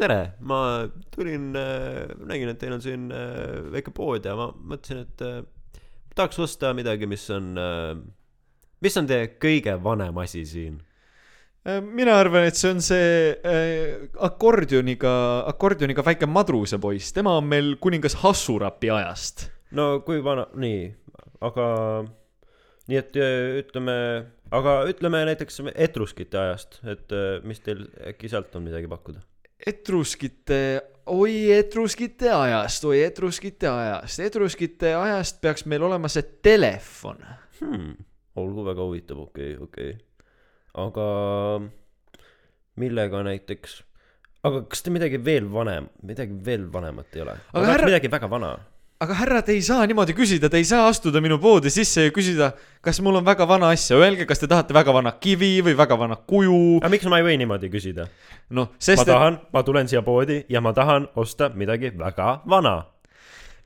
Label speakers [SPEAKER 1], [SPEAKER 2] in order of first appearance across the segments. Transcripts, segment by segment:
[SPEAKER 1] tere, ma tulin, nägin, et teil on siin äh, väike pood ja ma mõtlesin, et äh, tahaks osta midagi, mis on, mis on teie kõige vanem asi siin?
[SPEAKER 2] Äh, mina arvan, et see on see äh, akordioniga, akordioniga väike madrusepoiss, tema on meil kuningas Hassurapi ajast.
[SPEAKER 1] no kui vana, nii, aga nii et äh, ütleme, aga ütleme näiteks etruskite ajast, et äh, mis teil äkki sealt on midagi pakkuda?
[SPEAKER 2] etruskite, oi etruskite ajast, oi etruskite ajast, etruskite ajast peaks meil olema see telefon.
[SPEAKER 1] hmm,. olgu väga huvitav, okei okay,, okei okay.. aga millega näiteks, aga kas te midagi veel vanem, midagi veel vanemat ei ole?
[SPEAKER 2] Aga
[SPEAKER 1] aga
[SPEAKER 2] härra-
[SPEAKER 1] midagi väga vana.
[SPEAKER 2] Aga härra, te ei saa niimoodi küsida, te ei saa astuda minu poodi sisse ja küsida, kas mul on väga vana asja, öelge, kas te tahate väga vana kivi või väga vana kuju,
[SPEAKER 1] aga miks ma ei või niimoodi küsida?
[SPEAKER 2] noh,
[SPEAKER 1] ma
[SPEAKER 2] sest et
[SPEAKER 1] tahan, ma tulen siia poodi ja ma tahan osta midagi väga vana.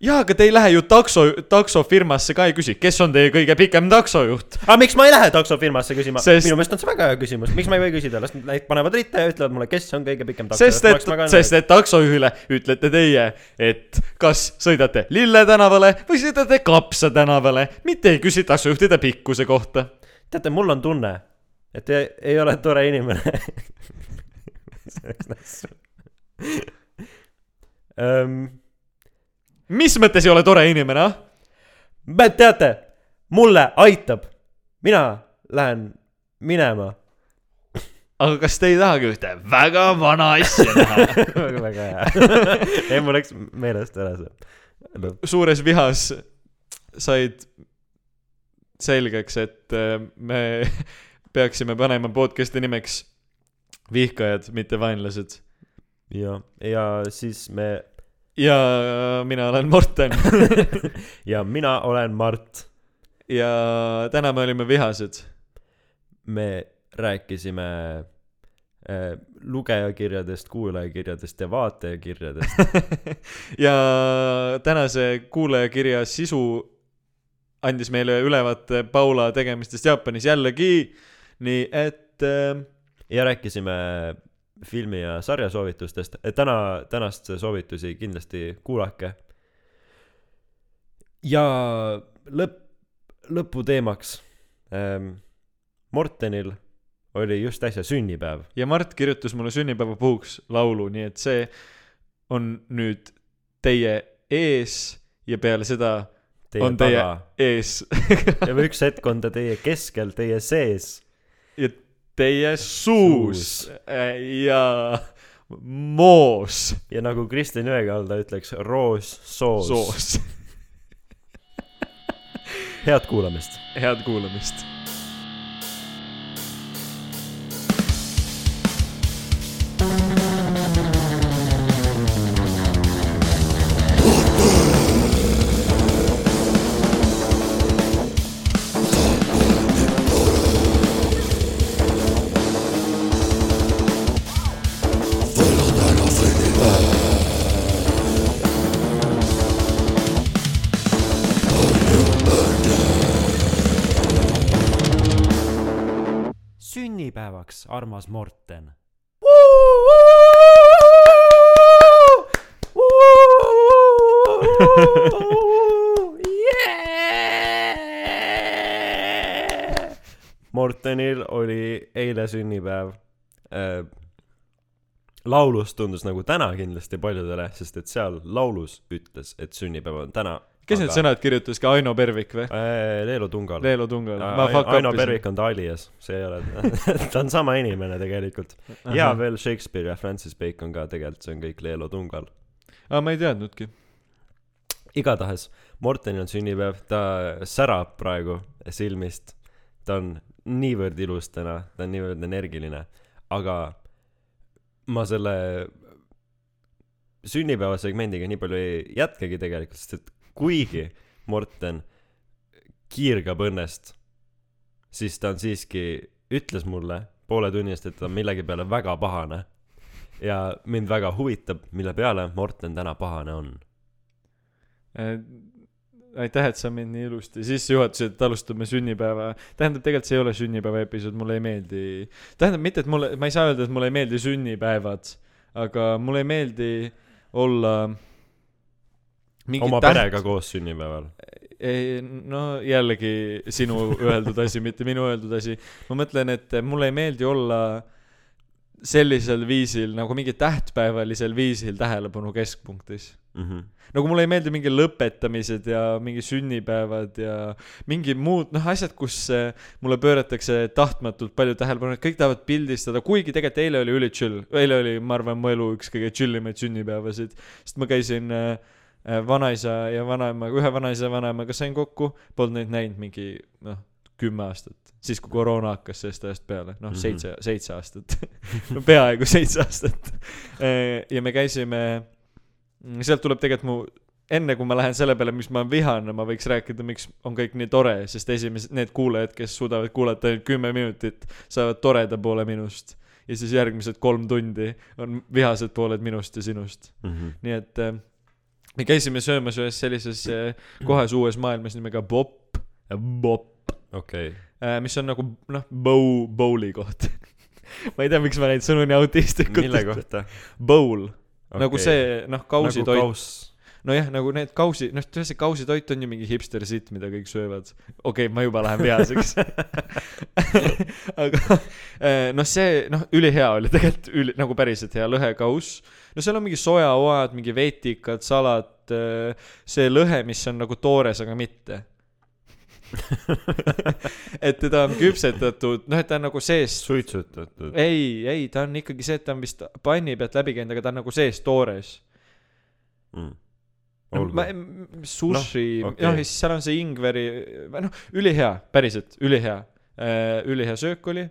[SPEAKER 2] jaa, aga te ei lähe ju takso, taksofirmasse ka ei küsi, kes on teie kõige pikem taksojuht.
[SPEAKER 1] aga miks ma ei lähe taksofirmasse küsima
[SPEAKER 2] Sest-
[SPEAKER 1] minu meelest on see väga hea küsimus, miks ma ei või küsida, las nad panevad ritta ja ütlevad mulle, kes on kõige pikem takso.
[SPEAKER 2] sest et, sest et taksojuhile ütlete teie, et kas sõidate Lille tänavale või sõidate Kapsa tänavale, mitte ei küsi taksojuhtide pikkuse kohta.
[SPEAKER 1] teate, mul on tunne, et te ei ole tore inimene um,.
[SPEAKER 2] Mis mõttes ei ole tore inimene, ah?
[SPEAKER 1] teate, mulle aitab, mina lähen minema.
[SPEAKER 2] aga kas te ei tahagi ühte väga vana asja näha?
[SPEAKER 1] väga, hea. ei, mul läks meelest ära see.
[SPEAKER 2] suures vihas said selgeks, et äh, me peaksime panema podcast'i nimeks vihkajad, mitte vaenlased.
[SPEAKER 1] ja, ja siis me
[SPEAKER 2] ja mina olen Morten
[SPEAKER 1] ja mina olen Mart.
[SPEAKER 2] ja täna me olime vihased.
[SPEAKER 1] me rääkisime äh, lugejakirjadest, kuulajakirjadest ja vaatajakirjadest.
[SPEAKER 2] ja tänase kuulajakirja sisu andis meile ülevaate Paula tegemistest Jaapanis jällegi, nii et äh,
[SPEAKER 1] ja rääkisime filmi ja sarja soovitustest. täna, tänast soovitusi kindlasti kuulake. ja lõpp, lõputeemaks ähm,. Mortenil oli just äsja sünnipäev.
[SPEAKER 2] ja Mart kirjutas mulle sünnipäeva puhuks laulu, nii et see on nüüd teie ees ja peale seda
[SPEAKER 1] Teie
[SPEAKER 2] on teie
[SPEAKER 1] taga.
[SPEAKER 2] ees
[SPEAKER 1] ja üks hetk on ta teie keskel, teie sees.
[SPEAKER 2] Teie suus ja moos
[SPEAKER 1] ja nagu Kristjan Jõekalda ütleks, roos soos, soos..
[SPEAKER 2] soos.
[SPEAKER 1] head kuulamist.
[SPEAKER 2] head kuulamist.
[SPEAKER 1] Armas Morten. Mortenil oli eile sünnipäev äh,. laulus tundus nagu täna kindlasti paljudele, sest et seal laulus ütles, et sünnipäev on täna.
[SPEAKER 2] Kes need sõnad kirjutas ka Aino Pervik või?
[SPEAKER 1] äh,? Leelo Tungal.
[SPEAKER 2] Leelo Tungal. ma
[SPEAKER 1] Aino Pervik on ta alias, see ei ole, ta on sama inimene tegelikult. ja veel Shakespeare ja Francis Bacon ka tegelikult, see on kõik Leelo Tungal.
[SPEAKER 2] aa, ma ei teadnudki.
[SPEAKER 1] igatahes, Mortenil on sünnipäev, ta särab praegu silmist. ta on niivõrd ilus täna, ta on niivõrd energiline, aga ma selle sünnipäevasegmendiga nii palju ei jätkagi tegelikult, sest et kuigi Morten kiirgab õnnest, siis ta on siiski, ütles mulle poole tunni eest, et ta on millegi peale väga pahane. ja mind väga huvitab, mille peale Morten täna pahane on.
[SPEAKER 2] Äh, aitäh, et sa mind nii ilusti sisse juhatasid, et alustame sünnipäeva. tähendab, tegelikult see ei ole sünnipäeva episood, mulle ei meeldi. tähendab mitte, et mulle, ma ei saa öelda, et mulle ei meeldi sünnipäevad, aga mulle ei meeldi olla mingi
[SPEAKER 1] oma
[SPEAKER 2] täht-
[SPEAKER 1] perega koos sünnipäeval.
[SPEAKER 2] ei no jällegi sinu öeldud asi, mitte minu öeldud asi. ma mõtlen, et mulle ei meeldi olla sellisel viisil nagu mingi tähtpäevalisel viisil tähelepanu keskpunktis. nagu mulle ei meeldi mingi lõpetamised ja mingi sünnipäevad ja mingi muud noh asjad, kus eh, mulle pööratakse tahtmatult palju tähelepanu, et kõik tahavad pildistada, kuigi tegelikult eile oli üli chill, eile oli, ma arvan, mu elu üks kõige chill imaid sünnipäevasid, sest ma käisin äh, vanaisa ja vanaemaga, ühe vanaisa ja vanaemaga sain kokku, polnud neid näinud mingi noh, kümme aastat, siis kui koroona hakkas sellest ajast peale, noh
[SPEAKER 1] Mhm.
[SPEAKER 2] seitse, seitse aastat no peaaegu seitse aastat. ja me käisime, sealt tuleb tegelikult mu, enne kui ma lähen selle peale, mis ma vihan, ma võiks rääkida, miks on kõik nii tore, sest esimesed, need kuulajad, kes suudavad kuulata ainult kümme minutit, saavad toreda poole minust. ja siis järgmised kolm tundi on vihased pooled minust ja sinust. nii et äh, me käisime söömas ühes sellises äh, kohas uues maailmas nimega Bop, Bop,
[SPEAKER 1] okei,
[SPEAKER 2] mis on nagu noh, bow, bowli koht. ma ei tea, miks ma neid sõnu nii autistlikult
[SPEAKER 1] mille kohta?
[SPEAKER 2] Bowl okay., nagu see noh, kausitoit
[SPEAKER 1] nagu kauss.
[SPEAKER 2] nojah, nagu need kausi, noh, see kausitoit on ju mingi hipster sitt, mida kõik söövad. okei okay,, ma juba lähen vihaseks. aga eh, noh, see noh, ülihea oli tegelikult üli, nagu päriselt hea lõhekauss. no seal on mingi sojaoad, mingi vetikad, salat, see lõhe, mis on nagu toores, aga mitte. et teda on küpsetatud, noh, et ta on nagu seest
[SPEAKER 1] suitsutatud.
[SPEAKER 2] ei, ei, ta on ikkagi see, et ta on vist panni pealt läbi käinud, aga ta on nagu sees toores.
[SPEAKER 1] Mm.
[SPEAKER 2] Sushi no,,
[SPEAKER 1] okei.
[SPEAKER 2] noh ja siis seal on see ingveri, noh, ülihea, päriselt, ülihea äh,. ülihea söök oli.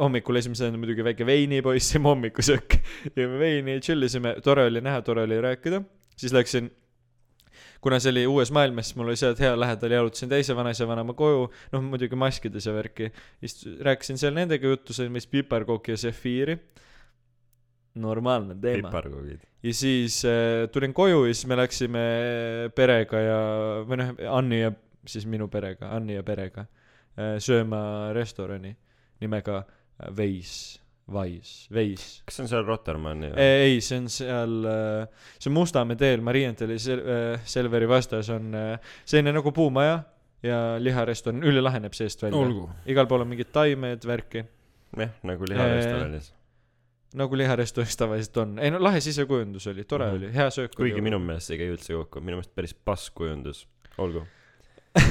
[SPEAKER 2] hommikul esimesena muidugi väike veinipoiss, jõime hommikusöök. jõime veini, chill isime, tore oli näha, tore oli rääkida. siis läksin, kuna see oli uues maailmas, siis mul oli sealt hea lähedal, jalutasin teise vanaisa vanaema koju, noh muidugi maskides ja värki. siis rääkisin seal nendega juttu, sõin vist piparkooki ja sefiiri. normaalne teema.
[SPEAKER 1] piparkoogid.
[SPEAKER 2] Ja siis äh, tulin koju ja siis me läksime perega ja, või noh, Anni ja siis minu perega, Anni ja perega äh, sööma restorani nimega äh, Veis, Vais, Veis.
[SPEAKER 1] kas see on seal Rotermanni?
[SPEAKER 2] ei, see on seal, see on Mustamäe teel, Marienthali sel-, Selveri vastas on äh, selline nagu puumaja ja liharestoran, ülilahe näeb seest välja. igal pool on mingid taimed, värki,
[SPEAKER 1] jah, nagu liharestoranis.
[SPEAKER 2] Nagu liharestoranis tavaliselt on. ei no lahe sisekujundus oli, tore
[SPEAKER 1] Mhm.
[SPEAKER 2] oli, hea söök oli.
[SPEAKER 1] kuigi minu meelest see ei käi üldse kokku, minu meelest päris pass kujundus. olgu.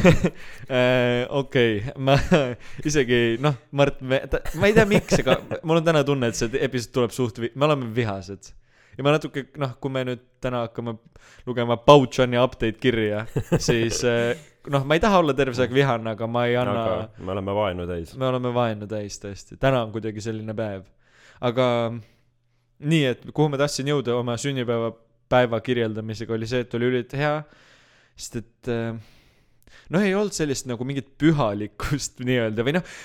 [SPEAKER 2] Äh, okei, ma isegi noh, Mart, ma ei tea, miks, aga mul on täna tunne, et see episood tuleb suht, me oleme vihased. ja ma natuke noh, kui me nüüd täna hakkame lugema Bauchani update kirja, siis eh, noh, ma ei taha olla terve see aeg vihane, aga ma ei anna
[SPEAKER 1] me oleme vaenu täis.
[SPEAKER 2] me oleme vaenu täis tõesti, täna on kuidagi selline päev. Aga nii, et kuhu ma tahtsin jõuda oma sünnipäeva päeva kirjeldamisega oli see, et oli ülilt hea, sest et äh, noh, ei olnud sellist nagu mingit pühalikkust nii-öelda või noh,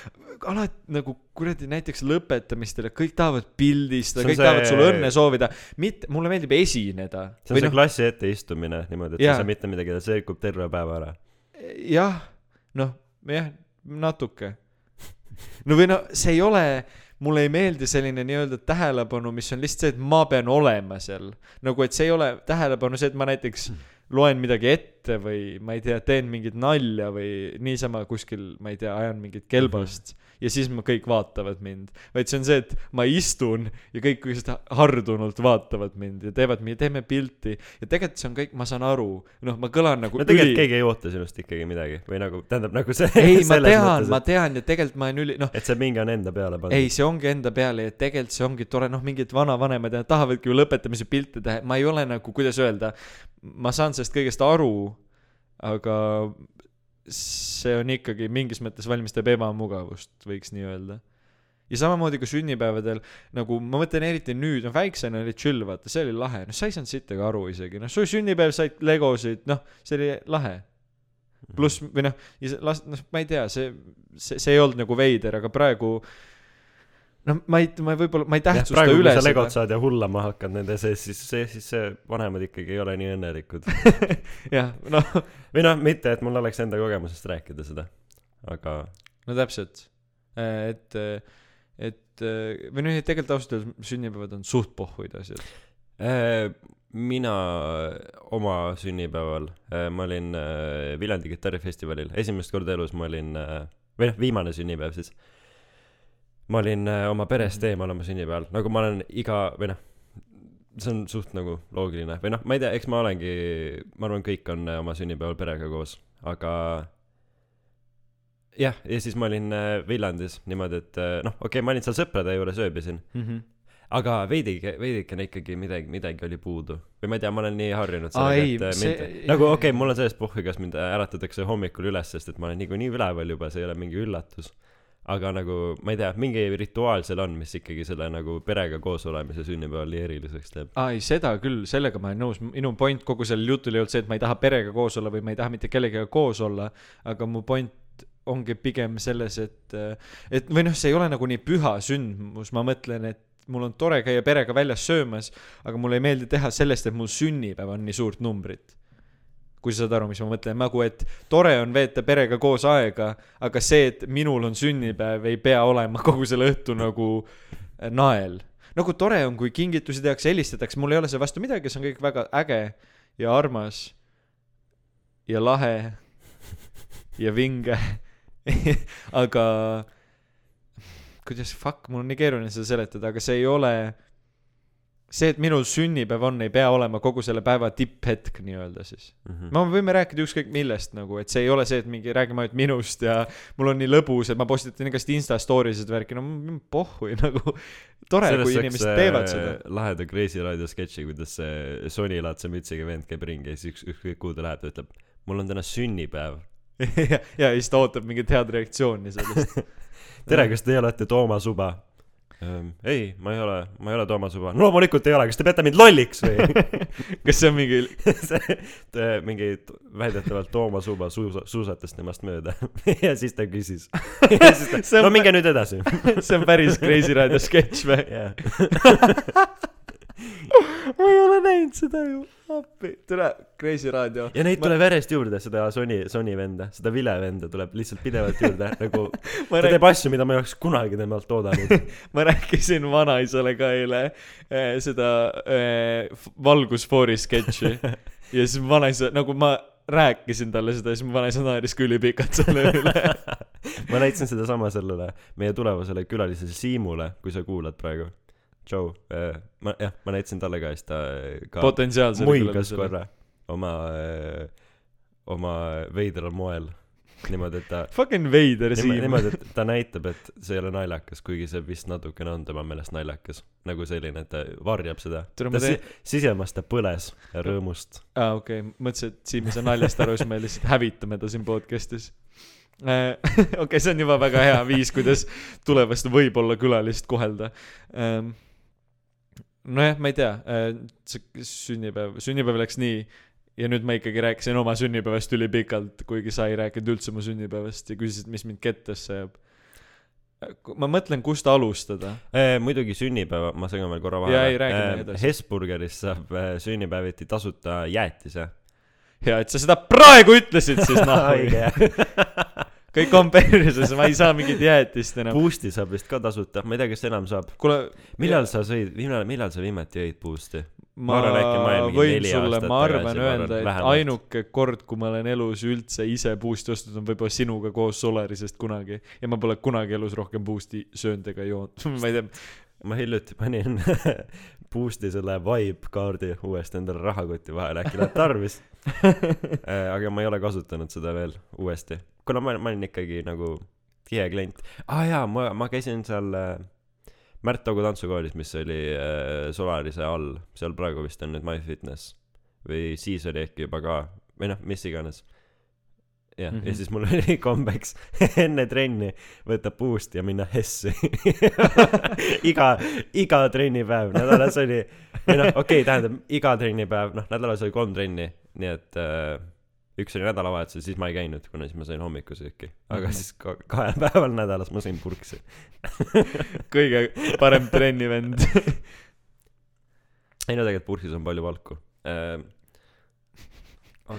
[SPEAKER 2] alati nagu kuradi näiteks lõpetamistele kõik tahavad pildistada, kõik
[SPEAKER 1] see-
[SPEAKER 2] tahavad sulle õnne soovida, mitte, mulle meeldib esineda.
[SPEAKER 1] see on see klassi ette istumine niimoodi, et
[SPEAKER 2] Jaa.
[SPEAKER 1] sa ei saa mitte midagi teha, see rikub terve päeva ära.
[SPEAKER 2] jah, noh, jah, natuke. no või no see ei ole, mulle ei meeldi selline nii-öelda tähelepanu, mis on lihtsalt see, et ma pean olema seal. nagu, et see ei ole tähelepanu see, et ma näiteks loen midagi ette või ma ei tea, teen mingit nalja või niisama kuskil, ma ei tea, ajan mingit kelbast ja siis ma kõik vaatavad mind, vaid see on see, et ma istun ja kõik lihtsalt hardunult vaatavad mind ja teevad, teeme pilti. Ja tegelikult see on kõik, ma saan aru, noh, ma kõlan nagu
[SPEAKER 1] no tegelikult keegi ei oota sinust ikkagi midagi või nagu, tähendab nagu see.
[SPEAKER 2] ei, ma tean, ma tean ja tegelikult ma olen üli, noh,
[SPEAKER 1] et see mingi on enda peale pandud.
[SPEAKER 2] ei, see ongi enda peale ja tegelikult see ongi tore, noh, mingid vanavanemad ja tahavadki ju lõpetamise pilte teha, ma ei ole nagu, kuidas öelda, ma saan sellest kõigest aru, aga see on ikkagi mingis mõttes valmistab ebamugavust, võiks nii öelda. ja samamoodi ka sünnipäevadel, nagu ma mõtlen eriti nüüd, noh väiksena oli chill, vaata, see oli lahe, noh sa ei saanud sittagi aru isegi, noh su sünnipäev said legosid, noh see oli lahe. Pluss või noh, las-, noh, ma ei tea, see, see, see ei olnud nagu veider, aga praegu noh, ma ei, ma võib-olla, ma ei tähtsusta
[SPEAKER 1] praegu, kui
[SPEAKER 2] üle
[SPEAKER 1] sa legot
[SPEAKER 2] seda.
[SPEAKER 1] saad ja hullama hakkad nende sees, siis see, siis see vanemad ikkagi ei ole nii õnnelikud.
[SPEAKER 2] jah, noh,
[SPEAKER 1] või noh, mitte, et mul oleks enda kogemusest rääkida seda, aga
[SPEAKER 2] no täpselt. et, et või noh, tegelikult ausalt öeldes sünnipäevad on suht pohhuid asjad.
[SPEAKER 1] Mina oma sünnipäeval, ma olin äh, Viljandi kitarrifestivalil, esimest korda elus ma olin, või noh, viimane sünnipäev siis. Ma olin äh, oma perest eemal oma sünnipäeval, nagu ma olen iga, või noh, see on suht nagu loogiline. Või noh, ma ei tea, eks ma olengi, ma arvan, kõik on äh, oma sünnipäeval perega koos, aga jah, ja siis ma olin äh, Viljandis niimoodi, et noh, okei okay,, ma olin seal sõprade juures ööbisin, aga veidike, veidikene ikkagi midagi, midagi oli puudu. või ma ei tea, ma olen nii harjunud sellega, et
[SPEAKER 2] see-
[SPEAKER 1] mind, nagu okei okay,, mul on sellest pohhu, kas mind äratatakse hommikul üles, sest et ma olen niikuinii üleval juba, see ei ole mingi üllatus. Aga nagu, ma ei tea, mingi rituaal seal on, mis ikkagi selle nagu perega koos olemise sünnipäeval nii eriliseks teeb.
[SPEAKER 2] aa ei, seda küll, sellega ma olen nõus, minu point kogu sellel jutul ei olnud see, et ma ei taha perega koos olla või ma ei taha mitte kellegagi koos olla, aga mu point ongi pigem selles, et, et või noh, see ei ole nagu nii püha sündmus, ma mõtlen, et mul on tore käia perega väljas söömas, aga mulle ei meeldi teha sellest, et mul sünnipäev on nii suurt numbrit. Kui sa saad aru, mis ma mõtlen, nagu et tore on veeta perega koos aega, aga see, et minul on sünnipäev, ei pea olema kogu selle õhtu nagu äh, nael. Nagu tore on, kui kingitusi tehakse, helistatakse, mul ei ole selle vastu midagi, see on kõik väga äge ja armas ja lahe ja vinge. aga kuidas, fuck, mul on nii keeruline seda seletada, aga see ei ole, see, et minul sünnipäev on, ei pea olema kogu selle päeva tipphetk nii-öelda siis.
[SPEAKER 1] Mhm.
[SPEAKER 2] me võime rääkida ükskõik millest nagu, et see ei ole see, et mingi räägime ainult minust ja mul on nii lõbus, et ma postitan igast Insta story sid värki, no m- pohhu nagu tore, kui inimesed teevad seda.
[SPEAKER 1] laheda Kreisi raadio sketši, kuidas see Sony laadse mütsiga vend käib ringi ja siis üks, ükskõik kuhu ta läheb, ta ütleb, mul on täna sünnipäev.
[SPEAKER 2] ja, ja siis ta ootab mingit head reaktsiooni sellest.
[SPEAKER 1] tere, kas teie olete Toomas Uba? ei, ma ei ole, ma ei ole Toomas Uba. no loomulikult ei ole, kas te peate mind lolliks või?
[SPEAKER 2] kas see on mingi,
[SPEAKER 1] see, mingi väidetavalt Toomas Uba suusa-, suusatas temast mööda ja siis ta küsis. ta, no minge nüüd edasi.
[SPEAKER 2] see on päris Kreisi raadio sketš või? ma ei ole näinud seda ju, appi, tule, Kreisi raadio.
[SPEAKER 1] ja neid tuleb järjest juurde, seda Sony, Sony venda, seda vile venda tuleb lihtsalt pidevalt juurde, nagu
[SPEAKER 2] ma,
[SPEAKER 1] ta
[SPEAKER 2] rääk-
[SPEAKER 1] teeb asju, mida ma ei oleks kunagi temalt oodanud.
[SPEAKER 2] ma rääkisin vanaisale ka eile äh, seda äh, valgusfoori sketši ja siis vanaisa, nagu ma rääkisin talle seda siis mu vanaisa naeris ka ülipikalt selle üle.
[SPEAKER 1] ma näitasin sedasama sellele meie tulevasele külalisele Siimule, kui sa kuulad praegu. Joe, ma jah, ma näitasin talle ka siis ta äh, ka
[SPEAKER 2] potentsiaalsele
[SPEAKER 1] muigas. korra oma, oma veidral moel. niimoodi, et ta
[SPEAKER 2] Fucking veider Siim.
[SPEAKER 1] niimoodi, et ta näitab, et see ei ole naljakas, kuigi see vist natukene on tema meelest naljakas. nagu selline, et ta varjab seda. Ta si- sisemas ta põles rõõmust.
[SPEAKER 2] aa okei okay., mõtlesin, et Siim ei saa naljast aru, siis me lihtsalt hävitame ta siin podcast'is. okei, see on juba väga hea viis, kuidas tulevast võib-olla külalist kohelda. nojah, ma ei tea, see sünnipäev, sünnipäev läks nii ja nüüd ma ikkagi rääkisin oma sünnipäevast ülipikalt, kuigi sa ei rääkinud üldse mu sünnipäevast ja küsisid, mis mind kettasse ajab. ma mõtlen, kust alustada.
[SPEAKER 1] muidugi sünnipäeva, ma segan veel korra
[SPEAKER 2] Jaa, ei, räägime edasi.
[SPEAKER 1] Hesburgeris saab äh, sünnipäeviti tasuta jäätise.
[SPEAKER 2] hea, et sa seda praegu ütlesid siis noh.
[SPEAKER 1] õige.
[SPEAKER 2] Kõik on perses, ma ei saa mingit jäätist enam.
[SPEAKER 1] Boost'i saab vist ka tasuta, ma ei tea, kas enam saab.
[SPEAKER 2] kuule,
[SPEAKER 1] millal sa sõid, millal, millal sa viimati jõid Boost'i?
[SPEAKER 2] ma
[SPEAKER 1] arvan, ma mingi
[SPEAKER 2] võin sulle, arvan
[SPEAKER 1] ma arvan,
[SPEAKER 2] öelda, et
[SPEAKER 1] vähemalt.
[SPEAKER 2] ainuke kord, kui ma olen elus üldse ise boost'i ostnud, on võib-olla sinuga koos Solarisest kunagi. ja ma pole kunagi elus rohkem boost'i söönud ega joonud. ma ei tea,
[SPEAKER 1] ma hiljuti panin Boost'i selle Vibe kaardi uuesti endale rahakoti vahele, äkki läheb tarvis. aga ma ei ole kasutanud seda veel uuesti, kuna ma, ma olin ikkagi nagu tihe klient. aa ah, jaa, ma, ma käisin seal äh, Märt Togu tantsukoolis, mis oli äh, Solarise all, seal praegu vist on nüüd MyFitness või siis oli äkki juba ka või noh, mis iganes. Jah mm, -hmm. ja
[SPEAKER 2] Mhm.
[SPEAKER 1] siis mul oli kombeks enne trenni võtta boost'i ja minna Hessi iga, iga trennipäev nädalas oli, või noh, okei okay,, tähendab iga trennipäev, noh nädalas oli kolm trenni, nii et äh, üks oli nädalavahetusel, siis ma ei käinud, kuna siis ma sain hommikusööki, aga
[SPEAKER 2] Mhm.
[SPEAKER 1] siis ka kahel päeval nädalas ma sõin purksi.
[SPEAKER 2] kõige parem trennivend.
[SPEAKER 1] ei no tegelikult purksis on palju valku äh,.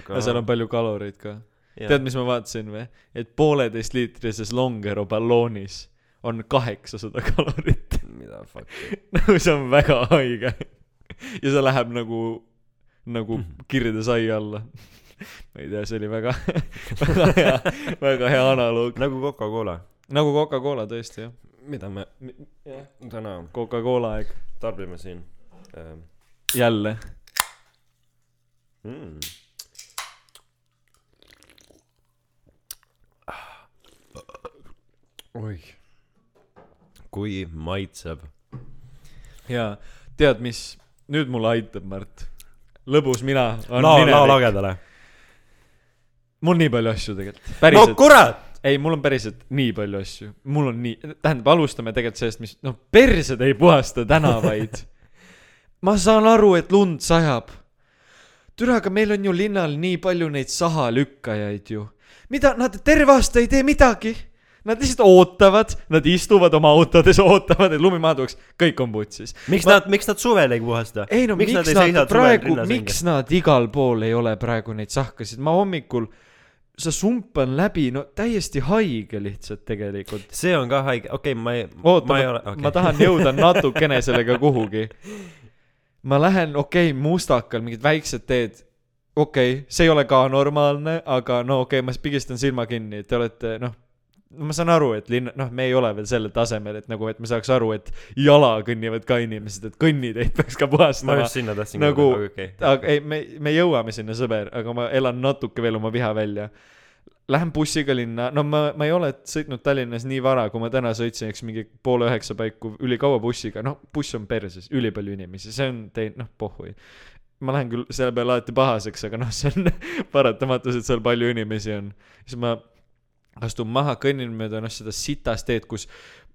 [SPEAKER 2] ja seal on palju kaloreid ka. tead, mis ma vaatasin või? et pooleteistliitrises Longero balloonis on kaheksasada kalorit.
[SPEAKER 1] the fuck.
[SPEAKER 2] nagu see on väga haige. ja see läheb nagu, nagu kirjade sai alla. ma ei tea, see oli väga, väga hea, väga hea analoog.
[SPEAKER 1] nagu Coca-Cola,
[SPEAKER 2] nagu Coca-Cola tõesti jah.
[SPEAKER 1] mida me
[SPEAKER 2] jah,
[SPEAKER 1] täna
[SPEAKER 2] Coca-Cola aeg.
[SPEAKER 1] tarbime siin ähm,.
[SPEAKER 2] jälle.
[SPEAKER 1] Mm. oih, kui maitsev.
[SPEAKER 2] jaa, tead mis, nüüd mulle aitab, Märt. lõbus mina
[SPEAKER 1] lao, lao lagedale.
[SPEAKER 2] mul nii palju asju tegelikult.
[SPEAKER 1] no,. kurat.
[SPEAKER 2] ei, mul on päriselt nii palju asju. mul on nii, tähendab, alustame tegelikult sellest, mis, noh, persed ei puhasta tänavaid. ma saan aru, et lund sajab. türa, aga meil on ju linnal nii palju neid sahalükkajaid ju. mida, nad terve aasta ei tee midagi. Nad lihtsalt ootavad, nad istuvad oma autodes, ootavad, et lumi maha tuleks, kõik on putsis.
[SPEAKER 1] miks
[SPEAKER 2] Ma-
[SPEAKER 1] nad, miks nad suvel ei puhasta?
[SPEAKER 2] ei no miks,
[SPEAKER 1] Miks nad
[SPEAKER 2] nad, praegu, miks nad igal pool ei ole praegu neid sahkasid, ma hommikul, sa sumpan läbi, no täiesti haige lihtsalt tegelikult.
[SPEAKER 1] see on ka haige, okei okay,, ma ei,
[SPEAKER 2] oota,
[SPEAKER 1] ma ole,
[SPEAKER 2] okay. ma tahan jõuda natukene sellega kuhugi. ma lähen, okei okay,, mustakal mingid väiksed teed, okei okay,, see ei ole ka normaalne, aga no okei okay,, ma pigistan silma kinni, te olete noh, no ma saan aru, et linn, noh, me ei ole veel sellel tasemel, et nagu, et me saaks aru, et jala kõnnivad ka inimesed, et kõnniteid peaks ka
[SPEAKER 1] ma
[SPEAKER 2] puhastama.
[SPEAKER 1] just sinna tahtsin
[SPEAKER 2] nagu-
[SPEAKER 1] aga okei okay..
[SPEAKER 2] aga ei, me, me jõuame sinna, sõber, aga ma elan natuke veel oma viha välja. Lähen bussiga linna, no ma, ma ei ole sõitnud Tallinnas nii vara, kui ma täna sõitsin, eks mingi poole üheksa paiku ülikaua bussiga, noh, buss on perses, ülipalju inimesi, see on tei-, noh, pohhui. ma lähen küll selle peale alati pahaseks, aga noh, see on paratamatus, et seal palju inimesi on. siis ma astun maha, kõnnin mööda noh, seda sitast teed, kus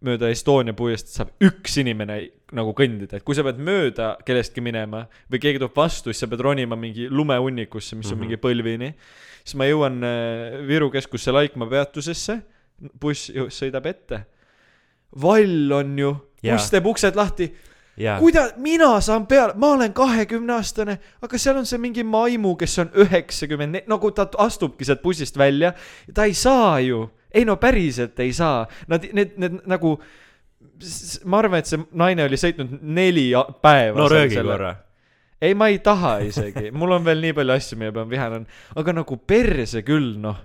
[SPEAKER 2] mööda Estonia puiesteed saab üks inimene nagu kõndida, et kui sa pead mööda kellestki minema või keegi tuleb vastu, siis sa pead ronima mingi lumehunnikusse, mis on mm. -hmm. mingi põlvini. siis ma jõuan äh, Viru keskusse Laikmaa peatusesse, buss sõidab ette. vall on ju, buss teeb uksed lahti,
[SPEAKER 1] jaa,
[SPEAKER 2] kuida-, mina saan peale, ma olen kahekümne aastane, aga seal on see mingi maimu, kes on üheksakümmend, nagu ta astubki sealt bussist välja, ta ei saa ju, ei no päriselt ei saa, nad, need, need nagu, ma arvan, et see naine oli sõitnud neli päeva.
[SPEAKER 1] no röögi korra.
[SPEAKER 2] ei, ma ei taha isegi, mul on veel nii palju asju, mille peale ma vihane olen, aga nagu perse küll, noh.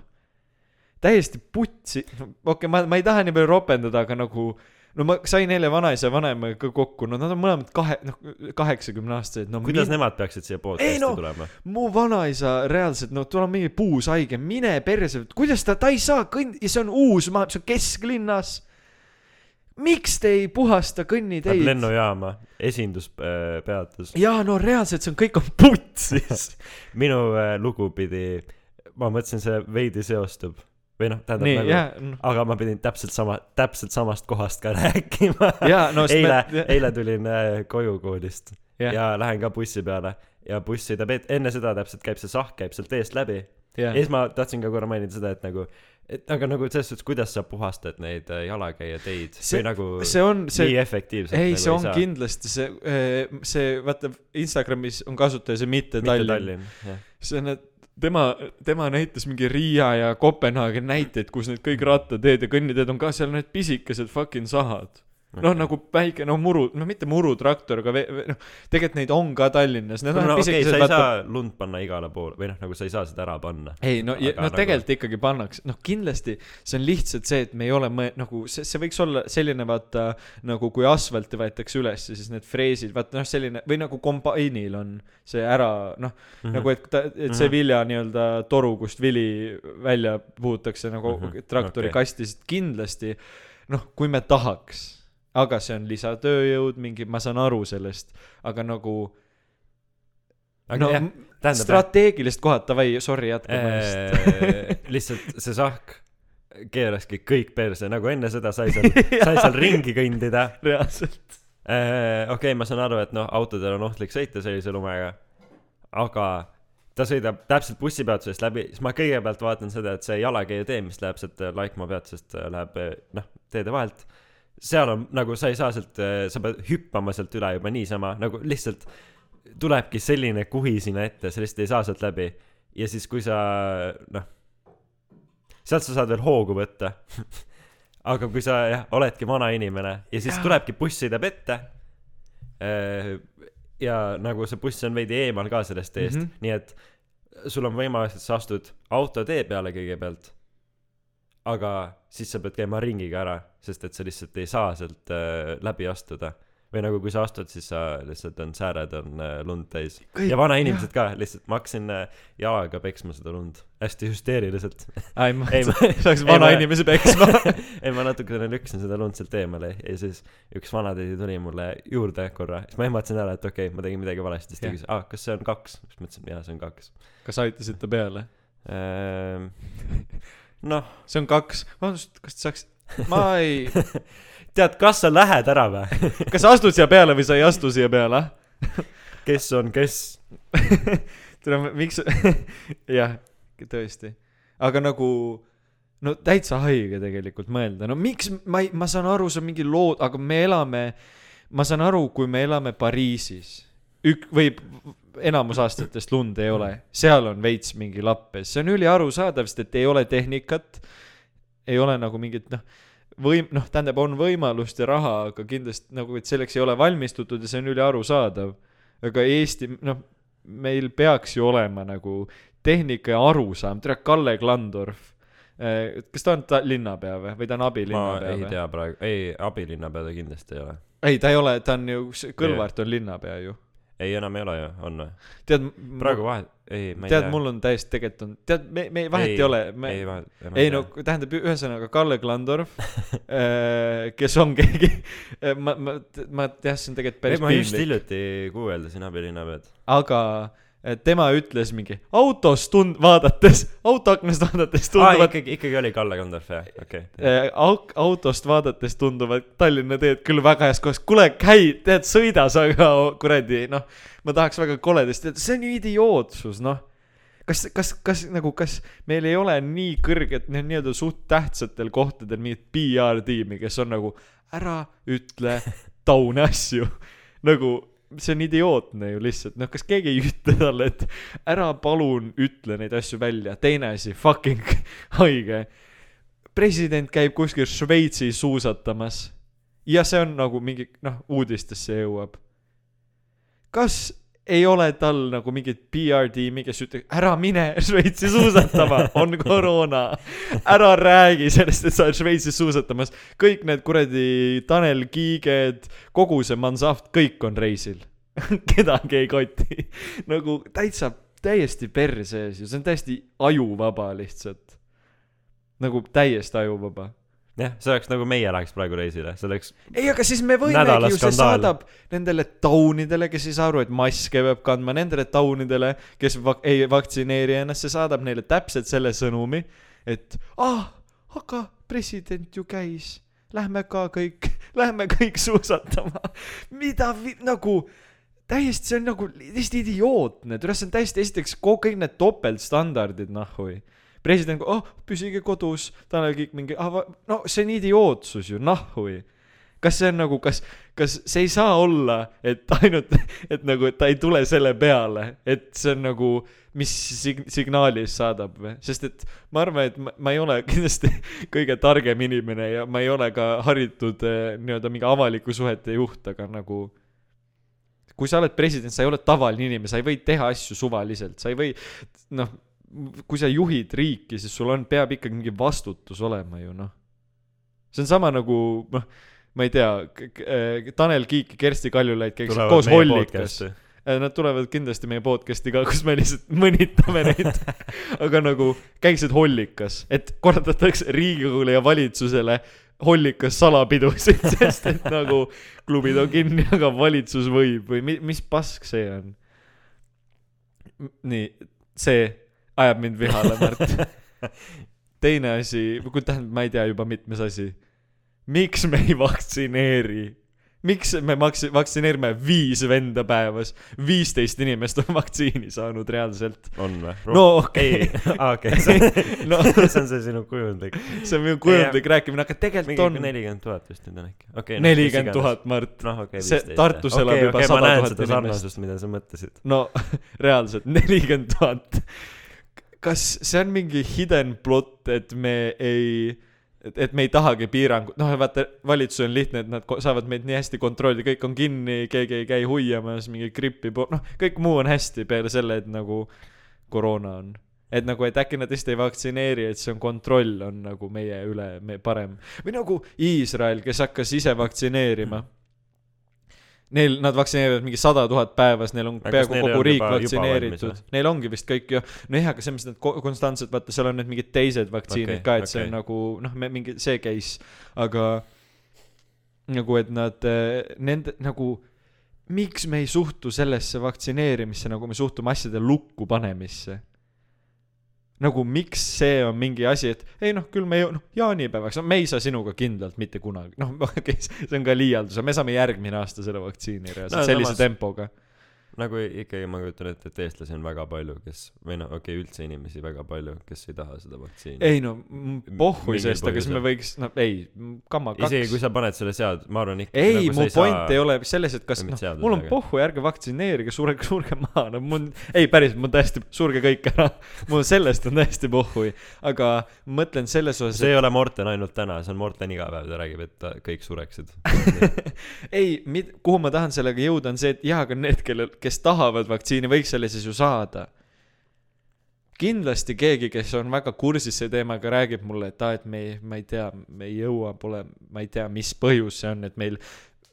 [SPEAKER 2] täiesti putsi, okei okay,, ma, ma ei taha nii palju ropendada, aga nagu no ma sain eile vanaisa vanaemaga kokku, no nad on mõlemad kahe, noh, kaheksakümne aastased, no
[SPEAKER 1] kuidas
[SPEAKER 2] min-
[SPEAKER 1] nemad peaksid siia
[SPEAKER 2] Ei
[SPEAKER 1] podcast'i
[SPEAKER 2] no-
[SPEAKER 1] tulema?
[SPEAKER 2] mu vanaisa reaalselt, no tal on mingi puushaige, mine perse, kuidas ta, ta ei saa kõnd-, ja see on uus maa, see on kesklinnas. miks te ei puhasta kõnniteid?
[SPEAKER 1] lennujaama, esinduspeatus.
[SPEAKER 2] jaa, no reaalselt see on, kõik on putsis.
[SPEAKER 1] minu äh, lugu pidi, ma mõtlesin, see veidi seostub või noh, tähendab
[SPEAKER 2] nii,
[SPEAKER 1] nagu,
[SPEAKER 2] jah,
[SPEAKER 1] aga ma pidin täpselt sama, täpselt samast kohast ka rääkima.
[SPEAKER 2] jaa, no
[SPEAKER 1] eile
[SPEAKER 2] me-,
[SPEAKER 1] eile tulin äh, koju koolist
[SPEAKER 2] jah,
[SPEAKER 1] ja lähen ka bussi peale ja buss sõidab enne seda täpselt käib see sahk käib sealt eest läbi ja
[SPEAKER 2] jah,
[SPEAKER 1] siis ma tahtsin ka korra mainida seda et nagu et aga nagu selles suhtes kuidas sa puhastad neid äh, jalakäijateid
[SPEAKER 2] See-
[SPEAKER 1] või nagu
[SPEAKER 2] see on, see
[SPEAKER 1] nii efektiivselt
[SPEAKER 2] ei,
[SPEAKER 1] nagu
[SPEAKER 2] see on
[SPEAKER 1] saa.
[SPEAKER 2] kindlasti see, see vaata Instagramis on kasutaja see mitte
[SPEAKER 1] mitte
[SPEAKER 2] Tallinn.
[SPEAKER 1] Tallinn jah
[SPEAKER 2] see on, et tema, tema näitas mingi Riia ja Kopenhaagen näiteid, kus need kõik rattateed ja kõnniteed on ka seal need pisikesed fucking sahad. noh, nagu väike, no muru, no mitte murutraktor, aga noh, tegelikult neid on ka Tallinnas,
[SPEAKER 1] no, no okei okay, sa ei
[SPEAKER 2] vaata
[SPEAKER 1] saa lund panna igale poole või noh nagu sa ei saa seda ära panna
[SPEAKER 2] ei no, no
[SPEAKER 1] nagu-
[SPEAKER 2] tegelikult ikkagi pannakse, noh kindlasti see on lihtsalt see, et me ei ole mõ-, nagu see, see võiks olla selline vaata nagu kui asfalti võetakse üles, siis need freesid, vaata noh, selline või nagu kombainil on see ära noh mm. -hmm. nagu et ta, et see
[SPEAKER 1] Mhm.
[SPEAKER 2] vilja nii-öelda toru, kust vili välja puhutakse nagu mm -hmm. traktori okay. kasti, sest kindlasti noh, kui me tahaks, aga see on lisatööjõud, mingi, ma saan aru sellest, aga nagu
[SPEAKER 1] aga
[SPEAKER 2] no
[SPEAKER 1] jah tähendab
[SPEAKER 2] strateegilist kohad, davai, sorry, jätkame
[SPEAKER 1] äh, lihtsalt see sahk keeraski kõik perse nagu enne seda sai seal sai seal ringi kõndida.
[SPEAKER 2] Reaalselt.
[SPEAKER 1] äh, okei okay, ma saan aru et noh autodel on ohtlik sõita sellise lumega aga ta sõidab täpselt bussipeatusest läbi. Siis ma kõigepealt vaatan seda et see jalakäijatee mis läheb sealt äh, Laikmaa peatusest äh, läheb äh, noh teede vahelt seal on nagu sa ei saa sealt äh, sa pead hüppama sealt üle juba niisama nagu lihtsalt tulebki selline kuhi sinna ette sa lihtsalt ei saa sealt läbi ja siis kui sa noh sealt sa saad veel hoogu võtta aga kui sa jah, oledki vana inimene ja siis tulebki buss sõidab ette. ja nagu see buss on veidi eemal ka sellest teest mm. -hmm. nii et sul on võimalus, et sa astud autotee peale kõigepealt. Aga siis sa pead käima ringiga ära, sest et sa lihtsalt ei saa sealt äh, läbi astuda. või nagu kui sa astud, siis sa lihtsalt on sääred on äh, lund täis. ja vanainimesed ka lihtsalt, ma hakkasin äh, jalaga peksma seda lund hästi hüsteeriliselt.
[SPEAKER 2] ei, ma
[SPEAKER 1] ma-
[SPEAKER 2] vanainimese peksma.
[SPEAKER 1] ei ma natukene lükkasin seda lund sealt eemale ja siis üks vanatädi tuli mulle juurde korra, siis ma ehmatasin ära, et okei okay,, ma tegin midagi valesti, siis ta küsis, aa, kas see on kaks? siis ma ütlesin, jaa, see on kaks
[SPEAKER 2] kas aitasid ta peale?
[SPEAKER 1] noh,
[SPEAKER 2] see on kaks, vabandust, kas ta saaks, ma ei,
[SPEAKER 1] tead, kas sa lähed ära või?
[SPEAKER 2] kas sa astud siia peale või sa ei astu siia peale?
[SPEAKER 1] kes on kes?
[SPEAKER 2] tere, miks, jah, tõesti. aga nagu, no täitsa haige tegelikult mõelda, no miks, ma ei, ma saan aru, see on mingi lood, aga me elame, ma saan aru, kui me elame Pariisis, ük-, või enamus aastatest lund ei ole, seal on veits mingi lappes, see on üliarusaadav, sest et ei ole tehnikat, ei ole nagu mingit noh, võim-, noh, tähendab, on võimalust ja raha, aga kindlasti nagu, et selleks ei ole valmistutud ja see on üliarusaadav. aga Eesti, noh, meil peaks ju olema nagu tehnika ja arusaam, tere, Kalle Klandorf. kas ta on ta linnapea või, või ta on abilinnapea
[SPEAKER 1] ei
[SPEAKER 2] või?
[SPEAKER 1] tea praegu, ei, abilinnapea ta kindlasti ei ole.
[SPEAKER 2] ei, ta ei ole, ta on ju, Kõlvart on linnapea ju.
[SPEAKER 1] ei, enam ei ole ju, on või?
[SPEAKER 2] tead,
[SPEAKER 1] praegu vahet, ei, ma ei
[SPEAKER 2] tead,
[SPEAKER 1] tea.
[SPEAKER 2] mul on täiesti tegelikult on, tead, me, me vahet ei,
[SPEAKER 1] Ei,
[SPEAKER 2] ole, me
[SPEAKER 1] ei vahet,
[SPEAKER 2] ei no tähendab ühesõnaga Kalle Klandorf, kes on keegi, ma, ma, ma jah, see on tegelikult päris
[SPEAKER 1] ma just
[SPEAKER 2] piinlik,
[SPEAKER 1] hiljuti guugeldasin abilinnapead.
[SPEAKER 2] aga tema ütles mingi autost tund-, vaadates, autoaknast vaadates
[SPEAKER 1] aa,
[SPEAKER 2] tunduvad
[SPEAKER 1] ikkagi, ikkagi oli Kalle Kandorf jah, okei.
[SPEAKER 2] äh, au- autost vaadates tunduvad Tallinna teed küll väga heas kohas, kuule käi, tead, sõida sa ka kuradi, noh, ma tahaks väga koledasti, see on ju idiootsus, noh. kas, kas, kas nagu, kas meil ei ole nii kõrget, noh, nii-öelda suht tähtsatel kohtadel mingit PR-tiimi, kes on nagu ära ütle taune asju, nagu see on idiootne ju lihtsalt, noh, kas keegi ei ütle talle, et ära palun ütle neid asju välja, teine asi, fucking haige. President käib kuskil Šveitsis suusatamas ja see on nagu mingi noh uudistesse jõuab. Kas ei ole tal nagu mingit PR tiimi kes ütleb ära mine Šveitsi suusatama on koroona. Ära räägi sellest et sa oled Šveitsis suusatamas. Kõik need kuradi Tanel Kiiged kogu see Mansaft kõik on reisil. Kedagi ei koti. Nagu täitsa täiesti perse ees ju. See on täiesti ajuvaba lihtsalt. Nagu täiesti ajuvaba
[SPEAKER 1] jah, see oleks nagu meie läheks praegu reisile, see oleks,
[SPEAKER 2] ei, aga siis me võimegi ju, see saadab nendele taunidele, kes ei saa aru, et maske peab kandma, nendele taunidele, kes vak-, ei vaktsineeri ennast, see saadab neile täpselt selle sõnumi, et ah, aga president ju käis, lähme ka kõik, lähme kõik suusatama. mida vi-, nagu täiesti, see on nagu täiesti idiootne, tule see on täiesti, esiteks kõik need topeltstandardid, nahhui president, oh, püsige kodus, Tanel Kiik mingi ah,, no see on idiootsus ju, nahhui. kas see on nagu, kas, kas see ei saa olla, et ainult, et nagu, et ta ei tule selle peale, et see on nagu, mis sig-, signaali saadab või, sest et ma arvan, et ma, ma ei ole kindlasti kõige targem inimene ja ma ei ole ka haritud eh, nii-öelda mingi avaliku suhete juht, aga nagu kui sa oled president, sa ei ole tavaline inimene, sa ei või teha asju suvaliselt, sa ei või noh, kui sa juhid riiki, siis sul on, peab ikkagi mingi vastutus olema ju noh. see on sama nagu noh, ma ei tea, Tanel Kiik ja Kersti Kaljulaid käiksid koos hollikas.
[SPEAKER 1] podcast'i.
[SPEAKER 2] Nad tulevad kindlasti meie podcast'i ka, kus me lihtsalt mõnitame neid. aga nagu käiksid hollikas, et korraldatakse Riigikogule ja valitsusele hollikas salapidusid, sest et nagu klubid on kinni, aga valitsus võib või mi- mis pask see on? nii, see ajab mind vihale, Märt. teine asi, kui tähendab, ma ei tea juba mitmes asi. miks me ei vaktsineeri? miks me maks-, vaktsineerime viis venda päevas, viisteist inimest on vaktsiini saanud reaalselt.
[SPEAKER 1] on või?
[SPEAKER 2] no
[SPEAKER 1] ei
[SPEAKER 2] okei,
[SPEAKER 1] aa okei, see
[SPEAKER 2] no
[SPEAKER 1] see on see sinu kujundlik.
[SPEAKER 2] see on minu kujundlik rääkimine, aga tegelikult on
[SPEAKER 1] nelikümmend tuhat vist nüüd on äkki, okei.
[SPEAKER 2] nelikümmend tuhat, Mart.
[SPEAKER 1] noh, okei,
[SPEAKER 2] See
[SPEAKER 1] viisteist.
[SPEAKER 2] Tartus elab juba 100 000
[SPEAKER 1] ma näen seda
[SPEAKER 2] inimest.
[SPEAKER 1] sarnasust, mida sa mõtlesid.
[SPEAKER 2] no reaalselt nelikümmend tuhat. Kas see on mingi hidden plot, et me ei et, et me ei tahagi piirangut, noh vaata valitsus on lihtne, et nad saavad meid nii hästi kontrollida, kõik on kinni, keegi ei käi huiamas, mingi grippi, noh kõik muu on hästi peale selle, et nagu koroona on. et nagu, et äkki nad lihtsalt ei vaktsineeri, et see on kontroll on nagu meie üle me parem või nagu Iisrael, kes hakkas ise vaktsineerima. Neil, nad vaktsineerivad mingi sada tuhat päevas, neil on peaaegu kogu riik
[SPEAKER 1] juba-
[SPEAKER 2] vaktsineeritud. Neil ongi vist kõik ju, no jah, aga mõttes, et ko- konstantselt vaata, seal on need mingid teised vaktsiinid okay, ka, et see
[SPEAKER 1] okei.
[SPEAKER 2] on nagu noh, me mingi see case, aga nagu, et nad eh, nende nagu, miks me ei suhtu sellesse vaktsineerimisse, nagu me suhtume asjade lukku panemisse nagu miks see on mingi asi, et ei noh, küll me ju noh, jaanipäevaks, no me ei saa sinuga kindlalt mitte kunagi, noh okei okay,, see on ka liialdus, me saame järgmine aasta selle vaktsiini reaalselt
[SPEAKER 1] No
[SPEAKER 2] sellise
[SPEAKER 1] samas-
[SPEAKER 2] tempoga.
[SPEAKER 1] Nagu ikkagi ma kujutan ette, et eestlasi on väga palju, kes või noh, okei okay,, üldse inimesi väga palju, kes ei taha seda vaktsiini.
[SPEAKER 2] ei no
[SPEAKER 1] Mingil
[SPEAKER 2] sellest, aga siis me võiks, no ei, kamma
[SPEAKER 1] isegi kui
[SPEAKER 2] kaks.
[SPEAKER 1] sa paned selle sead-, ma arvan ikka
[SPEAKER 2] ei,
[SPEAKER 1] nagu
[SPEAKER 2] mu
[SPEAKER 1] sa
[SPEAKER 2] point
[SPEAKER 1] saa-
[SPEAKER 2] ei ole selles, et kas noh mul on
[SPEAKER 1] aga-
[SPEAKER 2] pohhui, ärge vaktsineerige, surge, surge maha, no mul, ei päriselt, mul täiesti, surge kõik ära. mul sellest on täiesti pohhui, aga mõtlen selles osas,
[SPEAKER 1] see ei ole Morten ainult täna, see on Morten iga päev, ta räägib, et kõik sureksid.
[SPEAKER 2] ei, kuhu ma tahan sellega jõuda, on see, et jaa, aga need, kellel, kes tahavad vaktsiini, võiks selle siis ju saada. kindlasti keegi, kes on väga kursis selle teemaga, räägib mulle, et aa, et me ei, ma ei tea, me ei jõua, pole, ma ei tea, mis põhjus see on, et meil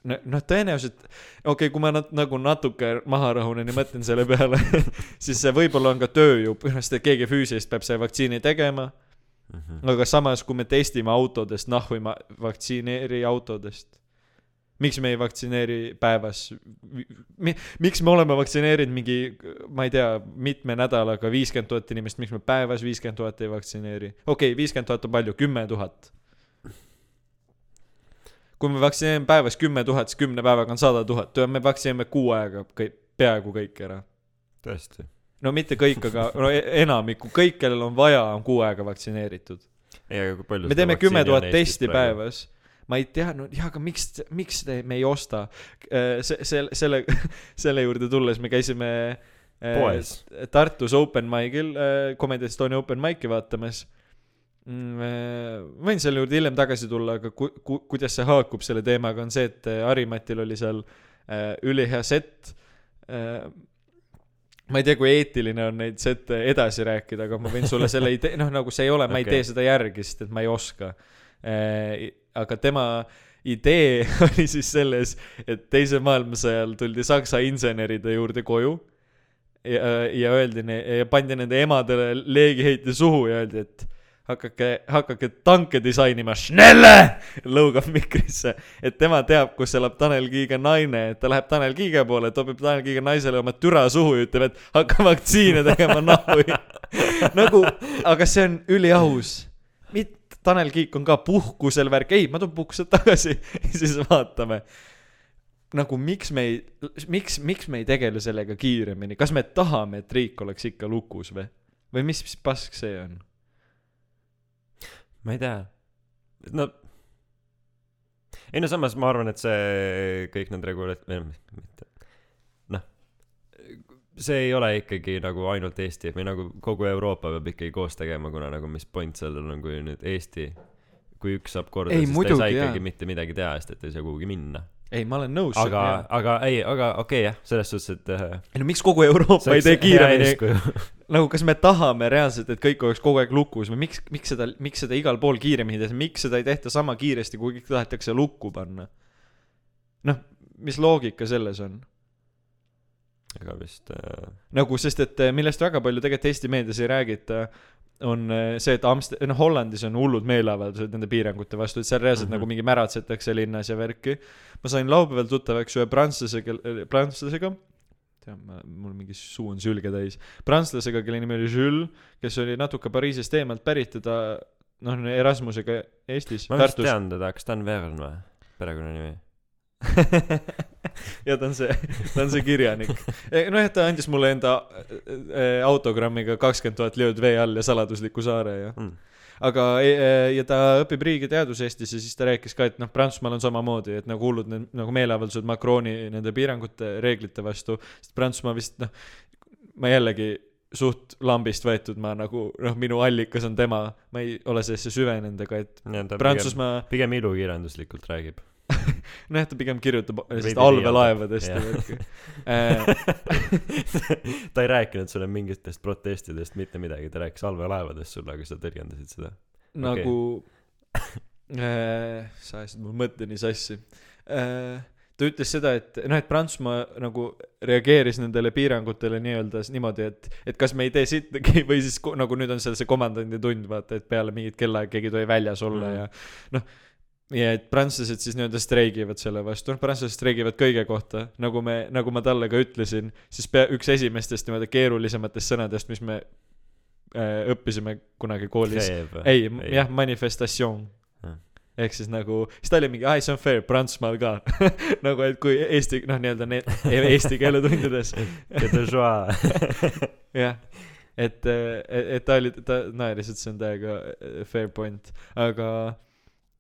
[SPEAKER 2] no- noh, tõenäoliselt, okei okay,, kui ma nat-, nagu natuke maha rahunen ja mõtlen selle peale, siis see võib-olla on ka tööjõu, põhimõtteliselt et keegi füüsiliselt peab selle vaktsiini tegema,
[SPEAKER 1] Mhm.
[SPEAKER 2] aga samas, kui me testime autodest, nahhu ma vaktsineeri autodest. Miks me ei vaktsineeri päevas mi,? miks me oleme vaktsineerinud mingi, ma ei tea, mitme nädalaga viiskümmend tuhat inimest, miks me päevas viiskümmend tuhat ei vaktsineeri? okei okay,, viiskümmend tuhat on palju, kümme tuhat. kui me vaktsineerime päevas kümme tuhat, siis kümne päevaga on sada tuhat, me vaktsineerime kuu aega kõik, peaaegu kõik ära
[SPEAKER 1] tõesti.
[SPEAKER 2] no mitte kõik, aga no e- enamikku, kõik, kellel on vaja, on kuu aega vaktsineeritud.
[SPEAKER 1] ei, aga kui palju
[SPEAKER 2] me teeme kümme tuhat testi. päevas. Ma ei tea, no jah, aga miks, miks te, me ei osta? see, selle, selle, selle juurde tulles me käisime äh,
[SPEAKER 1] Poes.
[SPEAKER 2] Tartus open mic'il, Comedy Estonia open mic'i vaatamas. võin selle juurde hiljem tagasi tulla, aga ku-, ku-, kuidas see haakub selle teemaga, on see, et äh, Harimatil oli seal äh, ülihea set äh, ma ei tea, kui eetiline on neid sette edasi rääkida, aga ma võin sulle selle idee, noh, nagu see ei ole, ma ei tee seda järgi, sest et ma ei oska. Aga tema idee oli siis selles, et teisel maailmasõja ajal tuldi Saksa inseneride juurde koju ja, ja öeldi, ja pandi nende emadele leegiheiti suhu ja öeldi, et hakake, hakake tanke disainima, lõugab mikrisse, et tema teab, kus elab Tanel Kiige naine, et ta läheb Tanel Kiige poole, topib Tanel Kiige naisele oma türa suhu ja ütleb, et hakka vaktsiine tegema nahhu. nagu, aga see on üliaus. Tanel Kiik on ka puhkusel värk, ei, ma tulen puhkuselt tagasi ja siis vaatame. nagu miks me ei, miks, miks me ei tegele sellega kiiremini, kas me tahame, et riik oleks ikka lukus või? või mis, mis pask see on?
[SPEAKER 1] ma ei tea. no. ei no samas ma arvan, et see kõik need regula-, mitte. See ei ole ikkagi nagu ainult Eesti või nagu kogu Euroopa peab ikkagi koos tegema, kuna nagu mis point sellel on, kui nüüd Eesti, kui üks saab korda, siis ta
[SPEAKER 2] muidugi,
[SPEAKER 1] ei saa ikkagi mitte midagi teha, sest et ei saa kuhugi minna.
[SPEAKER 2] ei, ma olen nõus.
[SPEAKER 1] aga, aga ei, aga okei okay, jah, selles suhtes, et äh,
[SPEAKER 2] ei no miks kogu Euroopa ei tee kiiremini, nagu kas me tahame reaalselt, et kõik oleks kogu aeg lukus või miks, miks seda, miks seda igal pool kiiremini tehakse, miks seda ei tehta sama kiiresti, kui kõik tahetakse lukku panna? noh, mis loogika selles on?
[SPEAKER 1] Aga vist äh,
[SPEAKER 2] nagu, sest et eh, millest väga palju tegelikult Eesti meedias ei räägita, on eh, see, et Amst-, noh, Hollandis on hullud meeleavaldused nende piirangute vastu, et seal reaalselt mm. -hmm. nagu mingi märatsetakse linnas ja värki. ma sain laupäeval tuttavaks ühe prantslasega, prantslasega, tead, ma, mul mingi suu on sülge täis, prantslasega, kelle nimi oli Jules, kes oli natuke Pariisist eemalt pärit ja ta noh, Erasmusega Eestis,
[SPEAKER 1] ma vist tean teda, kas ta on Vern või, perekonnanimi?
[SPEAKER 2] ja ta on see, ta on see kirjanik. nojah, ta andis mulle enda äh, autogrammiga kakskümmend tuhat lööd vee all ja saladusliku saare ja.
[SPEAKER 1] Mm.
[SPEAKER 2] aga e- ja ta õpib riigiteadus Eestis ja siis ta rääkis ka, et noh, Prantsusmaal on samamoodi, et nagu hullud need nagu meeleavaldused Macroni nende piirangute reeglite vastu, sest Prantsusmaa vist noh, ma jällegi suht lambist võetud, ma nagu noh, minu allikas on tema, ma ei ole sellesse süvenenud, aga et
[SPEAKER 1] pigem,
[SPEAKER 2] Prantsusmaa,
[SPEAKER 1] pigem ilukirjanduslikult räägib.
[SPEAKER 2] nojah, ta pigem kirjutab sellist allveelaevadest ja värki äh,.
[SPEAKER 1] ta ei rääkinud sulle mingitest protestidest mitte midagi, ta rääkis allveelaevadest sulle, aga sa tõlgendasid seda.
[SPEAKER 2] nagu äh,, sa ajasid mul mõtte nii sassi äh,. ta ütles seda, et noh, et Prantsusmaa nagu reageeris nendele piirangutele nii-öelda niimoodi, et, et kas me ei tee sittagi või siis nagu nüüd on seal see komandandi tund, vaata, et peale mingit kellaaega keegi ei tohi väljas olla mm. ja noh, ja et prantslased siis nii-öelda streigivad selle vastu, noh, prantslased streigivad kõige kohta, nagu me, nagu ma talle ka ütlesin, siis pea üks esimestest niimoodi keerulisematest sõnadest, mis me äh, õppisime kunagi koolis, ei, ei., jah, manifestatsioon
[SPEAKER 1] Ah..
[SPEAKER 2] ehk siis nagu, siis ta oli mingi, aa, see on fair, Prantsusmaal ka. nagu, et kui eesti, noh, nii-öelda need, eesti keeletundides jah. et, et, et ta oli, ta naeris, et see on täiega äh, fair point, aga,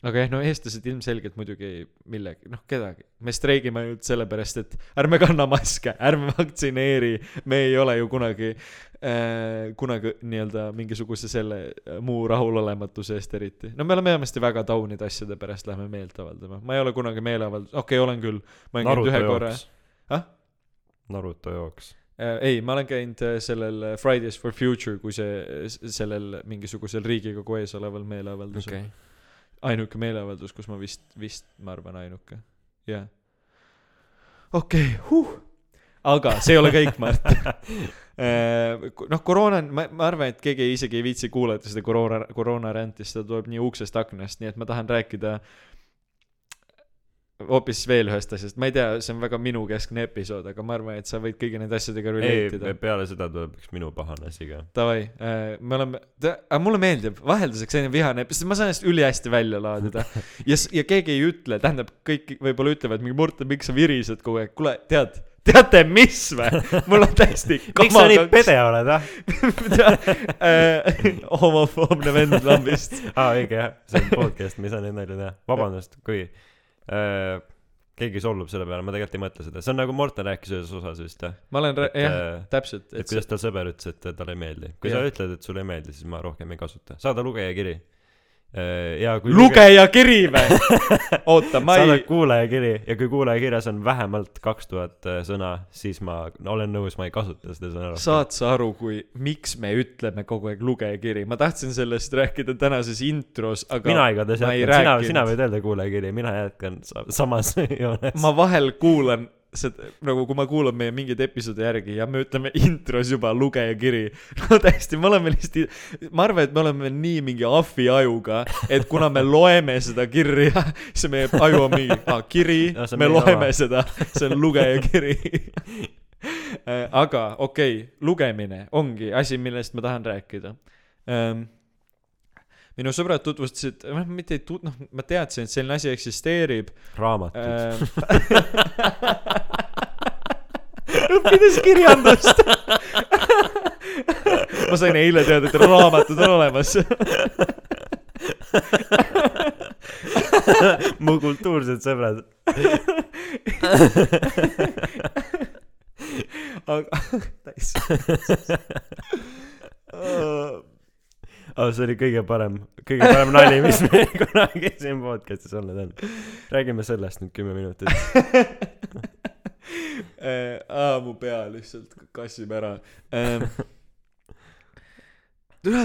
[SPEAKER 2] aga jah, no eestlased ilmselgelt muidugi millegi, noh, kedagi. me streigime ainult sellepärast, et ärme kanna maske, ärme vaktsineeri, me ei ole ju kunagi äh,, kunagi nii-öelda mingisuguse selle äh, muu rahulolematuse eest eriti. no me oleme enamasti väga taunide asjade pärast lähme meelt avaldama. ma ei ole kunagi meeleavaldus, okei okay,, olen küll. ma olen käinud ühe korra. ah?
[SPEAKER 1] Naruto jooks.
[SPEAKER 2] Äh, ei, ma olen käinud äh, sellel Fridays for Future, kui see, sellel mingisugusel Riigikogu ees oleval meeleavaldusel okay.. Ainuke meeleavaldus, kus ma vist, vist ma arvan ainuke, jah. okei okay,, huh. aga see ei ole kõik, Mart. noh, koroona on, ma, ma arvan, et keegi isegi ei viitsi kuulata seda koroona, koroona ränti, sest ta tuleb nii uksest aknast, nii et ma tahan rääkida hoopis veel ühest asjast, ma ei tea, see on väga minukeskne episood, aga ma arvan, et sa võid kõigi nende asjadega relate ida
[SPEAKER 1] ei, peale seda tuleb üks minu pahane asi ka.
[SPEAKER 2] Davai, me oleme, aga mulle meeldib vahelduseks selline vihane, sest ma saan ennast ülihästi välja laadida. ja, ja keegi ei ütle, tähendab, kõik võib-olla ütlevad mingi Morten, miks sa virised kogu aeg, kuule, tead, teate mis või? mul on täiesti
[SPEAKER 1] miks sa nii pede oled, ah?
[SPEAKER 2] äh, homofoobne vend lambist.
[SPEAKER 1] aa, õige jah, see on podcast, me ei saa neid nalju teha. vabandust, kui äh, keegi solvub selle peale, ma tegelikult ei mõtle seda, see on nagu Morten rääkis ühes osas vist jah,
[SPEAKER 2] ma olen,
[SPEAKER 1] et
[SPEAKER 2] jah,
[SPEAKER 1] äh,
[SPEAKER 2] täpselt,
[SPEAKER 1] et kuidas tal sõber ütles, et talle ei meeldi. kui
[SPEAKER 2] Jah.
[SPEAKER 1] sa ütled, et sulle ei meeldi, siis ma rohkem ei kasuta. saada lugejakiri. Ja kui
[SPEAKER 2] lugejakiri või? oota, ma ei,
[SPEAKER 1] kuulajakiri ja kui kuulajakirjas on vähemalt kaks tuhat sõna, siis ma olen nõus, ma ei kasuta seda sõna rohkem.
[SPEAKER 2] saad sa aru, kui, miks me ütleme kogu aeg lugejakiri, ma tahtsin sellest rääkida tänases intros, aga
[SPEAKER 1] mina igatahes jätkan, sina, sina võid öelda kuulajakiri, mina jätkan sa- samas joones.
[SPEAKER 2] ma vahel kuulan seda, nagu kui ma kuulan meie mingeid episoode järgi ja me ütleme intros juba lugejakiri. no täiesti, me oleme lihtsalt, ma arvan, et me oleme nii mingi ahvi ajuga, et kuna me loeme seda kirja, siis meie aju on mingi ah,, kiri
[SPEAKER 1] see, on
[SPEAKER 2] me loeme
[SPEAKER 1] oma.
[SPEAKER 2] seda, see on lugejakiri. aga okei okay,, lugemine ongi asi, millest ma tahan rääkida ähm,. Minu sõbrad tutvustasid, noh, mitte ei tut-, noh, ma teadsin, et selline asi eksisteerib
[SPEAKER 1] raamatud.
[SPEAKER 2] Ähm, õppides kirjandust. ma sain eile teada, et raamatud on olemas.
[SPEAKER 1] mu kultuursed sõbrad.
[SPEAKER 2] aga, täis.
[SPEAKER 1] oh, see oli kõige parem, kõige parem nali, mis meil kunagi siin podcast'is olnud on. räägime sellest nüüd kümme minutit.
[SPEAKER 2] aa, mu pea lihtsalt kassib ära.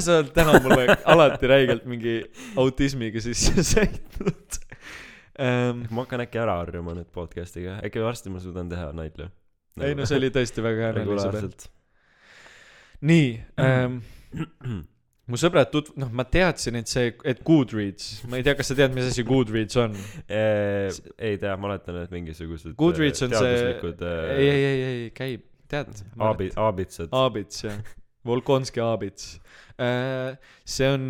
[SPEAKER 2] sa oled täna mulle alati räigelt mingi autismiga sisse sõitnud.
[SPEAKER 1] ma hakkan äkki ära harjuma nüüd podcast'iga, äkki varsti ma suudan teha nalju.
[SPEAKER 2] ei no see oli tõesti väga hea nali, sõber.
[SPEAKER 1] regulaarselt.
[SPEAKER 2] nii ähm, mu sõbrad tut-, noh, ma teadsin, et see, et Goodreads, ma ei tea, kas sa tead, mis asi Goodreads on?
[SPEAKER 1] ei tea, ma oletan, et mingisugused
[SPEAKER 2] Goodreads on see,
[SPEAKER 1] teaduslikud
[SPEAKER 2] ei, ei, ei, ei, käib, tead.
[SPEAKER 1] aabi-, aabitsad.
[SPEAKER 2] Aabits, jah. Volkonski Aabits. see on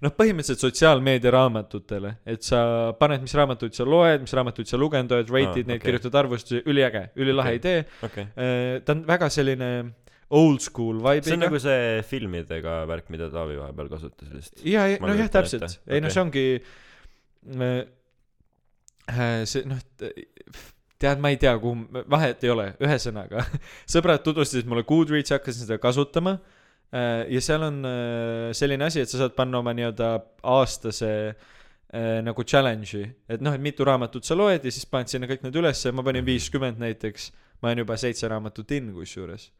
[SPEAKER 2] noh, põhimõtteliselt sotsiaalmeedia raamatutele, et sa paned, mis raamatuid sa loed, mis raamatuid sa lugenud oled, rate'id
[SPEAKER 1] Aa,
[SPEAKER 2] neid,
[SPEAKER 1] okei.
[SPEAKER 2] kirjutad arvustusi, üliäge, ülilahe
[SPEAKER 1] Okei.
[SPEAKER 2] idee.
[SPEAKER 1] okei.
[SPEAKER 2] ta on väga selline old school
[SPEAKER 1] see on
[SPEAKER 2] vibe'iga.
[SPEAKER 1] nagu see filmidega värk, mida Taavi vahepeal kasutas vist.
[SPEAKER 2] ja, ja nojah, täpselt ei noh,
[SPEAKER 1] Okei.
[SPEAKER 2] see ongi äh, äh, see noh, tead, ma ei tea, kuhu, vahet ei ole, ühesõnaga. sõbrad tutvustasid mulle Goodreadsi, hakkasin seda kasutama. ja seal on äh, selline asi, et sa saad panna oma nii-öelda aastase äh, nagu challenge'i, et noh, et mitu raamatut sa loed ja siis paned sinna kõik need ülesse, ma panin viiskümmend näiteks. ma olen juba seitse raamatut in kusjuures.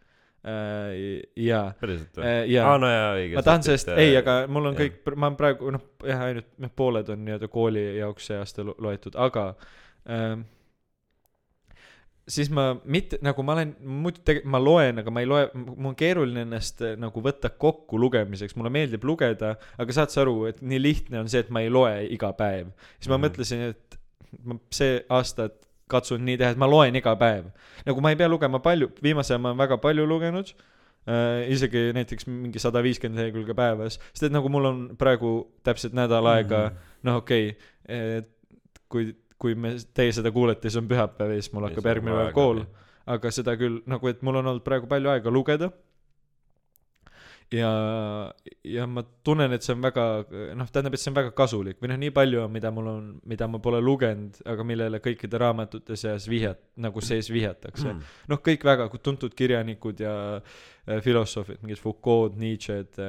[SPEAKER 2] jaa,
[SPEAKER 1] päriselt või?
[SPEAKER 2] jaa
[SPEAKER 1] aa, no jaa, õige.
[SPEAKER 2] ma tahan sellest, ei, aga mul on
[SPEAKER 1] jah.
[SPEAKER 2] kõik, ma olen praegu noh, jah, ainult noh, pooled on nii-öelda kooli jaoks see aasta lo- loetud, aga ähm, siis ma mitte nagu ma olen muidu tege- ma loen aga ma ei loe mul on keeruline ennast äh, nagu võtta kokku lugemiseks mulle meeldib lugeda aga saad sa aru et nii lihtne on see et ma ei loe iga päev siis ma
[SPEAKER 1] Mhm.
[SPEAKER 2] mõtlesin et ma see aasta katsun nii teha et ma loen iga päev nagu ma ei pea lugema palju viimasel ajal ma olen väga palju lugenud äh, isegi näiteks mingi sada viiskümmend lehekülge päevas sest et nagu mul on praegu täpselt nädal aega
[SPEAKER 1] Mhm.
[SPEAKER 2] noh okei okay,, kui, kui me, teie seda kuulete, siis on pühapäev ja siis mul hakkab
[SPEAKER 1] on
[SPEAKER 2] järgmine päev kool aga seda küll nagu, et mul on olnud praegu palju aega lugeda. ja, ja ma tunnen, et see on väga, noh, tähendab, et see on väga kasulik või noh, nii palju on, mida mul on, mida ma pole lugenud, aga millele kõikide raamatute seas vihjat-, nagu sees vihjatakse
[SPEAKER 1] Hmm.
[SPEAKER 2] noh, kõik väga tuntud kirjanikud ja äh, filosoofid, mingid Foucault, Nietzsche'd äh,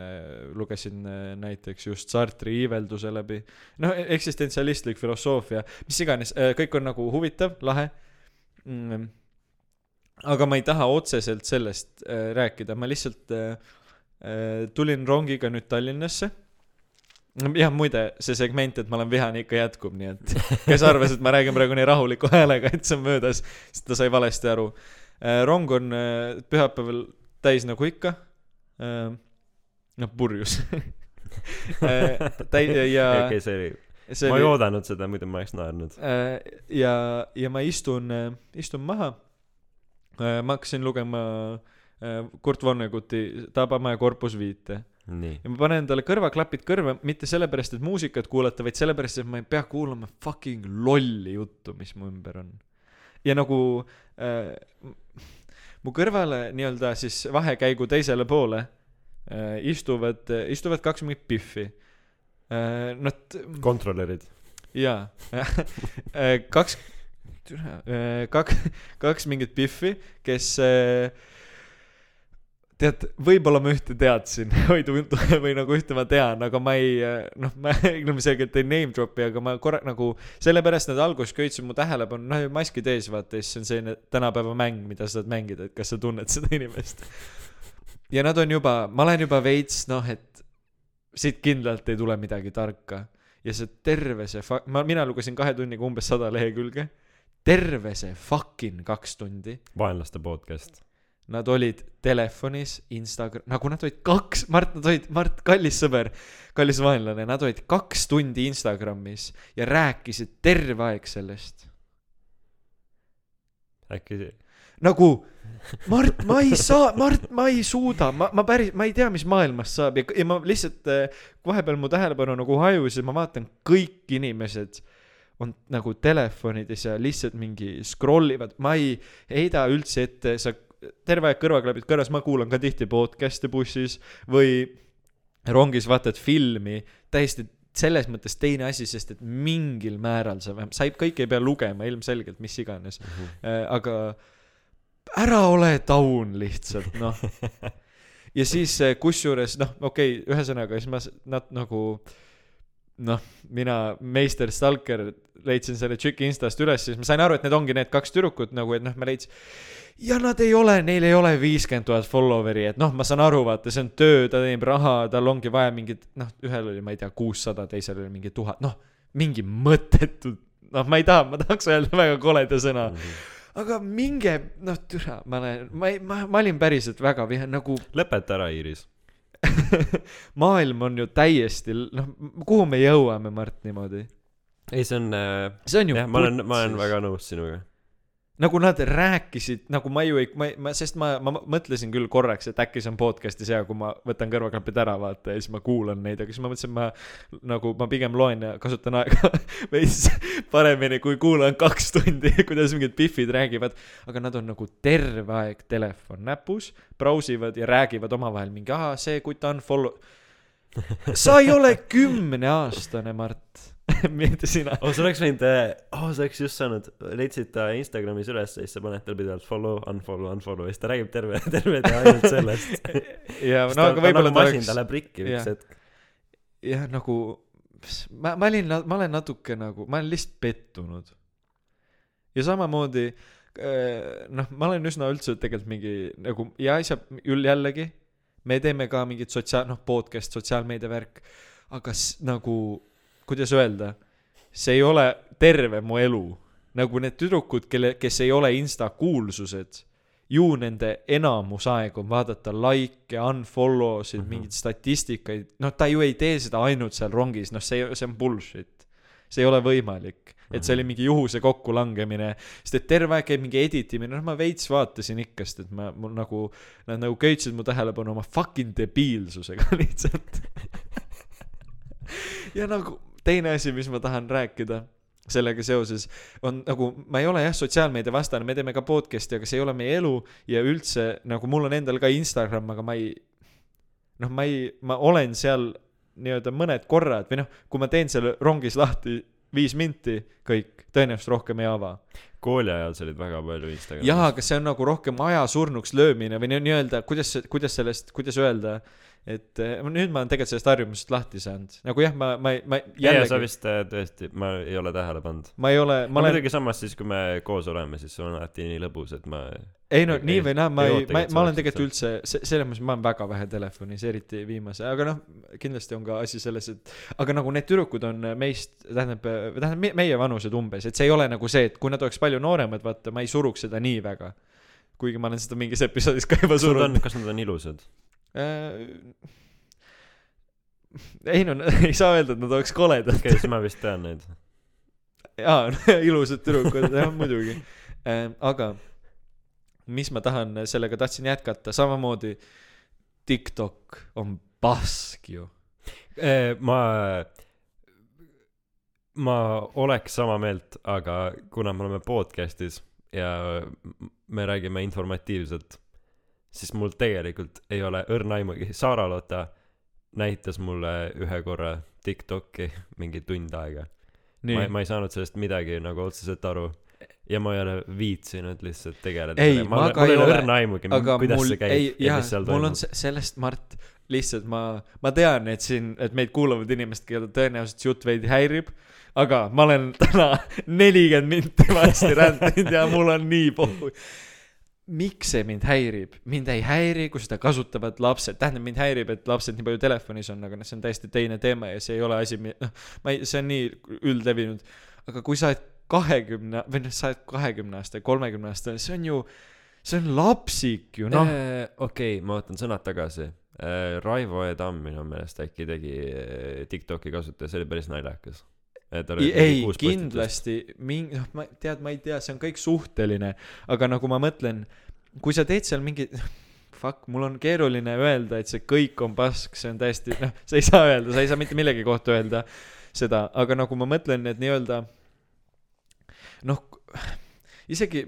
[SPEAKER 2] äh,, lugesin äh, näiteks just Sartre'i iivelduse läbi. noh, eksistentsialistlik filosoofia, mis iganes äh,, kõik on nagu huvitav, lahe mm.. Aga ma ei taha otseselt sellest äh, rääkida, ma lihtsalt äh, äh, tulin rongiga nüüd Tallinnasse jah, muide, see segment, et ma olen vihane, ikka jätkub, nii et kes arvas, et ma räägin praegu nii rahuliku häälega, et see on möödas, siis ta sai valesti aru. rong on äh, pühapäeval täis nagu ikka. noh, purjus. täi- ja
[SPEAKER 1] okei, see oli, ma ei oodanud seda, muidu ma oleks naernud.
[SPEAKER 2] äh, ja, ja ma istun, istun maha. Ma hakkasin lugema äh, Kurt Vonneguti Tabamäe korpus viite ja ma panen endale kõrvaklapid kõrva mitte sellepärast, et muusikat kuulata, vaid sellepärast, et ma ei pea kuulama fucking lolli juttu, mis mu ümber on. ja nagu äh, mu kõrvale nii-öelda siis vahekäigu teisele poole äh, istuvad, istuvad kaks mingit pihvi äh,. Nad,
[SPEAKER 1] kontrolörid.
[SPEAKER 2] jaa, kaks, kaks, kaks mingit pihvi, kes äh, tead, võib-olla ma ühte teadsin või tundu- või nagu ühte ma tean, aga ma ei noh, ma ilmselgelt ei name drop'i, aga ma korra nagu sellepärast nad alguses köitsid mu tähelepanu, noh maskid ees vaata siis on selline tänapäeva mäng, mida sa saad mängida, et kas sa tunned seda inimest. ja nad on juba, ma olen juba veits noh, et siit kindlalt ei tule midagi tarka. Ja see terve see fa-, ma, mina lugesin kahe tunniga umbes sada lehekülge, terve see fucking kaks tundi
[SPEAKER 1] vaenlaste podcast.
[SPEAKER 2] Nad olid telefonis, Instagram, nagu nad olid kaks, Mart, nad olid, Mart, kallis sõber, kallis vaenlane, nad olid kaks tundi Instagramis ja rääkisid terve aeg sellest.
[SPEAKER 1] äkki
[SPEAKER 2] nagu, Mart, ma ei saa, Mart, ma ei suuda, ma, ma päris, ma ei tea, mis maailmast saab ja, ja ma lihtsalt äh, vahepeal mu tähelepanu nagu hajus ja ma vaatan, kõik inimesed on nagu telefonides ja lihtsalt mingi scroll ivad, ma ei heida üldse ette, sa terve aeg kõrvaklapid kõrvas, ma kuulan ka tihti podcast'e bussis või rongis vaatad filmi, täiesti selles mõttes teine asi, sest et mingil määral sa vähemalt, sa ei, kõike ei pea lugema ilmselgelt, mis iganes. Äh,, aga ära ole taun lihtsalt, noh. ja siis äh, kusjuures noh, okei okay,, ühesõnaga siis ma nad nagu noh, mina, meister Stalker, leidsin selle tšiki Instast üles, siis ma sain aru, et need ongi need kaks tüdrukut nagu, et noh, ma leidsin ja nad ei ole, neil ei ole viiskümmend tuhat follower'i, et noh, ma saan aru, vaata, see on töö, ta teenib raha, tal ongi vaja mingit, noh, ühel oli, ma ei tea, kuussada, teisel oli mingi tuhat, noh, mingi mõttetu, noh, ma ei taha, ma tahaks öelda väga koleda sõna, aga minge, noh, türa, ma olen, ma ei, ma, ma olin päriselt väga vihane, nagu
[SPEAKER 1] lõpeta ära, Iiris.
[SPEAKER 2] maailm on ju täiesti, noh, kuhu me jõuame, Mart, niimoodi?
[SPEAKER 1] ei, see on äh,,
[SPEAKER 2] see on ju
[SPEAKER 1] jah, ma olen, ma olen väga nõus sinuga.
[SPEAKER 2] Nagu nad rääkisid, nagu ma ju ei, ma, ma, sest ma, ma mõtlesin küll korraks, et äkki see on podcast'is hea, kui ma võtan kõrvaklapid ära, vaata, ja siis ma kuulan neid, aga siis ma mõtlesin, ma nagu, ma pigem loen ja kasutan aega veits paremini, kui kuulan kaks tundi, kuidas mingid pihvid räägivad. aga nad on nagu terve aeg telefon näpus, brausivad ja räägivad omavahel mingi, aa, see kutt unfollow. sa ei ole kümneaastane, Mart mitte sina.
[SPEAKER 1] oh, sa oleks võinud, oh, sa oleks just saanud, leidsid ta Instagramis üles ja siis sa paned tal pidevalt follow, unfollow, unfollow ja siis ta räägib terve, terve tee ainult sellest.
[SPEAKER 2] ja no aga võib-olla ta
[SPEAKER 1] masin,
[SPEAKER 2] oleks
[SPEAKER 1] ta läheb rikki üks hetk.
[SPEAKER 2] jah, nagu ma, ma olin, ma olen natuke nagu, ma olen lihtsalt pettunud. ja samamoodi äh, noh, ma olen üsna üldse tegelikult mingi nagu ja asja, jällegi me teeme ka mingit sotsiaal, noh, podcast, sotsiaalmeedia värk, aga s- nagu, kuidas öelda, see ei ole terve mu elu. nagu need tüdrukud, kelle, kes ei ole insta kuulsused, ju nende enamus aeg on vaadata likee, unfollow sid mm,
[SPEAKER 1] Mhm.
[SPEAKER 2] -hmm. mingeid statistikaid, noh, ta ju ei tee seda ainult seal rongis, noh, see, see on bullshit. see ei ole võimalik, et see oli mingi juhuse kokkulangemine, sest et terve aeg käib mingi edit imine, noh, ma veits vaatasin ikka, sest et ma, mul nagu, nad nagu köitsid mu tähelepanu oma fucking debiilsusega lihtsalt. ja nagu teine asi, mis ma tahan rääkida sellega seoses on nagu ma ei ole jah sotsiaalmeedia vastane, me teeme ka podcast'i, aga see ei ole meie elu ja üldse nagu mul on endal ka Instagram, aga ma ei noh, ma ei, ma olen seal nii-öelda mõned korrad või noh, kui ma teen selle rongis lahti viis minti, kõik, tõenäoliselt rohkem ei ava.
[SPEAKER 1] kooli ajal sa olid väga palju Instagramis.
[SPEAKER 2] jaa, aga see on nagu rohkem aja surnuks löömine või nii- nii-öelda, kuidas, kuidas sellest, kuidas öelda, et eh, nüüd ma olen tegelikult sellest harjumusest lahti saanud, nagu jah, ma, ma, ma
[SPEAKER 1] ja, sa
[SPEAKER 2] jällegi,
[SPEAKER 1] vist äh, tõesti, ma ei ole tähele pannud.
[SPEAKER 2] ma ei ole, ma
[SPEAKER 1] ma
[SPEAKER 2] olen,
[SPEAKER 1] muidugi samas siis, kui me koos oleme, siis on alati nii lõbus, et ma
[SPEAKER 2] ei no
[SPEAKER 1] ei-
[SPEAKER 2] nii või naa, ma
[SPEAKER 1] ei
[SPEAKER 2] ma ma olen tegelikult üldse, se-, selles mõttes ma olen väga vähe telefonis, eriti viimase, aga noh, kindlasti on ka asi selles, et aga nagu need tüdrukud on meist, tähendab, tähendab me- meie vanused umbes, et see ei ole nagu see, et kui nad oleks palju nooremad, vaata, ma ei suruks seda nii väga. kuigi ma olen seda mingis episoodis ka juba surunud.,
[SPEAKER 1] kas nad on ilusad?
[SPEAKER 2] ei no ei saa öelda, et nad oleks koledad.
[SPEAKER 1] okei, siis ma vist tean neid.
[SPEAKER 2] jaa, ilusad tüdrukud, jah muidugi. aga mis ma tahan sellega tahtsin jätkata, samamoodi TikTok on pask ju.
[SPEAKER 1] ma, ma oleks sama meelt, aga kuna me oleme podcast'is ja me räägime informatiivselt, siis mul tegelikult ei ole õrna aimugi. Sara-Lotta näitas mulle ühe korra TikTok'i mingi tund aega. ma, ma ei saanud sellest midagi nagu otseselt aru ja ma ei ole viitsinud lihtsalt tegeleda
[SPEAKER 2] Ei, ma
[SPEAKER 1] mul,
[SPEAKER 2] ka
[SPEAKER 1] mul
[SPEAKER 2] ei
[SPEAKER 1] ei ole
[SPEAKER 2] ole.
[SPEAKER 1] õrna aimugi kuidas see käib
[SPEAKER 2] ei,
[SPEAKER 1] ja
[SPEAKER 2] jah
[SPEAKER 1] mis seal,
[SPEAKER 2] mul on
[SPEAKER 1] toimub
[SPEAKER 2] se- sellest, Mart, lihtsalt ma, ma tean, et siin, et meid kuulavad inimesed, keda tõenäoliselt see jutt veidi häirib, aga ma olen täna nelikümmend minti varsti rändinud ja mul on nii pohhu. Miks see mind häirib? mind ei häiri, kui seda kasutavad lapsed, tähendab mind häirib, et lapsed nii palju telefonis on, aga noh, see on täiesti teine teema ja see ei ole asi, noh, ma ei, see on nii üldlevinud. aga kui sa oled kahekümne või noh, sa oled kahekümne aasta, kolmekümne aastane, see on ju, see on lapsik ju, noh.
[SPEAKER 1] Äh, okei, ma võtan sõnad tagasi. Raivo E. Tamm minu meelest äkki tegi äh, TikTok'i kasutaja, see oli päris naljakas.
[SPEAKER 2] ei, kindlasti, mingi, noh, ma tead, ma ei tea, see on kõik suhteline, aga nagu ma mõtlen, kui sa teed seal mingi, fuck, mul on keeruline öelda, et see kõik on pask, see on täiesti, noh, sa ei saa öelda, sa ei saa mitte millegi kohta öelda seda, aga nagu ma mõtlen, et nii-öelda noh, isegi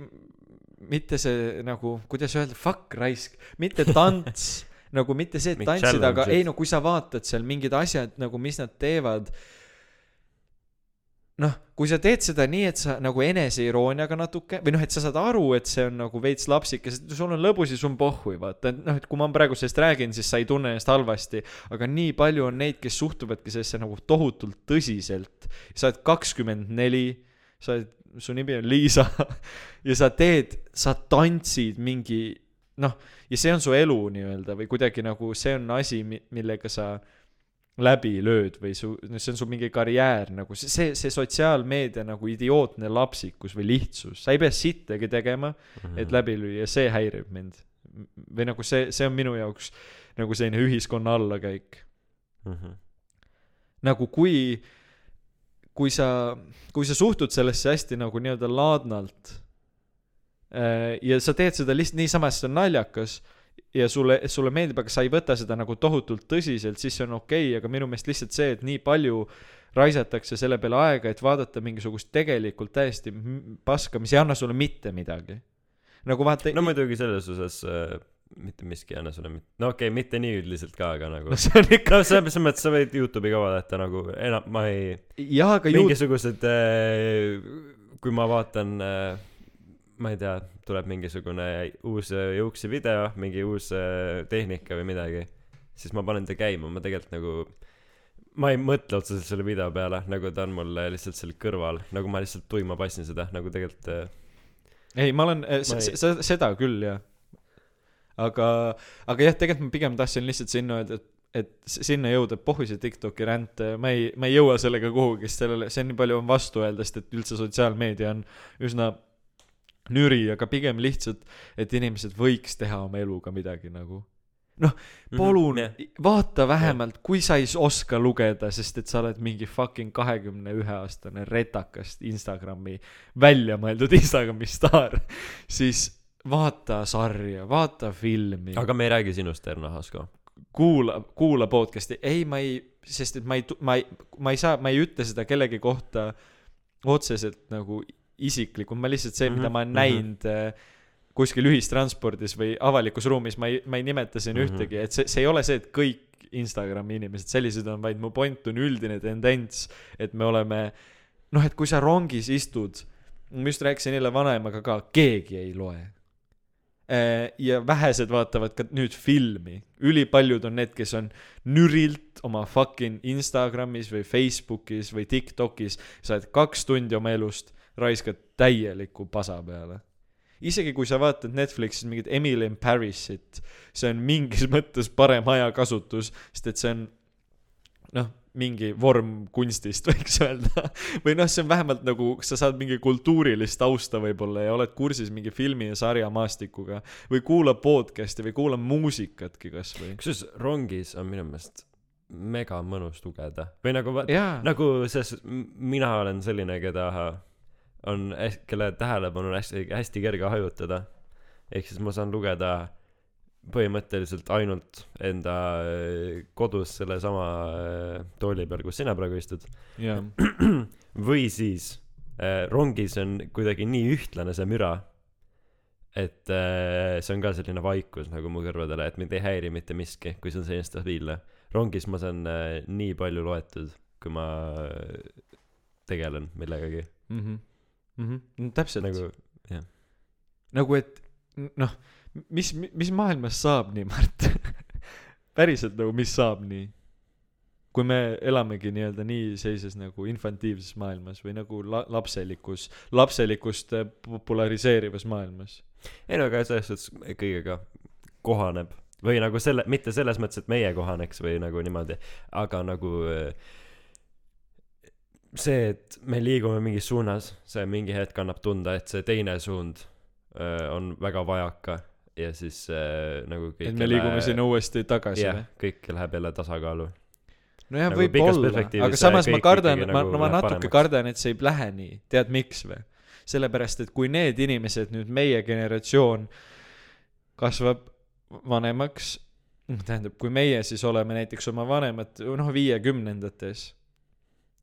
[SPEAKER 2] mitte see nagu, kuidas öelda, fuck raisk, mitte tants nagu mitte see, et tantsida, aga ei no kui sa vaatad seal mingid asjad nagu, mis nad teevad noh, kui sa teed seda nii, et sa nagu eneseirooniaga natuke või noh, et sa saad aru, et see on nagu veits lapsik ja s- sul on lõbus ja sul on pohhui, vaata, et noh, et kui ma praegu sellest räägin, siis sa ei tunne ennast halvasti. aga nii palju on neid, kes suhtuvadki sellesse nagu tohutult tõsiselt. sa oled kakskümmend neli, sa oled, su nimi on Liisa ja sa teed, sa tantsid mingi noh, ja see on su elu nii-öelda või kuidagi nagu see on asi, millega sa läbi lööd või su, see on su mingi karjäär nagu see, see, see sotsiaalmeedia nagu idiootne lapsikus või lihtsus, sa ei pea sittagi tegema,
[SPEAKER 1] Mhm.
[SPEAKER 2] et läbi lüüa, see häirib mind. või nagu see, see on minu jaoks nagu selline ühiskonna allakäik.
[SPEAKER 1] Mhm.
[SPEAKER 2] nagu kui, kui sa, kui sa suhtud sellesse hästi nagu nii-öelda laadnalt äh, ja sa teed seda lihtsalt niisama, sest see on naljakas ja sulle, sulle meeldib, aga sa ei võta seda nagu tohutult tõsiselt, siis see on okei okay,, aga minu meelest lihtsalt see, et nii palju raisatakse selle peale aega, et vaadata mingisugust tegelikult täiesti paska, mis ei anna sulle mitte midagi. nagu vaata
[SPEAKER 1] no muidugi selles osas äh, mitte miski ei anna sulle mit-, no okei okay,, mitte nii üldiselt ka, aga nagu
[SPEAKER 2] no see on ikka
[SPEAKER 1] no selles mõttes sa võid Youtube'i ka vaadata nagu enam, ma ei,
[SPEAKER 2] jah, aga
[SPEAKER 1] mingisugused, kui ma vaatan, ma ei tea, tuleb mingisugune uus äh, Juuksi video, mingi uus äh, tehnika või midagi, siis ma panen ta käima, ma tegelikult nagu ma ei mõtle otseselt selle video peale, nagu ta on mul lihtsalt seal kõrval, nagu ma lihtsalt tuima passin seda, nagu tegelikult äh,
[SPEAKER 2] ei, ma olen
[SPEAKER 1] ei-
[SPEAKER 2] seda küll jah. Aga aga jah tegelikult ma pigem tahtsin lihtsalt sinna öelda et et sinna jõuda pohhu see Tiktoki ränd ma ei ma ei jõua sellega kuhugi sest sellele see on nii palju on vastu öelda sest et üldse sotsiaalmeedia on üsna nüri aga pigem lihtsalt et inimesed võiks teha oma eluga midagi nagu. Noh palun
[SPEAKER 1] jah.
[SPEAKER 2] vaata vähemalt kui sa ei oska lugeda sest et sa oled mingi fucking kahekümne ühe aastane retakas Instagrami välja mõeldud Instagrami staar. Siis vaata sarja vaata filmi.
[SPEAKER 1] Aga me ei räägi sinust, Erno Hasko.
[SPEAKER 2] kuula kuula podcast'i. Ei ma ei sest et ma ei ma ei ma ei saa ma ei ütle seda kellegi kohta otseselt nagu isiklikult ma lihtsalt see mida
[SPEAKER 1] Mhm,
[SPEAKER 2] ma olen
[SPEAKER 1] mhm.
[SPEAKER 2] näinud äh, kuskil ühistranspordis või avalikus ruumis ma ei ma ei nimeta siin
[SPEAKER 1] Mhm.
[SPEAKER 2] ühtegi et see see ei ole see et kõik Instagrami inimesed sellised on vaid mu point on üldine tendents et me oleme noh et kui sa rongis istud ma just rääkisin eile vanaemaga ka keegi ei loe Äh, ja vähesed vaatavad ka nüüd filmi ülipaljud on need kes on nürilt oma fucking Instagramis või Facebookis või Tiktokis sa oled kaks tundi oma elust raiskad täieliku pasa peale. Isegi kui sa vaatad Netflixis mingit Emily in Parisit see on mingis mõttes parem ajakasutus sest et see on noh mingi vorm kunstist võiks öelda. Või noh see on vähemalt nagu sa saad mingi kultuurilist tausta võib-olla ja oled kursis mingi filmi ja sarja maastikuga või kuula podcast'i või kuula muusikatki kasvõi
[SPEAKER 1] kusjuures rongis on minu meelest mega mõnus lugeda või nagu nagu selles mina olen selline keda on kelle tähelepanu on hästi hästi kerge hajutada. Ehk siis ma saan lugeda põhimõtteliselt ainult enda äh, kodus sellesama äh, tooli peal kus sina praegu istud.
[SPEAKER 2] Jaa
[SPEAKER 1] või siis äh, rongis on kuidagi nii ühtlane see müra et äh, see on ka selline vaikus nagu mu kõrvadele et mind ei häiri mitte miski kui see on selline stabiilne. Rongis ma saan äh, nii palju loetud kui ma äh, tegelen millegagi
[SPEAKER 2] mhm. Mhm täpselt.
[SPEAKER 1] Nagu
[SPEAKER 2] nagu et noh mis mis maailmas saab nii Mart? Päriselt nagu mis saab nii? Kui me elamegi nii-öelda nii sellises nagu infantiivses maailmas või nagu la- lapselikus lapselikust äh, populariseerivas maailmas?
[SPEAKER 1] Ei no aga selles suhtes kõigega kohaneb. Või nagu selle mitte selles mõttes et meie kohaneks või nagu niimoodi aga nagu äh, see et me liigume mingis suunas see mingi hetk annab tunda et see teine suund öö, on väga vajaka ja siis äh, nagu kõik
[SPEAKER 2] et me liigume sinna uuesti tagasi
[SPEAKER 1] jah kõik läheb jälle tasakaalu.
[SPEAKER 2] Nojah
[SPEAKER 1] nagu
[SPEAKER 2] võib-olla aga samas ma kardan ma
[SPEAKER 1] nagu
[SPEAKER 2] no ma
[SPEAKER 1] läheb
[SPEAKER 2] natuke
[SPEAKER 1] paremaks.
[SPEAKER 2] kardan et see ei lähe nii. Tead miks või? Sellepärast et kui need inimesed nüüd meie generatsioon kasvab vanemaks tähendab kui meie siis oleme näiteks oma vanemad noh viiekümnendates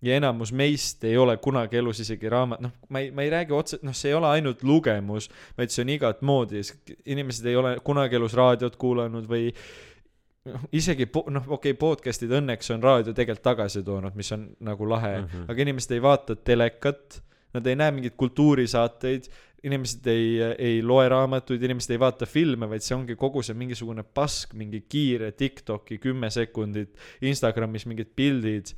[SPEAKER 2] ja enamus meist ei ole kunagi elus isegi raamat noh ma ei ma ei räägi otse noh see ei ole ainult lugemus vaid see on igat moodi inimesed ei ole kunagi elus raadiot kuulanud või noh isegi po- noh okei okay, podcast'id õnneks on raadio tegelikult tagasi toonud mis on nagu lahe mm. -hmm. aga inimesed ei vaata telekat nad ei näe mingeid kultuurisaateid inimesed ei ei loe raamatuid inimesed ei vaata filme vaid see ongi kogu see mingisugune pask mingi kiire Tiktoki kümme sekundit Instagramis mingid pildid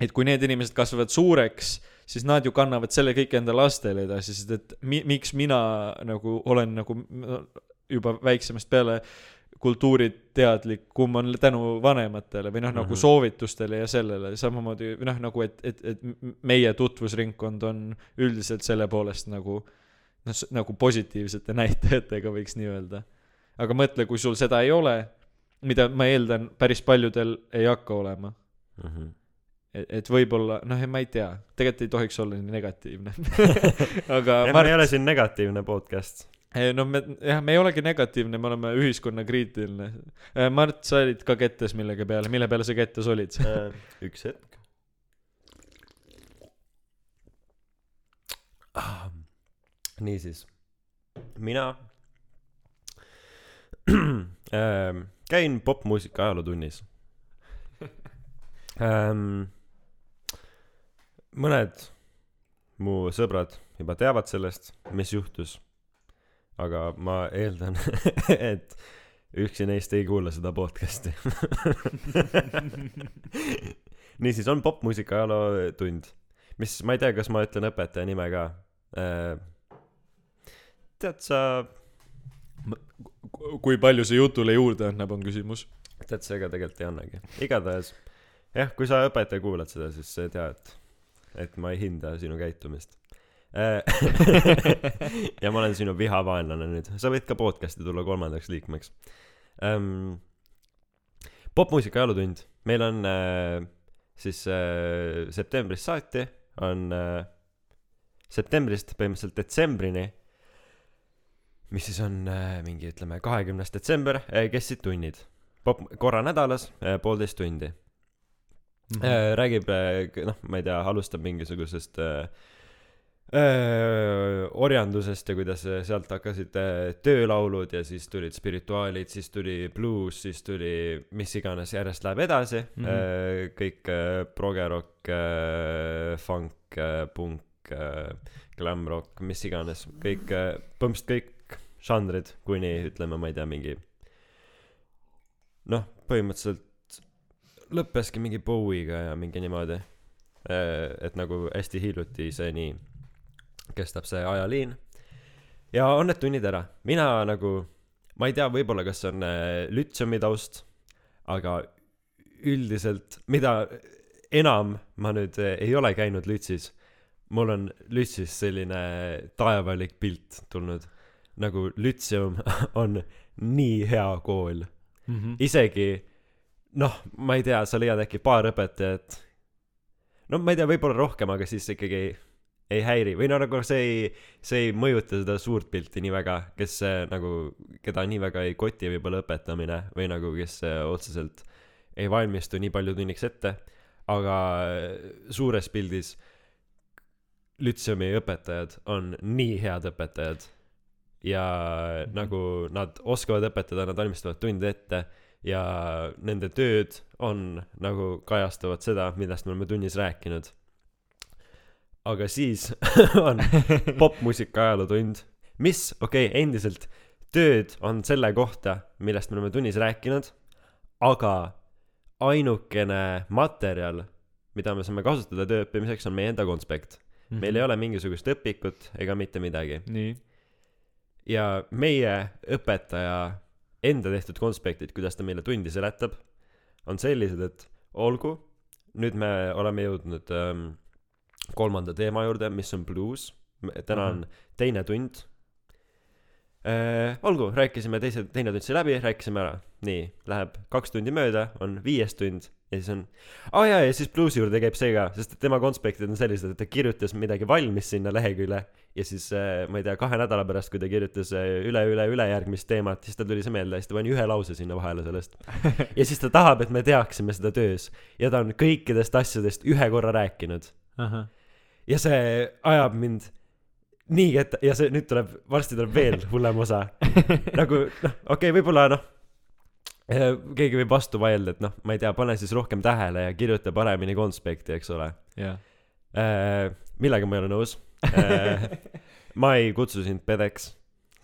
[SPEAKER 2] et kui need inimesed kasvavad suureks siis nad ju kannavad selle kõik enda lastele edasi sest et mi- miks mina nagu olen nagu juba väiksemast peale kultuuriteadlikum on tänu vanematele või noh mm -hmm. nagu soovitustele ja sellele samamoodi või noh nagu et et et meie tutvusringkond on üldiselt selle poolest nagu noh nagu positiivsete näitajatega võiks nii öelda aga mõtle kui sul seda ei ole mida ma eeldan päris paljudel ei hakka olema
[SPEAKER 1] Mhm.
[SPEAKER 2] Et, et võib-olla noh ma ei tea tegelikult ei tohiks olla nii negatiivne. Aga
[SPEAKER 1] me
[SPEAKER 2] Mart
[SPEAKER 1] ei ole siin negatiivne podcast.
[SPEAKER 2] Eh, no me jah me ei olegi negatiivne me oleme ühiskonnakriitiline. Eh, Mart sa olid ka kettes millegi peale mille peale sa kettes olid?
[SPEAKER 1] Äh, üks hetk. Ah. niisiis. Mina ähm, käin popmuusika ajalootunnis ähm. mõned mu sõbrad juba teavad sellest, mis juhtus. aga ma eeldan, et ükski neist ei kuula seda podcast'i. niisiis on popmuusika ajalootund, mis ma ei tea, kas ma ütlen õpetaja nime ka äh,. tead sa,
[SPEAKER 2] kui palju see jutule juurde annab, on küsimus.
[SPEAKER 1] tead sa ega tegelikult ei annagi, igatahes jah, kui sa õpetaja kuulad seda, siis tea, et, et ma ei hinda sinu käitumist. ja ma olen sinu vihavaenlane nüüd, sa võid ka podcast'i tulla kolmandaks liikmeks ähm,. popmuusika ajalootund, meil on äh, siis äh, septembrist saati on äh, septembrist põhimõtteliselt detsembrini, mis siis on äh, mingi ütleme kahekümnes detsember äh,, kestsid tunnid. pop, korra nädalas äh, poolteist tundi äh,. räägib äh, noh, ma ei tea, alustab mingisugusest äh, äh, orjandusest ja kuidas sealt hakkasid töölaulud ja siis tulid spirituaalid, siis tuli bluus, siis tuli mis iganes, järjest läheb edasi mm. -hmm. kõik progerock funk punk äh,, glam rock, mis iganes, kõik põhimõtteliselt kõik žanrid, kuni ütleme, ma ei tea, mingi noh, põhimõtteliselt lõppeski mingi Bowie'ga ja mingi niimoodi. et nagu hästi hiljuti see nii kestab see ajaliin. ja on need tunnid ära, mina nagu, ma ei tea, võib-olla kas see on äh, lütseumi taust, aga üldiselt, mida enam ma nüüd äh, ei ole käinud lütsis, mul on lütsis selline taevalik pilt tulnud. nagu lütseum on nii hea kool
[SPEAKER 2] -hmm.
[SPEAKER 1] isegi noh, ma ei tea, sa leiad äkki paar õpetajat. no ma ei tea, võib-olla rohkem, aga siis ikkagi ei, ei häiri või no nagu see ei, see ei mõjuta seda suurt pilti nii väga, kes äh, nagu, keda nii väga ei koti võib-olla õpetamine või nagu, kes äh, otseselt ei valmistu nii palju tunniks ette. aga äh, suures pildis lütseumi õpetajad on nii head õpetajad ja nagu nad oskavad õpetada, nad valmistavad tunde ette ja nende tööd on nagu kajastavad seda, millest me oleme tunnis rääkinud. aga siis on popmuusika ajalootund, mis, okei okay,, endiselt tööd on selle kohta, millest me oleme tunnis rääkinud, aga ainukene materjal, mida me saame kasutada töö õppimiseks, on meie enda konspekt. meil ei ole mingisugust õpikut ega mitte midagi.
[SPEAKER 2] nii.
[SPEAKER 1] ja meie õpetaja enda tehtud konspektid, kuidas ta meile tundi seletab, on sellised, et olgu, nüüd me oleme jõudnud ähm, kolmanda teema juurde, mis on bluus. täna on teine tund äh,. olgu, rääkisime teise, teine tund sai läbi, rääkisime ära. nii, läheb kaks tundi mööda, on viies tund ja siis on, aa oh, jaa, ja siis bluusi juurde käib see ka, sest et tema konspektid on sellised, et ta kirjutas midagi valmis sinna lehekülje ja siis äh, ma ei tea, kahe nädala pärast, kui ta kirjutas äh, üle, üle, üle järgmist teemat, siis tal tuli see meelde, siis ta pani ühe lause sinna vahele sellest. ja siis ta tahab, et me teaksime seda töös ja ta on kõikidest asjadest ühe korra rääkinud ja see ajab mind nii kätte ja see nüüd tuleb, varsti tuleb veel hullem osa. nagu noh, okei okay,, võib-olla noh, keegi võib vastu vaielda, et noh, ma ei tea, pane siis rohkem tähele ja kirjuta paremini konspekti, eks ole.
[SPEAKER 2] jah.
[SPEAKER 1] millega ma ei ole nõus. ma ei kutsu sind pedeks,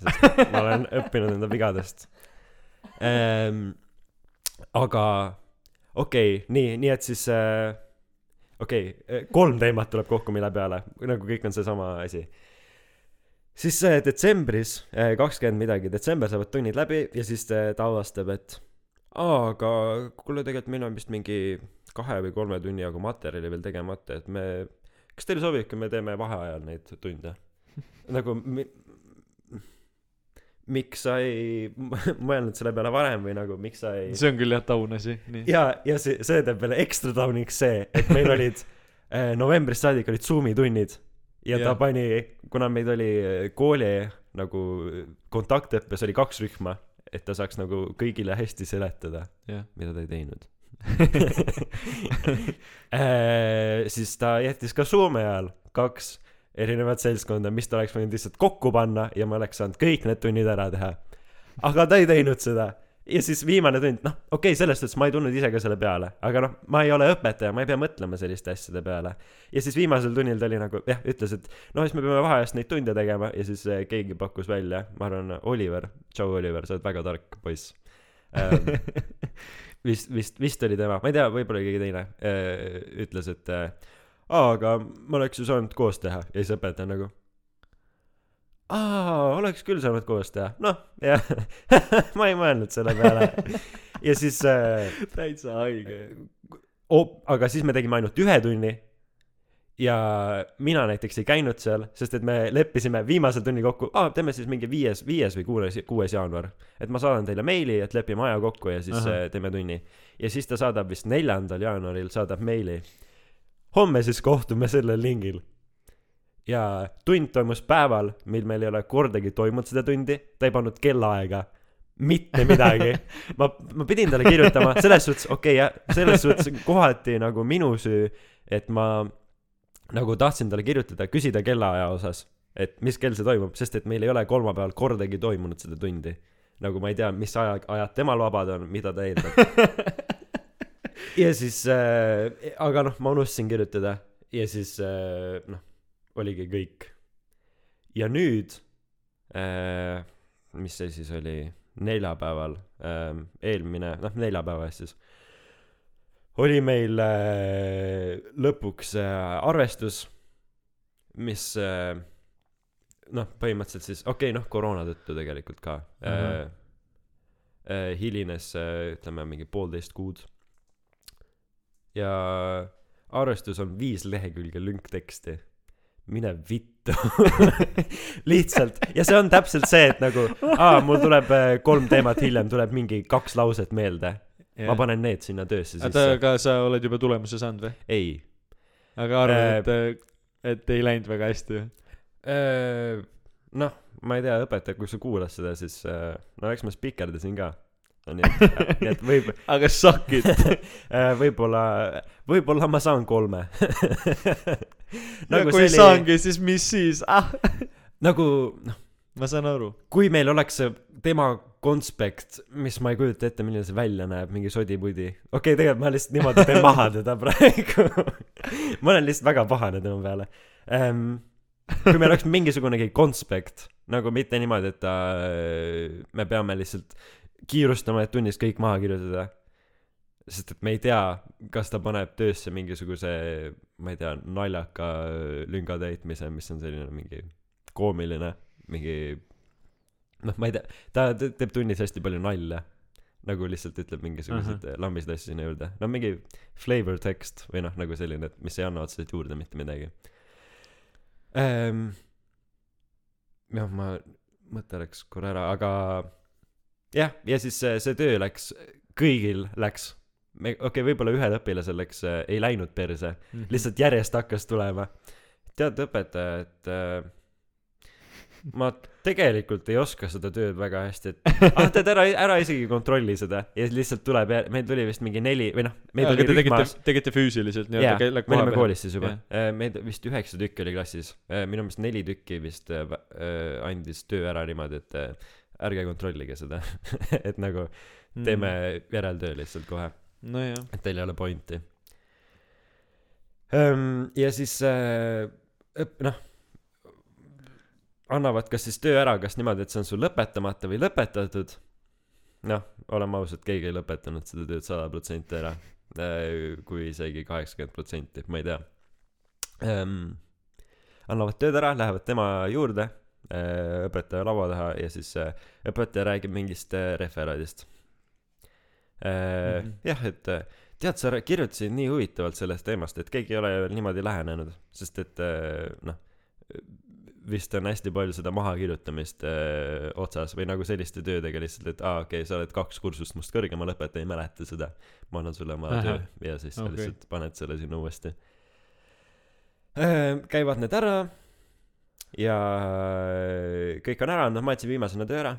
[SPEAKER 1] sest ma olen õppinud enda vigadest. aga okei okay,, nii, nii et siis äh, okei okay,, kolm teemat tuleb kokku, mille peale, nagu kõik on seesama asi. siis äh, detsembris, kakskümmend midagi, detsember saavad tunnid läbi ja siis äh, ta avastab, et aa, aga kuule, tegelikult meil on vist mingi kahe või kolme tunni jagu materjali veel tegemata, et me, kas teile sobib, kui me teeme vaheajal neid tunde? nagu mi, miks sa ei mõelnud selle peale varem või nagu miks sa ei
[SPEAKER 2] see on küll jah taunasi, nii.
[SPEAKER 1] ja, ja see, see teeb veel ekstra tauniks see, et meil olid äh, novembrist saadik olid Zoomi tunnid ja ta
[SPEAKER 2] Jah.
[SPEAKER 1] pani, kuna meid oli äh, kooli nagu kontaktõppes oli kaks rühma, et ta saaks nagu kõigile hästi seletada,
[SPEAKER 2] jah.
[SPEAKER 1] mida ta ei teinud äh,. siis ta jättis ka Soome ajal kaks erinevat seltskonda, mis ta oleks võinud lihtsalt kokku panna ja ma oleks saanud kõik need tunnid ära teha. aga ta ei teinud seda ja siis viimane tund noh okei okay, selles suhtes ma ei tulnud ise ka selle peale aga noh ma ei ole õpetaja ma ei pea mõtlema selliste asjade peale. ja siis viimasel tunnil ta oli nagu jah ütles et noh siis me peame vaheajast neid tunde tegema ja siis eh, keegi pakkus välja ma arvan Oliver tšau Oliver sa oled väga tark poiss. Ähm, vist vist vist oli tema ma ei tea võib-olla keegi teine äh, ütles et äh, aa aga me oleks ju saanud koos teha. ja siis õpetaja nagu aa oleks küll saanud koos teha. Noh jah. Ma ei mõelnud selle peale. Ja siis äh,
[SPEAKER 2] täitsa haige.
[SPEAKER 1] Aga siis me tegime ainult ühe tunni. Ja mina näiteks ei käinud seal sest et me leppisime viimasel tunnil kokku aa teeme siis mingi viies viies või kuues kuues jaanuar. Et ma saadan teile meili et lepime aja kokku ja siis
[SPEAKER 2] Ahah.
[SPEAKER 1] äh, teeme tunni. Ja siis ta saadab vist neljandal jaanuaril saadab meili. Homme siis kohtume sellel lingil ja tund toimus päeval mil meil ei ole kordagi toimunud seda tundi. Ta ei pannud kellaaega. Mitte midagi. Ma ma pidin talle kirjutama selles suhtes okei okay, jah selles suhtes kohati nagu minu süü et ma nagu tahtsin talle kirjutada küsida kellaaja osas et mis kell see toimub sest et meil ei ole kolmapäeval kordagi toimunud seda tundi. Nagu ma ei tea mis aja ajad temal vabad on mida ta eeldab. Ja siis äh, aga noh ma unustasin kirjutada. Ja siis äh, noh oligi kõik. Ja nüüd äh, mis see siis oli? Neljapäeval äh, eelmine noh neljapäeva eest siis. Oli meil äh, lõpuks äh, arvestus mis äh, noh põhimõtteliselt siis okei okay, noh koroona tõttu tegelikult ka äh,
[SPEAKER 2] Mhm.
[SPEAKER 1] äh, hilines äh, ütleme mingi poolteist kuud. Ja arvestus on viis lehekülge lünkteksti mine vittu. Lihtsalt. Ja see on täpselt see et nagu aa mul tuleb äh, kolm teemat hiljem tuleb mingi kaks lauset meelde. Ma panen need sinna töösse sisse.
[SPEAKER 2] aga sa oled juba tulemuse saanud või?
[SPEAKER 1] Ei.
[SPEAKER 2] Aga arvad et et ei läinud väga hästi või?
[SPEAKER 1] Äh, noh ma ei tea õpetaja kui sa kuulad seda siis äh, no eks ma spikerdasin ka. No, nii et nii et võib
[SPEAKER 2] aga suck it
[SPEAKER 1] äh, võib-olla võib-olla ma saan kolme
[SPEAKER 2] ja
[SPEAKER 1] nagu
[SPEAKER 2] kui
[SPEAKER 1] see oli
[SPEAKER 2] saangi siis mis siis? Ah.
[SPEAKER 1] Nagu noh
[SPEAKER 2] ma saan aru.
[SPEAKER 1] Kui meil oleks see tema konspekt mis ma ei kujuta ette milline see välja näeb mingi sodi-pudi okei okay, tegelikult ma lihtsalt niimoodi teen maha teda praegu. Ma olen lihtsalt väga pahane tema peale. Ähm, kui meil oleks mingisugunegi konspekt nagu mitte niimoodi et ta me peame lihtsalt kiirustama et tunnis kõik maha kirjutada sest et me ei tea kas ta paneb töösse mingisuguse ma ei tea naljaka lünga täitmise mis on selline mingi koomiline mingi noh ma ei tea ta te- teeb tunnis hästi palju nalja nagu lihtsalt ütleb mingisuguseid uh -huh. lambiseid asju sinna juurde no mingi flavor text või noh nagu selline et mis ei anna otseselt juurde mitte midagi ähm, jah ma mõte läks korra ära aga jah ja siis see, see töö läks kõigil läks me okei okay, võib-olla ühel õpilasel läks äh, ei läinud perse. Lihtsalt järjest hakkas tulema. Tead õpetaja et äh, ma tegelikult ei oska seda tööd väga hästi et ah tead ära ära isegi kontrolli seda. Ja lihtsalt tuleb meil tuli vist mingi neli või noh
[SPEAKER 2] aga
[SPEAKER 1] oli rühmas
[SPEAKER 2] tegite füüsiliselt nii-öelda kella
[SPEAKER 1] me olime
[SPEAKER 2] koha
[SPEAKER 1] koolis siis juba
[SPEAKER 2] Jah.
[SPEAKER 1] meid vist üheksa tükki oli klassis. Minu meelest neli tükki vist äh, äh, andis töö ära niimoodi et äh, ärge kontrollige seda. Et nagu
[SPEAKER 2] peal
[SPEAKER 1] teeme järeltöö lihtsalt kohe
[SPEAKER 2] nojah.
[SPEAKER 1] Et teil ei ole pointi. Ehm, ja siis äh, õp- noh annavad kas siis töö ära kas niimoodi et see on sul lõpetamata või lõpetatud? Noh oleme ausad keegi ei lõpetanud seda tööd sada protsenti ära äh, kui isegi kaheksakümmend protsenti ma ei tea. Ähm, annavad tööd ära lähevad tema juurde äh, õpetaja laua taha ja siis äh, õpetaja räägib mingist äh, referaadist äh,
[SPEAKER 2] Mhm.
[SPEAKER 1] jah et äh, tead sa kirjutasid nii huvitavalt sellest teemast et keegi ei ole veel niimoodi lähenenud sest et äh, noh vist on hästi palju seda mahakirjutamist äh, otsas või nagu selliste töödega lihtsalt et aa okei okay, sa oled kaks kursust must kõrgemal õpetaja ei mäleta seda. Ma annan sulle oma töö. Ja siis sa
[SPEAKER 2] Okei.
[SPEAKER 1] lihtsalt paned selle sinna uuesti. Käivad need ära ja kõik on ära noh ma jätsin viimasena töö ära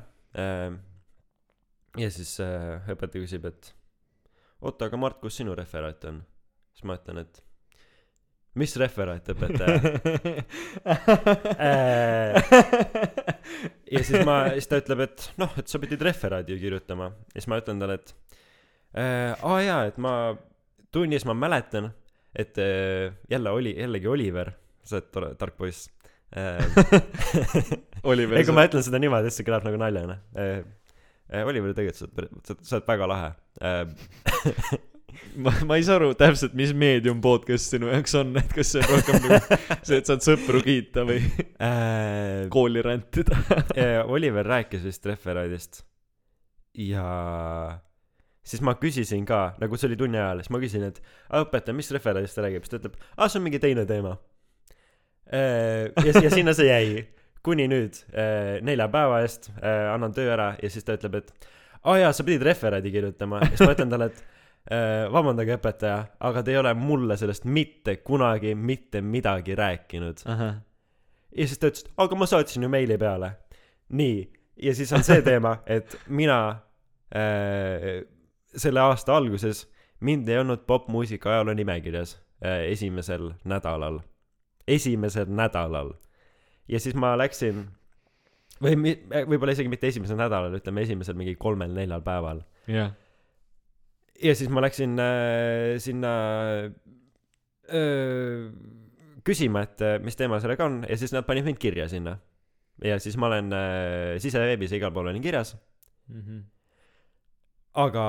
[SPEAKER 1] ja siis äh, õpetaja küsib et oota aga Mart kus sinu referaat on? Siis ma ütlen et mis referaat õpetaja? Äh, ja siis ma siis ta ütleb et noh et sa pidid referaadi ju kirjutama. Ja siis ma ütlen talle et äh, aa jaa et ma tunnis ma mäletan et äh, jälle oli jällegi Oliver. Sa oled tore tark poiss. Äh,
[SPEAKER 2] Oliver
[SPEAKER 1] ei kui ma ütlen seda niimoodi siis see kõlab nagu naljana. Äh, Oliver tegelikult sa oled sa oled- väga lahe. Äh,
[SPEAKER 2] ma, ma ei saa aru täpselt, mis meedium podcast sinu jaoks on, et kas see on rohkem nagu see, et saad sõpru kiita või
[SPEAKER 1] äh,
[SPEAKER 2] kooli rändida.
[SPEAKER 1] Äh, Oliver rääkis vist referaadist ja siis ma küsisin ka nagu see oli tunni ajal siis ma küsisin et "Aa, õpetaja mis referaadist ta räägib? Siis ta ütleb aa see on mingi teine teema. Äh, ja ja sinna see jäi kuni nüüd äh, nelja päeva eest äh, annan töö ära ja siis ta ütleb et aa jaa sa pidid referaadi kirjutama. Ja siis ma ütlen talle et äh, vabandage õpetaja aga te ei ole mulle sellest mitte kunagi mitte midagi rääkinud. Ja siis ta ütles, et aga ma saatsin ju meili peale. nii, ja siis on see teema, et mina äh, selle aasta alguses, mind ei olnud popmuusika ajaloo nimekirjas äh, esimesel nädalal, esimesel nädalal. Ja siis ma läksin või mi-, võib-olla isegi mitte esimesel nädalal, ütleme esimesel mingi kolmel-neljal päeval.
[SPEAKER 2] jah,
[SPEAKER 1] ja siis ma läksin äh, sinna äh, küsima, et äh, mis teema sellega on ja siis nad panid mind kirja sinna. ja siis ma olen äh, siseveebis ja igal pool olin kirjas, aga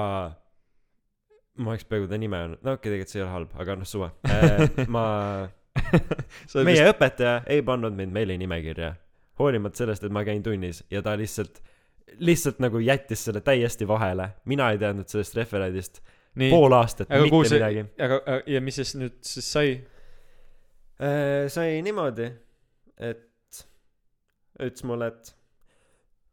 [SPEAKER 1] ma oleks peaaegu ta nime öelnud, no okei okay,, tegelikult see ei ole halb, aga noh, suva äh,. ma, meie õpetaja ei pannud mind meili nimekirja, hoolimata sellest, et ma käin tunnis ja ta lihtsalt, lihtsalt nagu jättis selle täiesti vahele. mina ei teadnud sellest referaadist
[SPEAKER 2] nii,
[SPEAKER 1] pool aastat mitte
[SPEAKER 2] see-
[SPEAKER 1] midagi.
[SPEAKER 2] aga ja mis siis nüüd siis sai?
[SPEAKER 1] Äh, sai niimoodi, et ütles mulle, et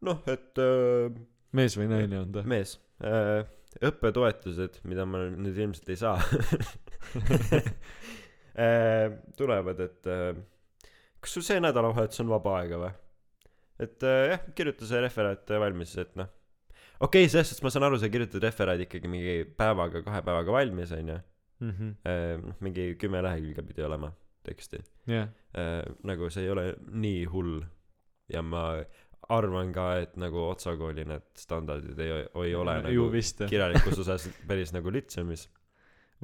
[SPEAKER 1] noh, et äh,
[SPEAKER 2] mees või naine on ta?
[SPEAKER 1] mees äh,, õppetoetused, mida ma nüüd ilmselt ei saa tulevad, et äh, kas sul see nädalavahetus on vaba aega või? et äh, jah, kirjuta see referaat valmis, et noh, okei okay,, selles suhtes ma saan aru, sa kirjutad referaadi ikkagi mingi päevaga, kahe päevaga valmis, onju. noh, mingi kümme lehekülge pidi olema teksti. äh, nagu see ei ole nii hull ja ma arvan ka, et nagu Otsa kooli need standardid ei, ei ole
[SPEAKER 2] ju
[SPEAKER 1] nagu
[SPEAKER 2] vist
[SPEAKER 1] kirjalikus osas päris nagu lütseumis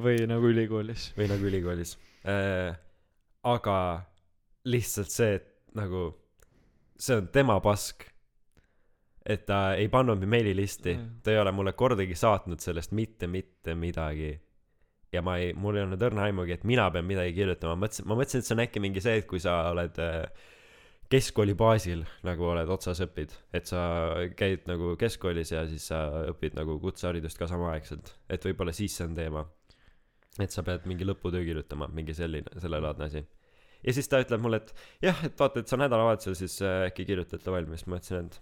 [SPEAKER 2] või nagu ülikoolis.
[SPEAKER 1] või nagu ülikoolis äh,. aga lihtsalt see, et nagu see on tema pask, et ta ei pannud mind meililisti
[SPEAKER 2] Mm.
[SPEAKER 1] ta ei ole mulle kordagi saatnud sellest mitte mitte midagi ja ma ei mul ei olnud õrna aimugi et mina pean midagi kirjutama ma mõtlesin ma mõtlesin et see on äkki mingi see et kui sa oled äh, keskkooli baasil nagu oled otsas õpid et sa käid nagu keskkoolis ja siis sa õpid nagu kutseharidust ka samaaegselt et võib-olla siis see on teema et sa pead mingi lõputöö kirjutama mingi selline sellelaadne asi. Ja siis ta ütleb mulle et jah et vaata et sa nädalavahetusel siis äh, äkki kirjutad ta valmis. Ma ütlesin et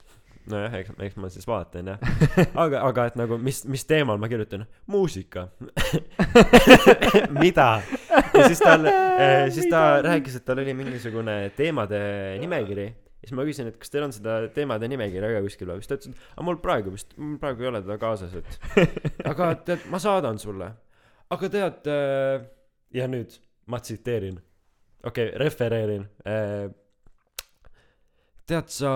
[SPEAKER 1] nojah eks eks ma siis vaatan jah. Aga aga et nagu mis mis teemal ma kirjutan? Muusika. Mida? Ja siis tal äh, siis ta rääkis et tal oli mingisugune teemade nimekiri. Siis ma küsin et kas teil on seda teemade nimekirja ka kuskil või? Siis ta ütles et aga mul praegu vist mul praegu ei ole teda kaasas et aga tead ma saadan sulle aga tead äh, ja nüüd ma tsiteerin. Okei okay, refereerin äh, tead sa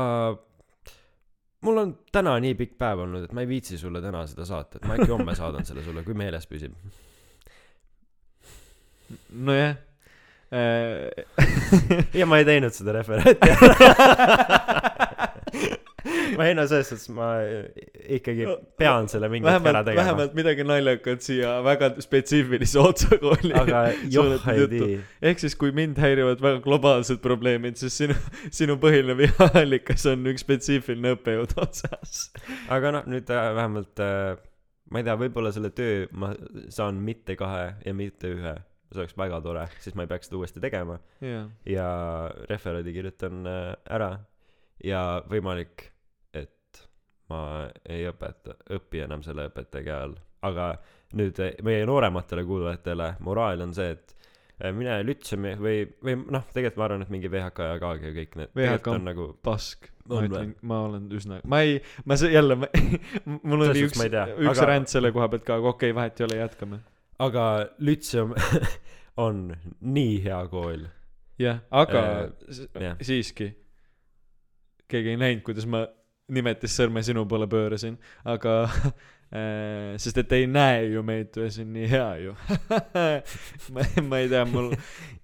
[SPEAKER 1] mul on täna nii pikk päev olnud et ma ei viitsi sulle täna seda saata et ma äkki homme saadan selle sulle kui meeles püsib.
[SPEAKER 2] Nojah.
[SPEAKER 1] Ja ma ei teinud seda referaati ma ei no selles suhtes ma ikkagi pean selle mingi hetk ära tegema.
[SPEAKER 2] vähemalt midagi naljakat siia väga spetsiifilise otsakooli
[SPEAKER 1] aga joh ei tii
[SPEAKER 2] ehk siis, kui mind häirivad väga globaalsed probleemid, siis sinu, sinu põhiline vihaallikas on üks spetsiifiline õppejõud otsas.
[SPEAKER 1] aga noh nüüd äh, vähemalt äh, ma ei tea võib-olla selle töö ma saan mitte kahe ja mitte ühe. See oleks väga tore siis ma ei peaks seda uuesti tegema.
[SPEAKER 2] Jaa.
[SPEAKER 1] ja referaadi kirjutan äh, ära ja võimalik et ma ei õpeta õpi enam selle õpetaja käe all aga nüüd eh, meie noorematele kuulajatele moraal on see et eh, mine lütseumi või või noh tegelikult ma arvan et mingi VHK ja KG ja kõik need
[SPEAKER 2] VHK
[SPEAKER 1] on nagu
[SPEAKER 2] pask. ma
[SPEAKER 1] On
[SPEAKER 2] ütlen, ma olen üsna, ma ei, ma see jälle, mul oli üks üks
[SPEAKER 1] aga-
[SPEAKER 2] ränd selle koha pealt ka, aga okei, vahet ei ole, jätkame.
[SPEAKER 1] aga lütseum on nii hea kool.
[SPEAKER 2] jah, aga
[SPEAKER 1] Äh,
[SPEAKER 2] s-
[SPEAKER 1] jah.
[SPEAKER 2] siiski, keegi ei näinud, kuidas ma nimetissõrme sinu poole pöörasin, aga äh, sest et ei näe ju meid, see on nii hea ju ma, ma ei tea, mul,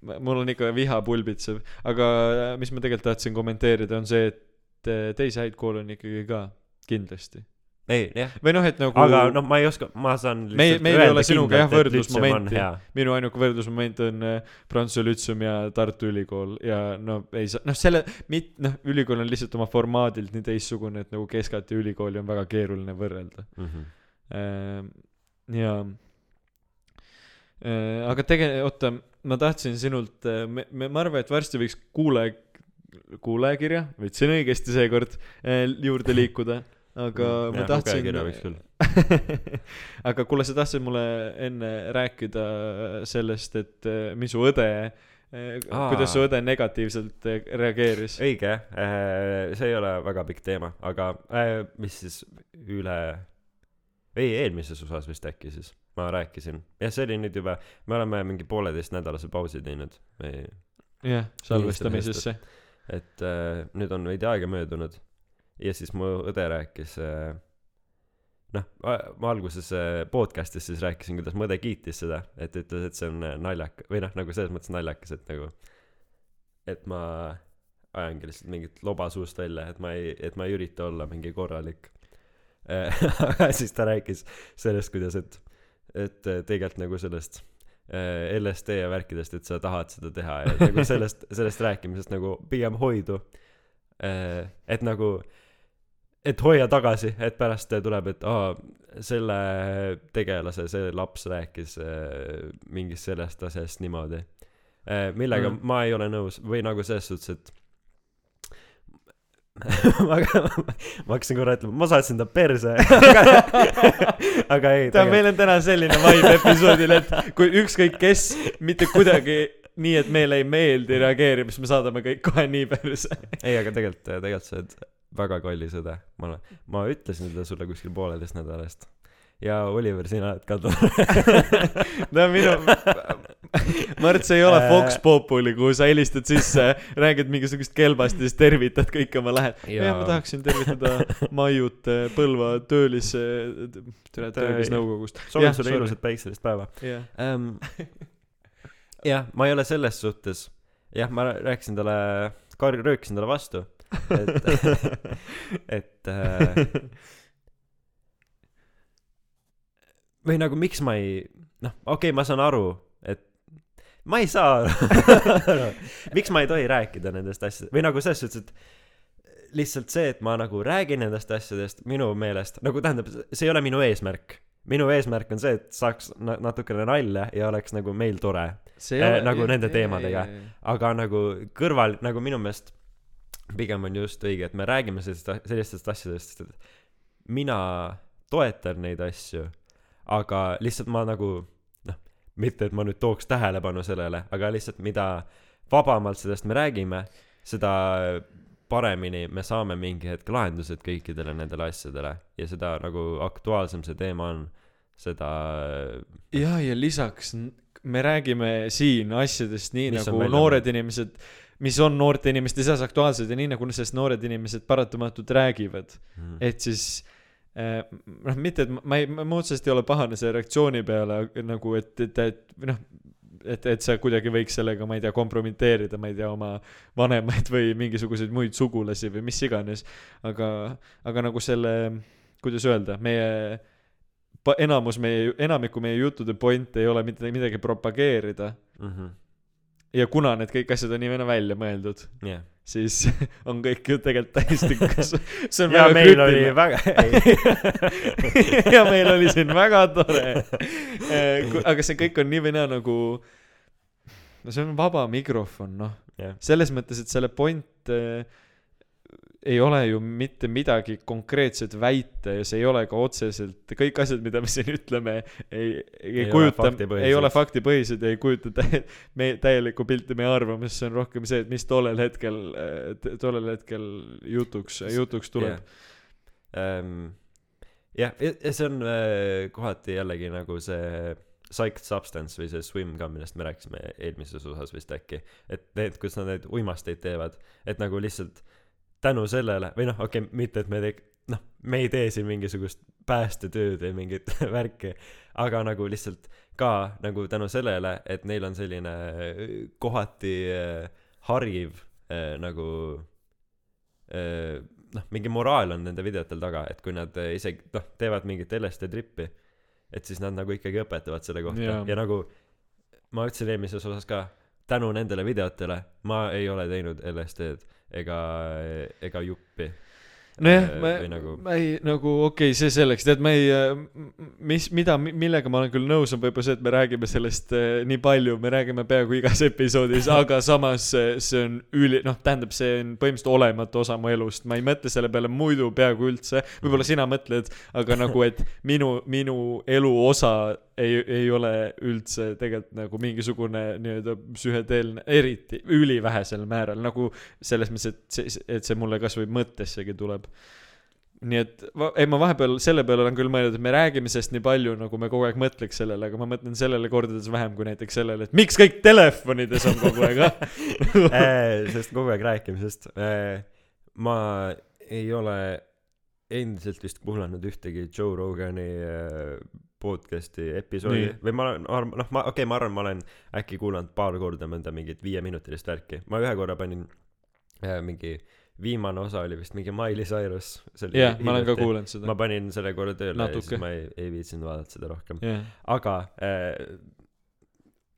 [SPEAKER 2] mul on ikka viha pulbitsev, aga äh, mis ma tegelikult tahtsin kommenteerida, on see, et äh, teisi häid koole on ikkagi ka, kindlasti.
[SPEAKER 1] ei, jah.
[SPEAKER 2] või noh, et nagu
[SPEAKER 1] aga noh, ma ei oska, ma saan
[SPEAKER 2] Meil- meil ei ole sinuga jah võrdlusmomenti. minu ainuke võrdlusmoment on äh, Prantsuse Lütseum ja Tartu Ülikool ja no ei saa, noh selle, mit-, noh ülikool on lihtsalt oma formaadilt nii teistsugune, et nagu Keskat ja ülikooli on väga keeruline võrrelda. Ehm, ja äh, aga tege-, oota, ma tahtsin sinult, me, me, ma arvan, et varsti võiks kuulaja, kuulajakirja, võtsin õigesti seekord, juurde liikuda, aga
[SPEAKER 1] Mm,
[SPEAKER 2] ma tahtsin aga kuule, sa tahtsid mulle enne rääkida sellest, et äh, mis su õde,
[SPEAKER 1] Aa.
[SPEAKER 2] kuidas su õde negatiivselt äh, reageeris.
[SPEAKER 1] õige, see ei ole väga pikk teema, aga mis siis üle, ei eelmises osas vist äkki siis ma rääkisin. jah, see oli nüüd juba, me oleme mingi pooleteistnädalase pausi teinud, me
[SPEAKER 2] jah, salvestamisesse.
[SPEAKER 1] et nüüd on veidi aega möödunud ja siis mu õde rääkis äh, noh, ma alguses äh, podcast'is siis rääkisin, kuidas mu õde kiitis seda, et ütles, et see on äh, naljak- või noh, nagu selles mõttes naljakas, et nagu et ma ajangi lihtsalt mingit loba suust välja, et ma ei, et ma ei ürita olla mingi korralik. aga siis ta rääkis sellest, kuidas, et, et tegelikult nagu sellest äh, LSD ja värkidest, et sa tahad seda teha ja nagu sellest, sellest rääkimisest nagu pigem hoidu. et nagu, et hoia tagasi, et pärast tuleb, et aa, selle tegelase, see laps rääkis äh, mingist sellest asjast niimoodi. millega
[SPEAKER 2] Mm.
[SPEAKER 1] ma ei ole nõus või nagu selles suhtes, et ma, ma hakkasin korra ütlema, ma saatsin ta perse, aga, ei.
[SPEAKER 2] tead, meil on täna selline vibe episoodil, et kui ükskõik kes mitte kuidagi nii, et meile ei meeldi, reageerib, siis me saadame kõik kohe nii perse.
[SPEAKER 1] ei, aga tegelikult, tegelikult sa oled väga kallis õde. ma olen, ma ütlesin seda sulle kuskil pooleteist nädala eest. ja Oliver, sina oled ka tore.
[SPEAKER 2] no minu, Mart, see ei ole Fox Populi, kuhu sa helistad sisse, räägid mingisugust kelbast ja siis tervitad kõiki oma lähed.
[SPEAKER 1] Jaa.
[SPEAKER 2] ja ma tahaksin tervitada Maiut eh, Põlva töölis, töölisnõukogust.
[SPEAKER 1] soovin
[SPEAKER 2] Jah,
[SPEAKER 1] sulle ilusat päikselist päeva
[SPEAKER 2] jah,
[SPEAKER 1] ähm. jah, ma ei ole selles suhtes, jah, ma rääkisin talle, röökisin talle vastu, et, et äh, või nagu miks ma ei, noh, okei okay,, ma saan aru, et ma ei saa aru miks ma ei tohi rääkida nendest asjadest või nagu selles suhtes, et lihtsalt see, et ma nagu räägin nendest asjadest minu meelest, nagu tähendab, see ei ole minu eesmärk. minu eesmärk on see, et saaks na- natukene nalja ja oleks nagu meil tore.
[SPEAKER 2] see
[SPEAKER 1] Eh, nagu nende teemadega. aga nagu kõrval, nagu minu meelest pigem on just õige, et me räägime sellistest, sellistest asjadest, et mina toetan neid asju, aga lihtsalt ma nagu noh, mitte et ma nüüd tooks tähelepanu sellele, aga lihtsalt mida vabamalt sellest me räägime, seda paremini me saame mingi hetk lahendused kõikidele nendele asjadele. Ja seda nagu aktuaalsem see teema on, seda
[SPEAKER 2] ja, ja lisaks me räägime siin asjadest nii
[SPEAKER 1] Mis
[SPEAKER 2] nagu noored inimesed, mis on noorte inimeste seas aktuaalsed ja nii nagu sellest noored inimesed paratamatult räägivad.
[SPEAKER 1] mm,
[SPEAKER 2] et siis eh, noh, mitte, et ma- ei, ma otseselt ei ole pahane selle reaktsiooni peale nagu, et, et, et noh, et, et sa kuidagi võiks sellega, ma ei tea, kompromiteerida, ma ei tea, oma vanemaid või mingisuguseid muid sugulasi või mis iganes. aga, aga nagu selle, kuidas öelda, meie enamus meie, enamiku meie juttude point ei ole mitte midagi propageerida
[SPEAKER 1] -hmm.
[SPEAKER 2] Ja kuna need kõik asjad on nii naa välja mõeldud,
[SPEAKER 1] jah
[SPEAKER 2] siis on kõik ju tegelikult täiesti, see on
[SPEAKER 1] ja
[SPEAKER 2] väga
[SPEAKER 1] meil oli
[SPEAKER 2] krüptiline
[SPEAKER 1] väga
[SPEAKER 2] ja meil oli siin väga tore. aga see kõik on nii või naa nagu, no see on vaba mikrofon, noh.
[SPEAKER 1] jah
[SPEAKER 2] selles mõttes, et selle point äh, ei ole ju mitte midagi konkreetset väita ja see ei ole ka otseselt, kõik asjad, mida me siin ütleme, ei, ei,
[SPEAKER 1] Ei
[SPEAKER 2] kujuta, ei ole faktipõhised ja ei kujuta tä-, me täielikku pilti meie arvamusest, see on rohkem see, et mis tollel hetkel, tollel hetkel jutuks, jutuks tuleb.
[SPEAKER 1] Ehm, jah, ja ja see on äh, kohati jällegi nagu see Psyched Substance või see Swim ka, millest me rääkisime eelmises osas vist äkki, et need, kus nad neid uimasteid teevad, et nagu lihtsalt tänu sellele või noh, okei okay,, mitte et me teek-, noh, me ei tee siin mingisugust päästetööd või mingit värki, aga nagu lihtsalt ka nagu tänu sellele, et neil on selline äh, kohati äh, hariv äh, nagu noh, mingi moraal on nende videotel taga, et kui nad isegi noh, teevad mingit LSD trippi, et siis nad nagu ikkagi õpetavad selle kohta
[SPEAKER 2] Jaa.
[SPEAKER 1] ja nagu ma ütlesin eelmises osas ka, tänu nendele videotele ma ei ole teinud LSD-d ega, ega juppi.
[SPEAKER 2] nojah,
[SPEAKER 1] Äh,
[SPEAKER 2] ma
[SPEAKER 1] nagu-
[SPEAKER 2] ma ei nagu okei okay,, see selleks, tead, ma ei, mis, mida, millega ma olen küll nõus, on võib-olla see, et me räägime sellest äh, nii palju, me räägime peaaegu igas episoodis, aga samas äh, see on üli, noh, tähendab, see on põhimõtteliselt olematu osa mu elust, ma ei mõtle selle peale muidu peaaegu üldse, võib-olla sina mõtled, aga nagu, et minu, minu elu osa ei, ei ole üldse tegelikult nagu mingisugune nii-öelda psühhedeelne, eriti ülivähesel määral, nagu selles mõttes, et see, et see mulle kasvõi mõttessegi tuleb. nii et ei, ma vahepeal selle peale olen küll mõelnud, et me räägime sellest nii palju, nagu me kogu aeg mõtleks sellele, aga ma mõtlen sellele kordades vähem kui näiteks sellele, et miks kõik telefonides on kogu aeg, ah.
[SPEAKER 1] Äh, sellest kogu aeg rääkimisest. ma ei ole endiselt vist kuulanud ühtegi Joe Rogani äh, podcast'i episoodi
[SPEAKER 2] Nii.
[SPEAKER 1] või ma olen noh ma okei okay, ma arvan ma olen äkki kuulanud paar korda mõnda mingit viieminutilist värki ma ühe korra panin äh, mingi viimane osa oli vist mingi Miley Cyrus
[SPEAKER 2] jah, ma olen ka kuulanud seda
[SPEAKER 1] ma. panin selle korra tööle ja
[SPEAKER 2] Natuke.
[SPEAKER 1] siis ma ei, ei viitsinud vaadata seda rohkem
[SPEAKER 2] jah,
[SPEAKER 1] aga äh,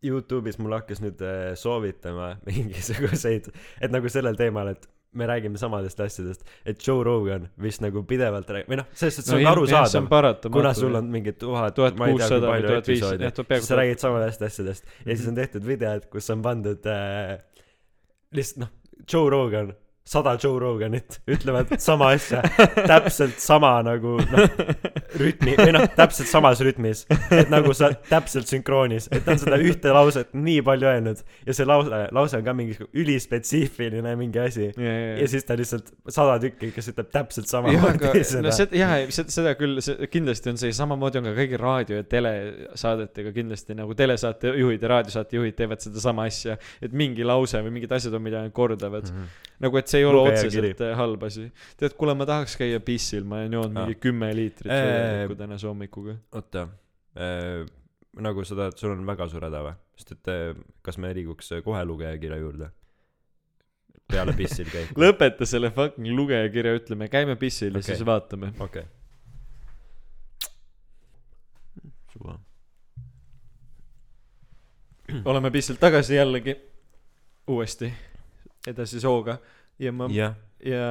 [SPEAKER 1] Youtube'is mulle hakkas nüüd äh, soovitama mingisuguseid, et nagu sellel teemal, et me räägime samadest asjadest, et Joe Rogan vist nagu pidevalt räägib, või noh, selles suhtes see on arusaadav, kuna sul on mingi tuhat, ma ei tea kui palju episoodi siis sa räägid samadest asjadest. Ja siis on tehtud videod, kus on pandud äh, lihtsalt noh, Joe Rogan, sada Joe Roganit ütlevad sama asja, täpselt sama nagu noh, rütmi või noh, täpselt samas rütmis, et nagu sa täpselt sünkroonis, et ta on seda ühte lauset nii palju öelnud. Ja see lause, lause on ka mingi ülispetsiifiline mingi asi.
[SPEAKER 2] Ja, ja,
[SPEAKER 1] ja. Siis ta lihtsalt sada tükki, kes ütleb täpselt sama
[SPEAKER 2] jah, aga no seda, jah, seda küll, see kindlasti on see, samamoodi on ka kõigi raadio ja telesaadetega kindlasti nagu telesaatejuhid ja raadiosaatejuhid teevad sedasama asja, et mingi lause või mingid asjad on, mida nad kordavad. Mm. -hmm. nagu, et see ei ole otseselt äh, halb asi. tead, kuule, ma tahaks käia pissil, ma olen joonud mingi kümme liitrit
[SPEAKER 1] Äh,
[SPEAKER 2] vedelikku tänase hommikuga.
[SPEAKER 1] oota äh,, nagu sa tahad, sul on väga suur häda või? sest et äh, kas me liiguks äh, kohe lugejakirja juurde? peale pissil käib.
[SPEAKER 2] lõpeta selle fucking lugejakirja, ütleme, käime pissil ja
[SPEAKER 1] Okei.
[SPEAKER 2] siis vaatame.
[SPEAKER 1] okei. suva.
[SPEAKER 2] oleme pissil tagasi jällegi, uuesti, edasi sooga ja ma,
[SPEAKER 1] jah,
[SPEAKER 2] ja,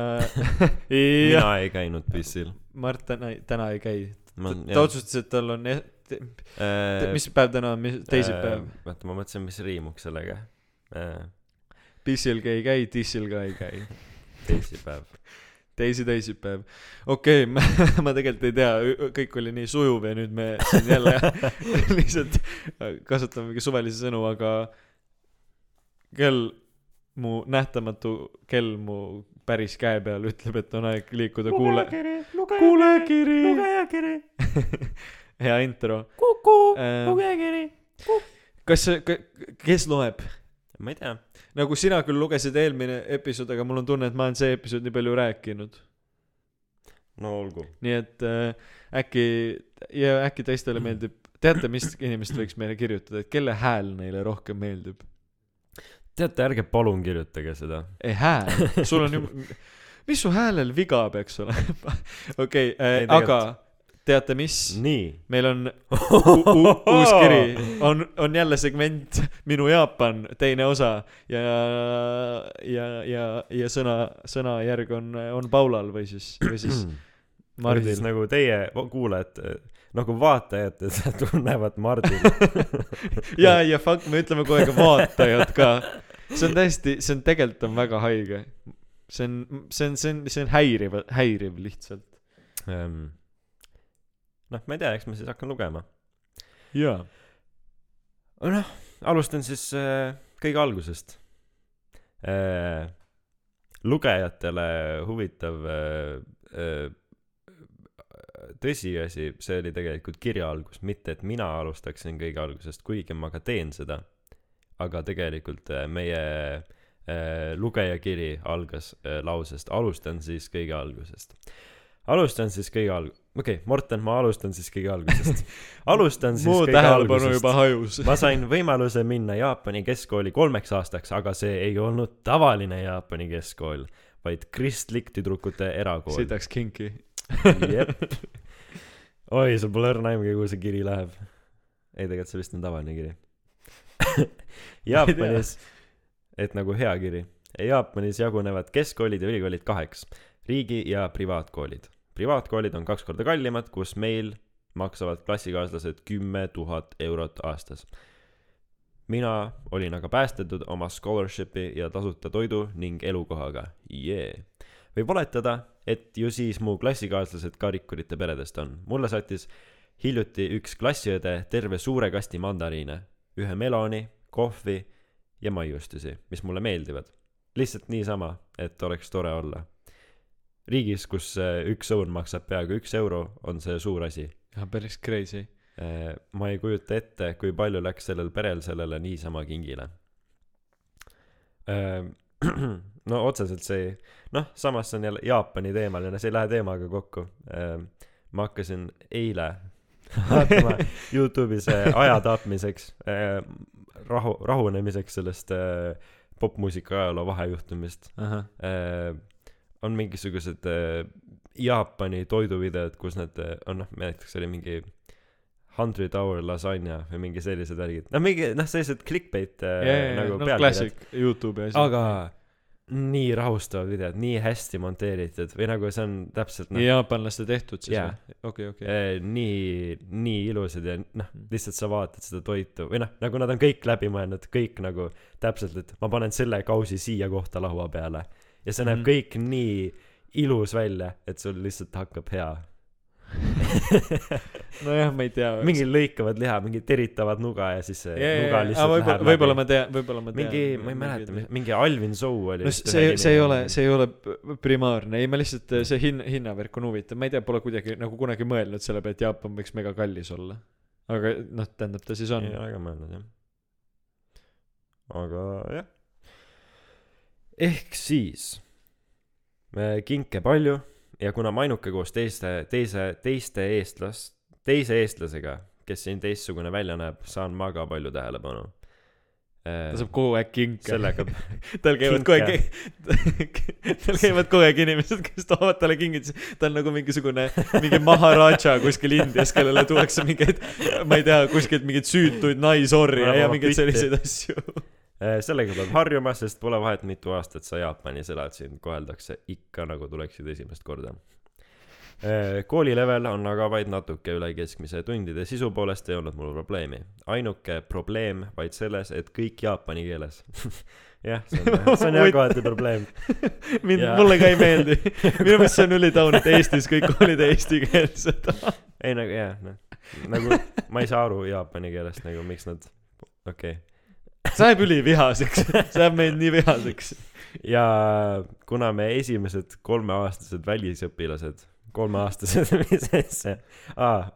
[SPEAKER 2] ja
[SPEAKER 1] mina ei käinud pissil.
[SPEAKER 2] Mart täna, täna ei käi. ta ta otsustas, et tal on,
[SPEAKER 1] äh,
[SPEAKER 2] mis päev täna on, mis teisipäev?
[SPEAKER 1] oota, ma mõtlesin, mis riimuks sellega äh,.
[SPEAKER 2] pissil ka ei käi, dissil ka ei käi.
[SPEAKER 1] teisipäev.
[SPEAKER 2] teisi teisipäev. okei okay,, ma, ma tegelikult ei tea, kõik oli nii sujuv ja nüüd me siin jälle lihtsalt kasutame mingi suvalisi sõnu, aga kell, mu nähtamatu kell mu päris käe peal ütleb, et on aeg liikuda kuule, kuulekiri,
[SPEAKER 1] lugejakiri,
[SPEAKER 2] hea intro.
[SPEAKER 1] Kuku,
[SPEAKER 2] Ähm,
[SPEAKER 1] lugejakiri.
[SPEAKER 2] kas kes loeb?
[SPEAKER 1] ma ei tea.
[SPEAKER 2] nagu sina küll lugesid eelmine episood, aga mul on tunne, et ma olen see episood nii palju rääkinud.
[SPEAKER 1] no olgu.
[SPEAKER 2] nii et äh, äkki ja äkki teistele meeldib, teate, mis inimesed võiks meile kirjutada, et kelle hääl neile rohkem meeldib?
[SPEAKER 1] teate, ärge palun kirjutage seda.
[SPEAKER 2] ei hääl, sul on ju, mis su häälel viga peaks olema? okei,
[SPEAKER 1] Ei,
[SPEAKER 2] aga teate mis? meil on uus kiri, on, on jälle segment Minu Jaapan, teine osa ja, ja, ja, ja sõna, sõnajärg on, on Paulal või siis, või siis
[SPEAKER 1] või siis
[SPEAKER 2] Mardil.
[SPEAKER 1] nagu teie kuulajad, nagu vaatajad tunnevad Mardil.
[SPEAKER 2] ja, ja fuck, me ütleme kogu aeg vaatajad ka. See on täiesti, see on tegelikult on väga haige. see on, see on, see on, see on häiriv, häiriv lihtsalt.
[SPEAKER 1] Ehm, noh, ma ei tea, eks ma siis hakkan lugema.
[SPEAKER 2] jaa.
[SPEAKER 1] noh, alustan siis äh, kõige algusest äh,. lugejatele huvitav äh, äh, tõsiasi, see oli tegelikult kirja algus, mitte et mina alustaksin kõige algusest, kuigi ma ka teen seda. Aga tegelikult äh, meie äh, lugejakiri algas äh, lausest alustan siis kõige algusest. alustan siis kõige alg-, okei okay,, Morten, ma alustan siis kõige algusest. alustan siis
[SPEAKER 2] mu tähelepanu juba hajus.
[SPEAKER 1] ma sain võimaluse minna Jaapani keskkooli kolmeks aastaks, aga see ei olnud tavaline Jaapani keskkool, vaid kristlik tüdrukute erakool.
[SPEAKER 2] sitaks kinki.
[SPEAKER 1] jep. oi, sul pole õrna aimugi, kuhu see kiri läheb. ei, tegelikult see vist on tavaline kiri. Jaapanis, et nagu hea kiri, Jaapanis jagunevad keskkoolid ja ülikoolid kaheks, riigi- ja privaatkoolid. privaatkoolid on kaks korda kallimad, kus meil maksavad klassikaaslased kümme tuhat eurot aastas. mina olin aga päästetud oma scholarship'i ja tasuta toidu ning elukohaga, jee. võib oletada, et ju siis mu klassikaaslased ka rikkurite peredest on. mulle saatis hiljuti üks klassiõde terve suure kasti mandariine, ühe meloni, kohvi ja maiustusi, mis mulle meeldivad. lihtsalt niisama, et oleks tore olla. riigis, kus äh, üks õun maksab peaaegu üks euro, on see suur asi.
[SPEAKER 2] päris crazy.
[SPEAKER 1] ma ei kujuta ette, kui palju läks sellel perel sellele niisama kingile. no otseselt see ei, noh, samas see on jälle Jaapani teemaline, see ei lähe teemaga kokku. ma hakkasin eile vaatama Youtube'is äh, aja tapmiseks, rahu, rahunemiseks sellest äh, popmuusika ajaloo vahejuhtumist.
[SPEAKER 2] ahah,
[SPEAKER 1] on mingisugused äh, Jaapani toiduvideod, kus nad äh, on noh, näiteks oli mingi hundred hour lasagna või mingi sellised värgid, no mingi noh, sellised clickbait äh, nagu
[SPEAKER 2] no
[SPEAKER 1] pealkirjad,
[SPEAKER 2] klassik Youtube'i asi.
[SPEAKER 1] aga nii rahustavad videod, nii hästi monteeritud või nagu see on täpselt noh
[SPEAKER 2] jaapanlaste tehtud siis
[SPEAKER 1] Jaa.
[SPEAKER 2] või? okei, okei.
[SPEAKER 1] eh, nii, nii ilusad ja noh, lihtsalt sa vaatad seda toitu või noh, nagu nad on kõik läbi mõelnud, kõik nagu täpselt, et ma panen selle kausi siia kohta laua peale. ja see näeb
[SPEAKER 2] Mhm.
[SPEAKER 1] kõik nii ilus välja, et sul lihtsalt hakkab hea.
[SPEAKER 2] nojah, ma ei tea.
[SPEAKER 1] mingi lõikavad liha, mingi teritavad nuga ja siis see nuga lihtsalt
[SPEAKER 2] võib-olla,
[SPEAKER 1] läheb
[SPEAKER 2] võib-olla ma tean, võib-olla ma tean.
[SPEAKER 1] mingi, ma ei mäleta, mingi Alvin Sou oli
[SPEAKER 2] no see, see ei ole, see ei ole primaarne, ei ma lihtsalt, see hin-, hinnavärk on huvitav, ma ei tea, pole kuidagi nagu kunagi mõelnud selle peale, et Jaapan võiks mega kallis olla. aga noh, tähendab ta siis on
[SPEAKER 1] ei. ole ka mõelnud jah. aga jah. ehk siis äh, kinke palju ja kuna ma ainuke koos teiste, teise, teiste eestlas-, teise eestlasega, kes siin teistsugune välja näeb, saan ma ka palju tähelepanu.
[SPEAKER 2] ta saab kogu aeg kinke.
[SPEAKER 1] sellega,
[SPEAKER 2] tal käivad kogu aeg, tal käivad kogu aeg inimesed, kes toovad talle kingitusi. ta on nagu mingisugune, mingi maharaja kuskil Indias, kellele tuuakse mingeid, ma ei tea, kuskilt mingeid süütuid naisorje ja mingeid selliseid asju.
[SPEAKER 1] Äh, sellega peab harjuma, sest pole vahet, mitu aastat sa Jaapanis elad, sind koheldakse ikka nagu tuleksid esimest korda. kooli level on aga vaid natuke üle keskmise, tundide sisu poolest ei olnud mul probleemi. ainuke probleem vaid selles, et kõik jaapani keeles. jah, see on, see on jah kohati probleem.
[SPEAKER 2] mind,
[SPEAKER 1] Jaa.
[SPEAKER 2] mulle ka ei meeldi. minu meelest see on ülitaun, et Eestis kõik koolid eestikeelsed.
[SPEAKER 1] ei nagu jah, noh, nagu ma ei saa aru jaapani keelest nagu miks nad, okei okay..
[SPEAKER 2] See ajab ülivihaseks, see ajab meid nii vihaseks.
[SPEAKER 1] ja kuna me esimesed kolmeaastased välisõpilased, kolmeaastased, mis asja, aa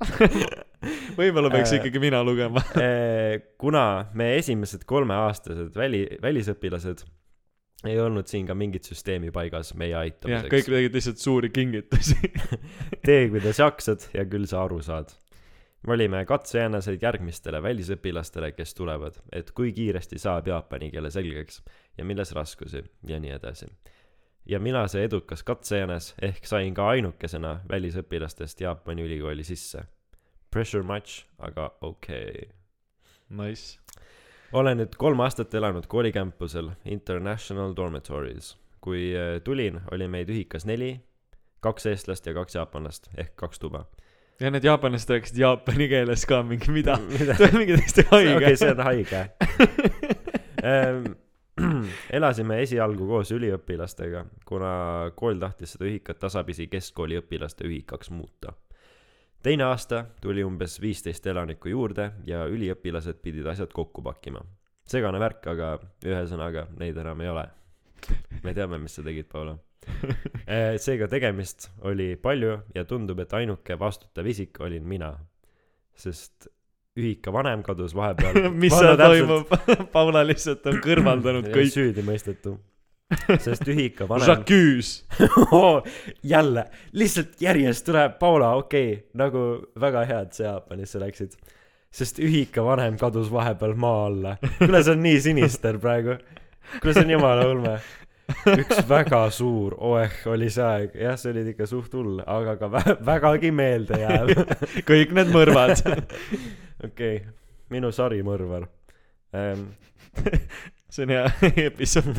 [SPEAKER 2] võib-olla peaks
[SPEAKER 1] Äh,
[SPEAKER 2] ikkagi mina lugema.
[SPEAKER 1] Eh, kuna me esimesed kolmeaastased väli, välisõpilased ei olnud siin ka mingit süsteemi paigas meie
[SPEAKER 2] jah, kõik
[SPEAKER 1] aitamiseks.
[SPEAKER 2] tegid lihtsalt suuri kingitusi.
[SPEAKER 1] tee, kuidas jaksad ja küll sa aru saad. Me olime katsejänesed järgmistele välisõpilastele, kes tulevad, et kui kiiresti saab jaapani keele selgeks ja milles raskusi ja nii edasi. ja mina, see edukas katsejänes, ehk sain ka ainukesena välisõpilastest Jaapani ülikooli sisse. Pressure much, aga okei okay
[SPEAKER 2] Nice.
[SPEAKER 1] olen nüüd kolm aastat elanud koolikämpusel International Dormitories. kui äh, tulin, oli meid ühikas neli, kaks eestlast ja kaks jaapanlast ehk kaks tuba.
[SPEAKER 2] Ja need jaapanlased rääkisid jaapani keeles ka mingi mida.
[SPEAKER 1] mida?
[SPEAKER 2] mingi täiesti haige.
[SPEAKER 1] okei, see on haige. elasime esialgu koos üliõpilastega, kuna kool tahtis seda ühikat tasapisi keskkooli õpilaste ühikaks muuta. teine aasta tuli umbes viisteist elanikku juurde ja üliõpilased pidid asjad kokku pakkima. segane värk, aga ühesõnaga neid enam ei ole. me teame, mis sa tegid, Paula. seega tegemist oli palju ja tundub, et ainuke vastutav isik olin mina. sest ühika vanem kadus vahepeal.
[SPEAKER 2] mis seal toimub? Paula lihtsalt on kõrvaldanud kõik.
[SPEAKER 1] süüdi mõistetu. sest ühika vanem.
[SPEAKER 2] Jacques.
[SPEAKER 1] jälle, lihtsalt järjest tuleb Paula, okei okay,, nagu väga hea, et sa Jaapanisse läksid. sest ühika vanem kadus vahepeal maa alla. kuule, see on nii sinister praegu. kuule, see on jumala ulme. Üks väga suur oeh oli see aeg, jah, see oli ikka suht hull, aga ka vä- vägagi meeldejääv.
[SPEAKER 2] kõik need mõrvad.
[SPEAKER 1] okei, minu sarimõrvar ähm.
[SPEAKER 2] see on hea episood.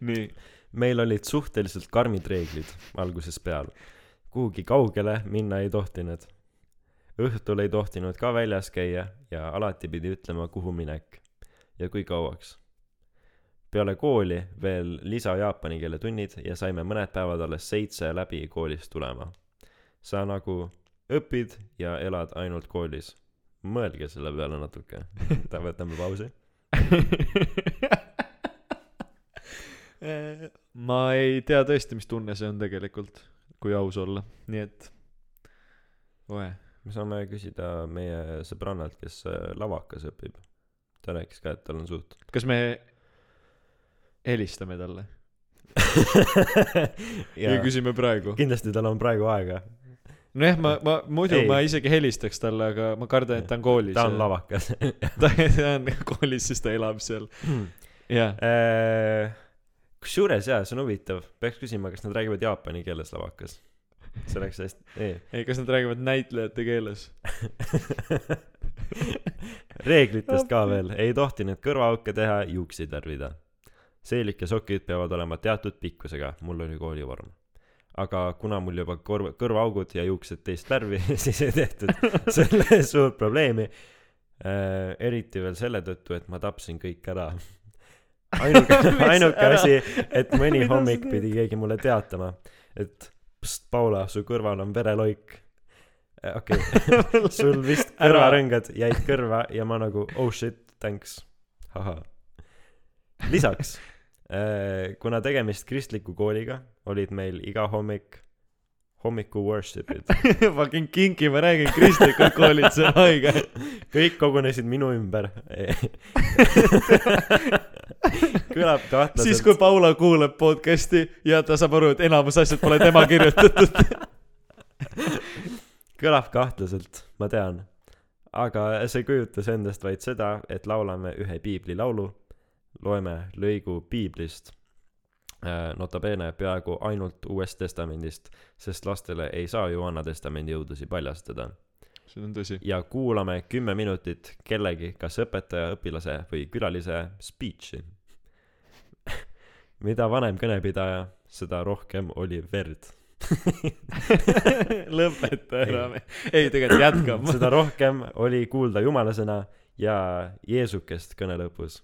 [SPEAKER 2] nii.
[SPEAKER 1] meil olid suhteliselt karmid reeglid algusest peale. kuhugi kaugele minna ei tohtinud. õhtul ei tohtinud ka väljas käia ja alati pidi ütlema, kuhu minek ja kui kauaks. Peale kooli veel lisa jaapani keele tunnid ja saime mõned päevad alles seitse läbi koolist tulema. sa nagu õpid ja elad ainult koolis. mõelge selle peale natuke. võtame pausi.
[SPEAKER 2] ma ei tea tõesti, mis tunne see on tegelikult, kui aus olla, nii et. oe,
[SPEAKER 1] me saame küsida meie sõbrannalt, kes äh, lavakas õpib. ta rääkis ka, et tal on suht.
[SPEAKER 2] kas me helistame talle ja
[SPEAKER 1] ja
[SPEAKER 2] küsime praegu?
[SPEAKER 1] kindlasti tal on praegu aega.
[SPEAKER 2] nojah, ma, ma muidu
[SPEAKER 1] Ei.
[SPEAKER 2] ma isegi helistaks talle, aga ma kardan, et ta on koolis.
[SPEAKER 1] ta on. lavakas.
[SPEAKER 2] ta ta on koolis, siis ta elab seal. jah,
[SPEAKER 1] Äh, kusjuures jaa, see on huvitav, peaks küsima, kas nad räägivad jaapani keeles lavakas. see oleks hästi, ei.
[SPEAKER 2] ei, kas nad räägivad näitlejate keeles?
[SPEAKER 1] reeglitest ka veel, ei tohtinud kõrvaauke teha, juukseid värvida. Seelik ja sokid peavad olema teatud pikkusega, mul oli koolivorm. aga kuna mul juba korv-, kõrvaaugud ja juuksed teist värvi, siis ei tehtud selle suurt probleemi äh,. eriti veel selle tõttu, et ma tapsin kõik ära. ainuke, ainuke asi, et mõni hommik pidi keegi mulle teatama, et pst, Paula, su kõrval on vereloik. okei okay., sul vist kõrvarõngad jäid kõrva ja ma nagu oh shit, thanks, ahah. lisaks, kuna tegemist kristliku kooliga, olid meil iga hommik hommiku worship'id.
[SPEAKER 2] Fucking kinki, ma räägin, kristlikud koolid, see on haige.
[SPEAKER 1] kõik kogunesid minu ümber. kõlab
[SPEAKER 2] siis,
[SPEAKER 1] kahtlaselt.
[SPEAKER 2] kui Paula kuulab podcast'i ja ta saab aru, et enamus asjad pole tema kirjutatud.
[SPEAKER 1] kõlab kahtlaselt, ma tean. aga see kujutas endast vaid seda, et laulame ühe piiblilaulu, loeme lõigu piiblist, nota bene peaaegu ainult Uuest Testamendist, sest lastele ei saa ju Vana Testamendi jõudusi paljastada.
[SPEAKER 2] see on tõsi.
[SPEAKER 1] ja kuulame kümme minutit kellegi, kas õpetaja, õpilase või külalise speech'i. mida vanem kõnepidaja, seda rohkem oli verd.
[SPEAKER 2] lõpeta ära. ei, tegelikult jätkame.
[SPEAKER 1] seda rohkem oli kuulda jumala sõna ja Jeesukest kõne lõpus.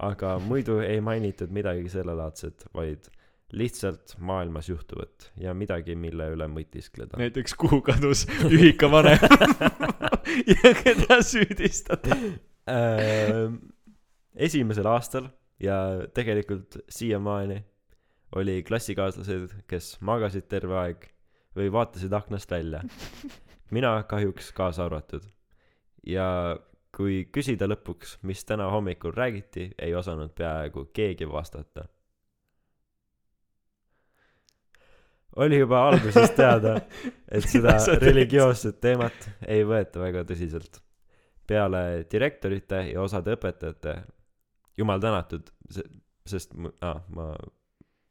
[SPEAKER 1] Aga muidu ei mainitud midagi sellelaadset, vaid lihtsalt maailmas juhtuvat ja midagi, mille üle mõtiskleda.
[SPEAKER 2] näiteks kuhu kadus ühika vanem ja keda süüdistada.
[SPEAKER 1] Äh, esimesel aastal ja tegelikult siiamaani oli klassikaaslased, kes magasid terve aeg või vaatasid aknast välja. mina kahjuks kaasa arvatud. ja kui küsida lõpuks, mis täna hommikul räägiti, ei osanud peaaegu keegi vastata. oli juba algusest teada, et seda religioosset teemat ei võeta väga tõsiselt. peale direktorite ja osade õpetajate, jumal tänatud, sest aa, ma,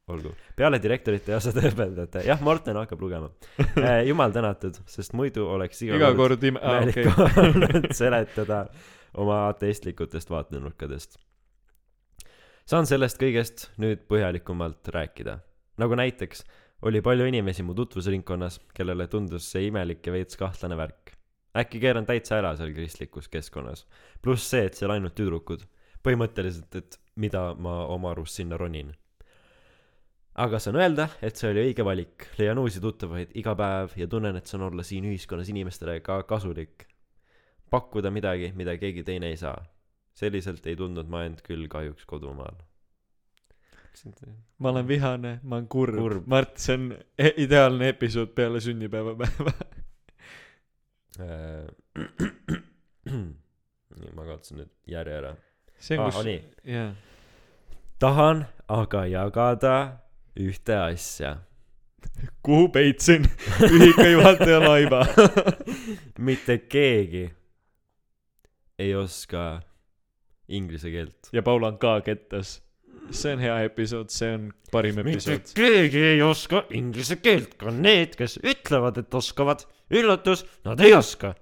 [SPEAKER 1] olgu, peale direktorite ja osade õpetajate, jah, Morten hakkab lugema. jumal tänatud, sest muidu oleks iga,
[SPEAKER 2] iga kord ime-, aa okei okay..
[SPEAKER 1] seletada oma ateistlikutest vaatenurkadest. saan sellest kõigest nüüd põhjalikumalt rääkida. nagu näiteks oli palju inimesi mu tutvusringkonnas, kellele tundus see imelik ja veits kahtlane värk. äkki keeran täitsa ära seal kristlikus keskkonnas. pluss see, et seal ainult tüdrukud. põhimõtteliselt, et mida ma oma arust sinna ronin. Aga saan öelda, et see oli õige valik, leian uusi tuttavaid iga päev ja tunnen, et saan olla siin ühiskonnas inimestele ka kasulik. pakkuda midagi, mida keegi teine ei saa. selliselt ei tundnud ma end küll kahjuks kodumaal.
[SPEAKER 2] ma olen vihane, ma olen kurb,
[SPEAKER 1] Kurb.
[SPEAKER 2] Mart, see on e- ideaalne episood peale sünnipäevapäeva.
[SPEAKER 1] nii, ma kaotasin nüüd järje ära.
[SPEAKER 2] see on
[SPEAKER 1] Aa,
[SPEAKER 2] kus, jaa.
[SPEAKER 1] tahan aga jagada ühte asja.
[SPEAKER 2] kuhu peitsin ühikajuhataja laiba?
[SPEAKER 1] mitte keegi ei oska inglise keelt.
[SPEAKER 2] ja Paul on ka kettas. see on hea episood, see on parim episood.
[SPEAKER 1] keegi ei oska inglise keelt, ka need, kes ütlevad, et oskavad. üllatus, nad ei oska.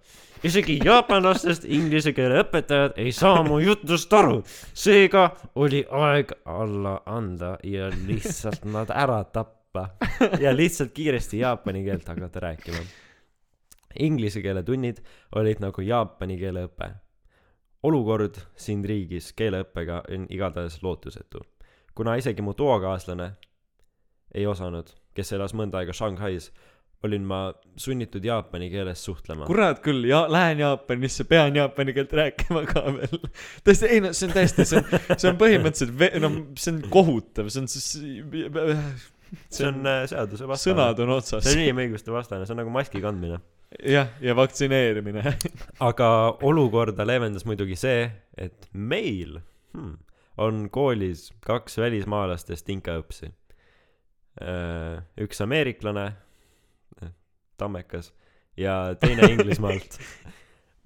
[SPEAKER 1] Isegi jaapanlastest inglise keele õpetajad ei saa mu jutust aru. seega oli aeg alla anda ja lihtsalt nad ära tappa ja lihtsalt kiiresti jaapani keelt hakata rääkima. Inglise keele tunnid olid nagu jaapani keele õpe. olukord siin riigis keeleõppega on igatahes lootusetu kuna isegi mu toakaaslane ei osanud, kes elas mõnda aega Shanghais, olin ma sunnitud jaapani keeles suhtlema.
[SPEAKER 2] kurat küll, ja lähen Jaapanisse, pean jaapani keelt rääkima ka veel. tõesti, ei no see on täiesti, see on, see on põhimõtteliselt, no see on kohutav, see on siis,
[SPEAKER 1] see on äh, seaduse vastane.
[SPEAKER 2] sõnad on otsas
[SPEAKER 1] see on. inimõiguste vastane, see on nagu maski kandmine.
[SPEAKER 2] jah, ja vaktsineerimine.
[SPEAKER 1] aga olukorda leevendas muidugi see, et meil hmm, on koolis kaks välismaalastest inkaõpsi. üks ameeriklane, tammekas, ja teine Inglismaalt.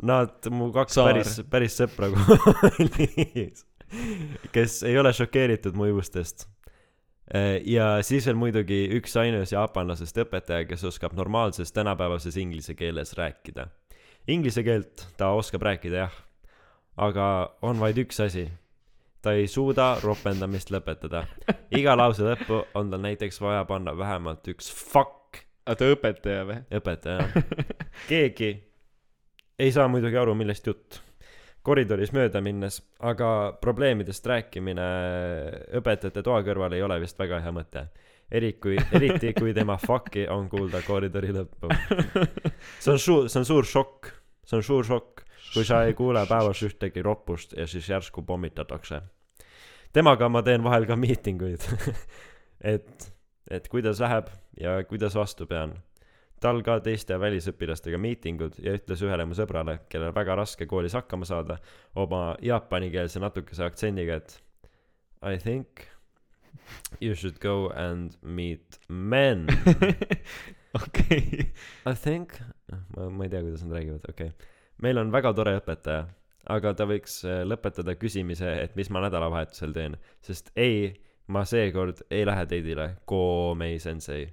[SPEAKER 1] Nad mu kaks
[SPEAKER 2] Saar.
[SPEAKER 1] päris, päris sõpra koolis, kes ei ole šokeeritud mu juustest. ja siis veel muidugi üksainus jaapanlasest õpetaja, kes oskab normaalses tänapäevases inglise keeles rääkida. Inglise keelt ta oskab rääkida jah, aga on vaid üks asi. ta ei suuda ropendamist lõpetada. iga lause lõppu on tal näiteks vaja panna vähemalt üks fuck
[SPEAKER 2] oota, õpetaja või?
[SPEAKER 1] õpetaja. keegi ei saa muidugi aru, millest jutt. koridoris mööda minnes, aga probleemidest rääkimine õpetajate toa kõrval ei ole vist väga hea mõte. eri- kui, eriti kui tema fuck'i on kuulda koridori lõppu. see on suur, see on suur šokk, see on suur šokk, kui sa ei kuule päevas ühtegi roppust ja siis järsku pommitatakse. temaga ma teen vahel ka miitinguid, et, et kuidas läheb ja kuidas vastu pean tal ka teiste välisõpilastega miitingud ja ütles ühele mu sõbrale, kellel väga raske koolis hakkama saada, oma jaapanikeelse natukese aktsendiga, et I think you should go and meet men.
[SPEAKER 2] okei.
[SPEAKER 1] I think, ma, ma ei tea, kuidas nad räägivad, okei okay.. meil on väga tore õpetaja, aga ta võiks äh, lõpetada küsimise, et mis ma nädalavahetusel teen, sest ei, ma seekord ei lähe teidile, Komei sensei.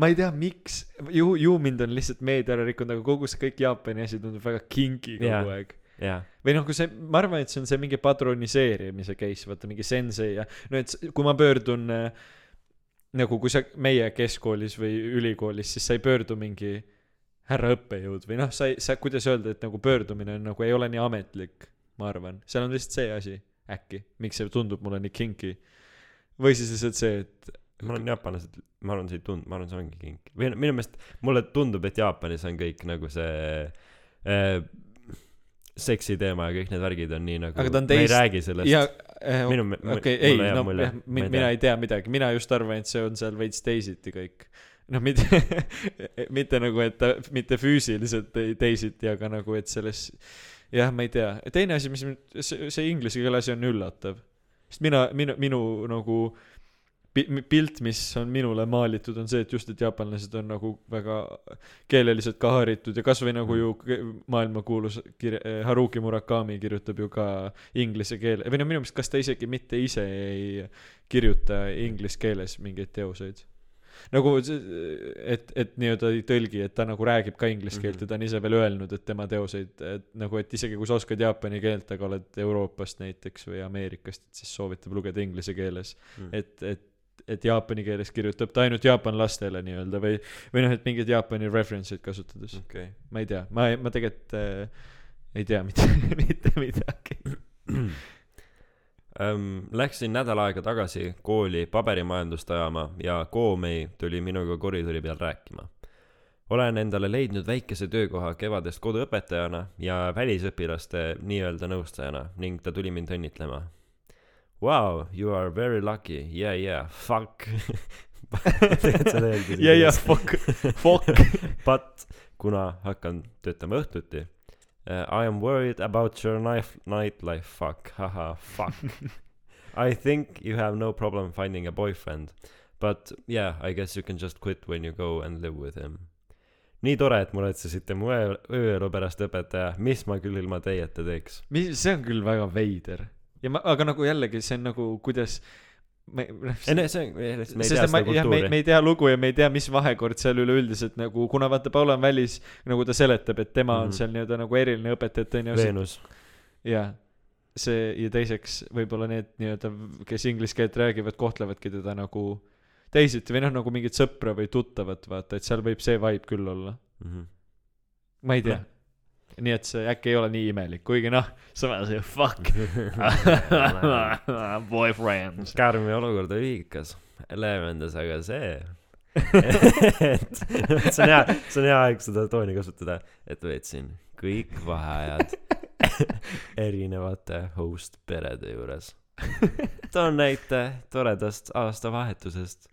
[SPEAKER 2] ma ei tea, miks, ju, ju mind on lihtsalt meedia ära rikkunud, aga kogu see kõik Jaapani asi tundub väga kinki kogu
[SPEAKER 1] Jaa.
[SPEAKER 2] aeg.
[SPEAKER 1] jah,
[SPEAKER 2] või noh, kui see, ma arvan, et see on see mingi patroniseerimise case, vaata mingi sensei ja no et kui ma pöördun äh, nagu kui sa meie keskkoolis või ülikoolis, siis sa ei pöördu mingi härra õppejõud või noh, sa ei, sa, kuidas öelda, et nagu pöördumine on nagu ei ole nii ametlik, ma arvan, seal on lihtsalt see asi äkki, miks see tundub mulle nii kinki. või siis lihtsalt see, et
[SPEAKER 1] ma olen jaapanlased, ma arvan, see ei tund-, ma arvan, see ongi kink. või no minu meelest mulle tundub, et Jaapanis on kõik nagu see äh, seksi teema ja kõik need värgid on nii nagu
[SPEAKER 2] Aga ta on
[SPEAKER 1] me ei
[SPEAKER 2] teist-
[SPEAKER 1] räägi sellest
[SPEAKER 2] ja äh,
[SPEAKER 1] minu
[SPEAKER 2] okei, ei, no jah, mina ei tea midagi, mina just arvan, et see on seal veits teisiti kõik. noh, mitte, mitte nagu, et ta mitte füüsiliselt ei- teisiti, aga nagu, et selles, jah, ma ei tea. teine asi, mis mind, see, see inglise keele asi on üllatav. sest mina, minu, minu nagu pi- pilt, mis on minule maalitud, on see, et just, et jaapanlased on nagu väga keeleliselt ka haritud ja kasvõi nagu ju ke- maailmakuulus kir-, Haruki Murakami kirjutab ju ka inglise keele, või no minu meelest, kas ta isegi mitte ise ei kirjuta inglise keeles mingeid teoseid. Nagu et, et nii-öelda ei tõlgi, et ta nagu räägib ka inglise keelt
[SPEAKER 1] Mhm.
[SPEAKER 2] ja ta on ise veel öelnud, et tema teoseid, et nagu, et isegi kui sa oskad jaapani keelt, aga oled Euroopast näiteks või Ameerikast, et siis soovitab lugeda inglise keeles.
[SPEAKER 1] mm.
[SPEAKER 2] et, et, et jaapani keeles kirjutab ta ainult jaapanlastele nii-öelda või, või noh, et mingeid Jaapani reference'id kasutades.
[SPEAKER 1] okei
[SPEAKER 2] ma ei tea, ma, ma tegelikult äh, ei tea mitte, mitte midagi.
[SPEAKER 1] ähm, läksin nädal aega tagasi kooli paberimajandust ajama ja Koomei tuli minuga koridori peal rääkima. Olen endale leidnud väikese töökoha kevadest koduõpetajana ja välisõpilaste nii-öelda nõustajana ning ta tuli mind õnnitlema. Wow you are very lucky. Yeah yeah fuck. Tegelikult seda öeldi
[SPEAKER 2] ja, ja fuck, fuck.
[SPEAKER 1] but kuna hakkan töötama õhtuti I am worried about your night nightlife. Fuck. Haha. Fuck. I think you have no problem finding a boyfriend but yeah I guess you can just quit when you go and live with him. Nii tore et muretsesite mu öö ööelu pärast õpetaja. Mis ma küll ilma teieta teeks?
[SPEAKER 2] Mis, see on küll väga veider. ja ma, aga nagu jällegi, see on nagu, kuidas me,
[SPEAKER 1] ei no see on me ei tea seda
[SPEAKER 2] jah, me,
[SPEAKER 1] kultuuri
[SPEAKER 2] me ei tea lugu ja me ei tea, mis vahekord seal üleüldiselt nagu, kuna vaata, Paul on välis, nagu ta seletab, et tema mm -hmm.
[SPEAKER 1] Mhm.
[SPEAKER 2] on seal nii-öelda nagu eriline õpetajate on ju.
[SPEAKER 1] Veenus
[SPEAKER 2] jah, see ja teiseks võib-olla need nii-öelda, kes inglise keelt räägivad, kohtlevadki teda nagu teisiti või noh, nagu mingit sõpra või tuttavat, vaata, et seal võib see vibe küll olla.
[SPEAKER 1] Mhm.
[SPEAKER 2] ma ei tea. Nii et see äkki ei ole nii imelik, kuigi noh, samas fuck. Boyfriends.
[SPEAKER 1] karmi olukorda ühikas leevendas aga see et see on hea see on hea aeg seda tooni kasutada et võtsin kõik vaheajad erinevate host perede juures. Toon näite toredast aastavahetusest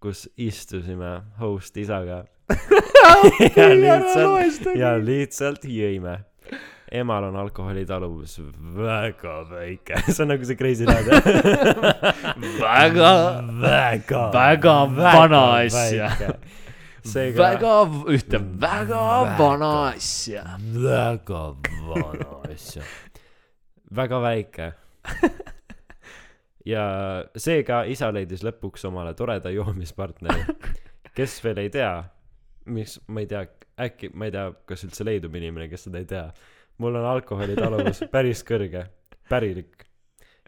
[SPEAKER 1] kus istusime host isaga ja lihtsalt ja lihtsalt jõime. Emal on alkoholitaluvus väga väike. See on nagu see Crazy Dad
[SPEAKER 2] väga,
[SPEAKER 1] väga
[SPEAKER 2] väga vana asja.
[SPEAKER 1] seega
[SPEAKER 2] väga, ühte väga vana asja.
[SPEAKER 1] väga vana asja. Väga väike. Ja seega isa leidis lõpuks omale toreda joomispartneri. Kes veel ei tea mis ma ei tea äkki ma ei tea kas üldse leidub inimene kes seda ei tea. mul on alkoholitaluvus päris kõrge pärilik.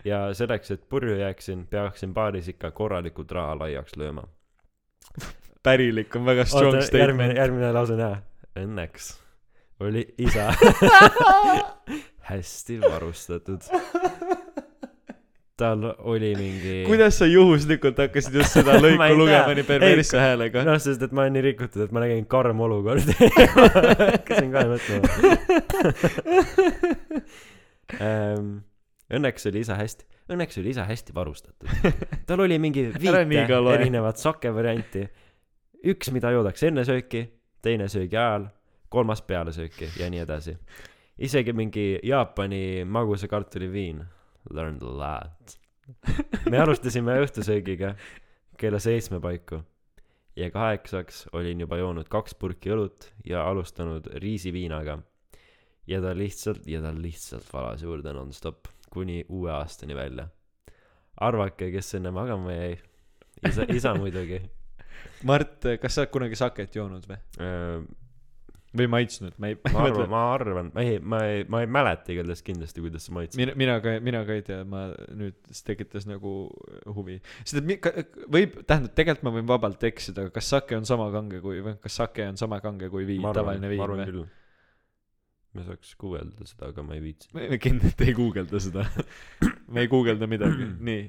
[SPEAKER 1] ja selleks et purju jääksin peaksin baaris ikka korralikult raha laiaks lööma.
[SPEAKER 2] Pärilik on väga strong
[SPEAKER 1] oota järgmine
[SPEAKER 2] statement.
[SPEAKER 1] järgmine lause on hea õnneks oli isa. Hästi varustatud tal oli mingi
[SPEAKER 2] kuidas sa juhuslikult hakkasid just seda lõiku lugema nii perversse häälega?
[SPEAKER 1] noh sest et ma olen nii rikutud et ma nägin karm olukord. Hakkasin kohe mõtlema. Ähm, õnneks oli isa hästi õnneks oli isa hästi varustatud. Tal oli mingi viite erinevat sakevarianti üks mida joodaks enne sööki teine söögi ajal kolmas peale sööki ja nii edasi. Isegi mingi Jaapani magusa kartuliviin learned a lot. Me alustasime õhtusöögiga kella seitsme paiku ja kaheksaks olin juba joonud kaks purki õlut ja alustanud riisiviinaga. Ja ta lihtsalt ja ta lihtsalt valas juurde nonstop kuni uue aastani välja. Arvake kes enne magama jäi. Isa isa muidugi.
[SPEAKER 2] Mart, kas sa oled kunagi saket joonud või? Või maitsnud, ma ei,
[SPEAKER 1] ma arvan ma arvan ma ei ma ei ma ei mäleta igatahes kindlasti kuidas see maitses
[SPEAKER 2] mina, mina ka, mina ka ei tea, ma nüüd, see tekitas nagu huvi. sest et võib, tähendab, tegelikult ma võin vabalt eksida, aga kas sake on sama kange kui, või kas sake on sama kange kui viin, tavaline viin või?
[SPEAKER 1] me saaks guugeldada seda aga ma ei viitsi
[SPEAKER 2] me kindlasti ei guugelda seda. me ei guugelda midagi. nii,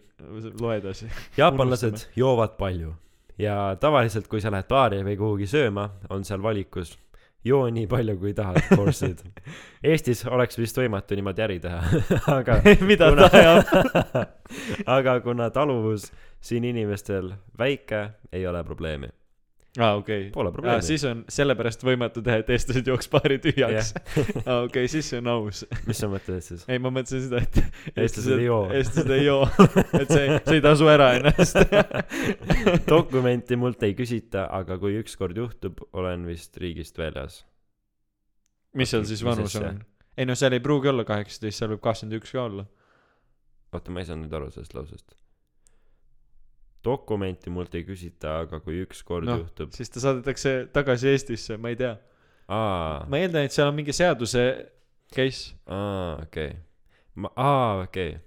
[SPEAKER 2] loe edasi.
[SPEAKER 1] jaapanlased joovad palju ja tavaliselt kui sa lähed baari või kuhugi sööma on seal valikus joo nii palju kui tahad course'id Eestis oleks vist võimatu niimoodi äri teha aga
[SPEAKER 2] mida
[SPEAKER 1] kuna-
[SPEAKER 2] ta ajab?
[SPEAKER 1] aga kuna taluvus siin inimestel väike ei ole probleemi
[SPEAKER 2] aa, okei.
[SPEAKER 1] pole
[SPEAKER 2] aa,
[SPEAKER 1] probleemi
[SPEAKER 2] siis on sellepärast võimatu teha, et eestlased jooks baari tühjaks. aa, okei, siis see on aus.
[SPEAKER 1] mis sa mõtled siis
[SPEAKER 2] ei, ma mõtlesin seda, et
[SPEAKER 1] Eestlased ei joo.
[SPEAKER 2] eestlased ei joo. et see, see ei tasu ära ennast.
[SPEAKER 1] dokumenti mult ei küsita aga kui ükskord juhtub olen vist riigist väljas
[SPEAKER 2] mis seal siis vanus on? ei no seal ei pruugi olla kaheksateist, seal võib kakskümmend üks ka olla.
[SPEAKER 1] oota ma ei saanud nüüd aru sellest lausest dokumenti mult ei küsita aga kui ükskord
[SPEAKER 2] Noh,
[SPEAKER 1] juhtub
[SPEAKER 2] siis ta saadetakse tagasi Eestisse, ma ei tea. ma eeldan, et seal on mingi seaduse case.
[SPEAKER 1] aa okei. Ma aa okei.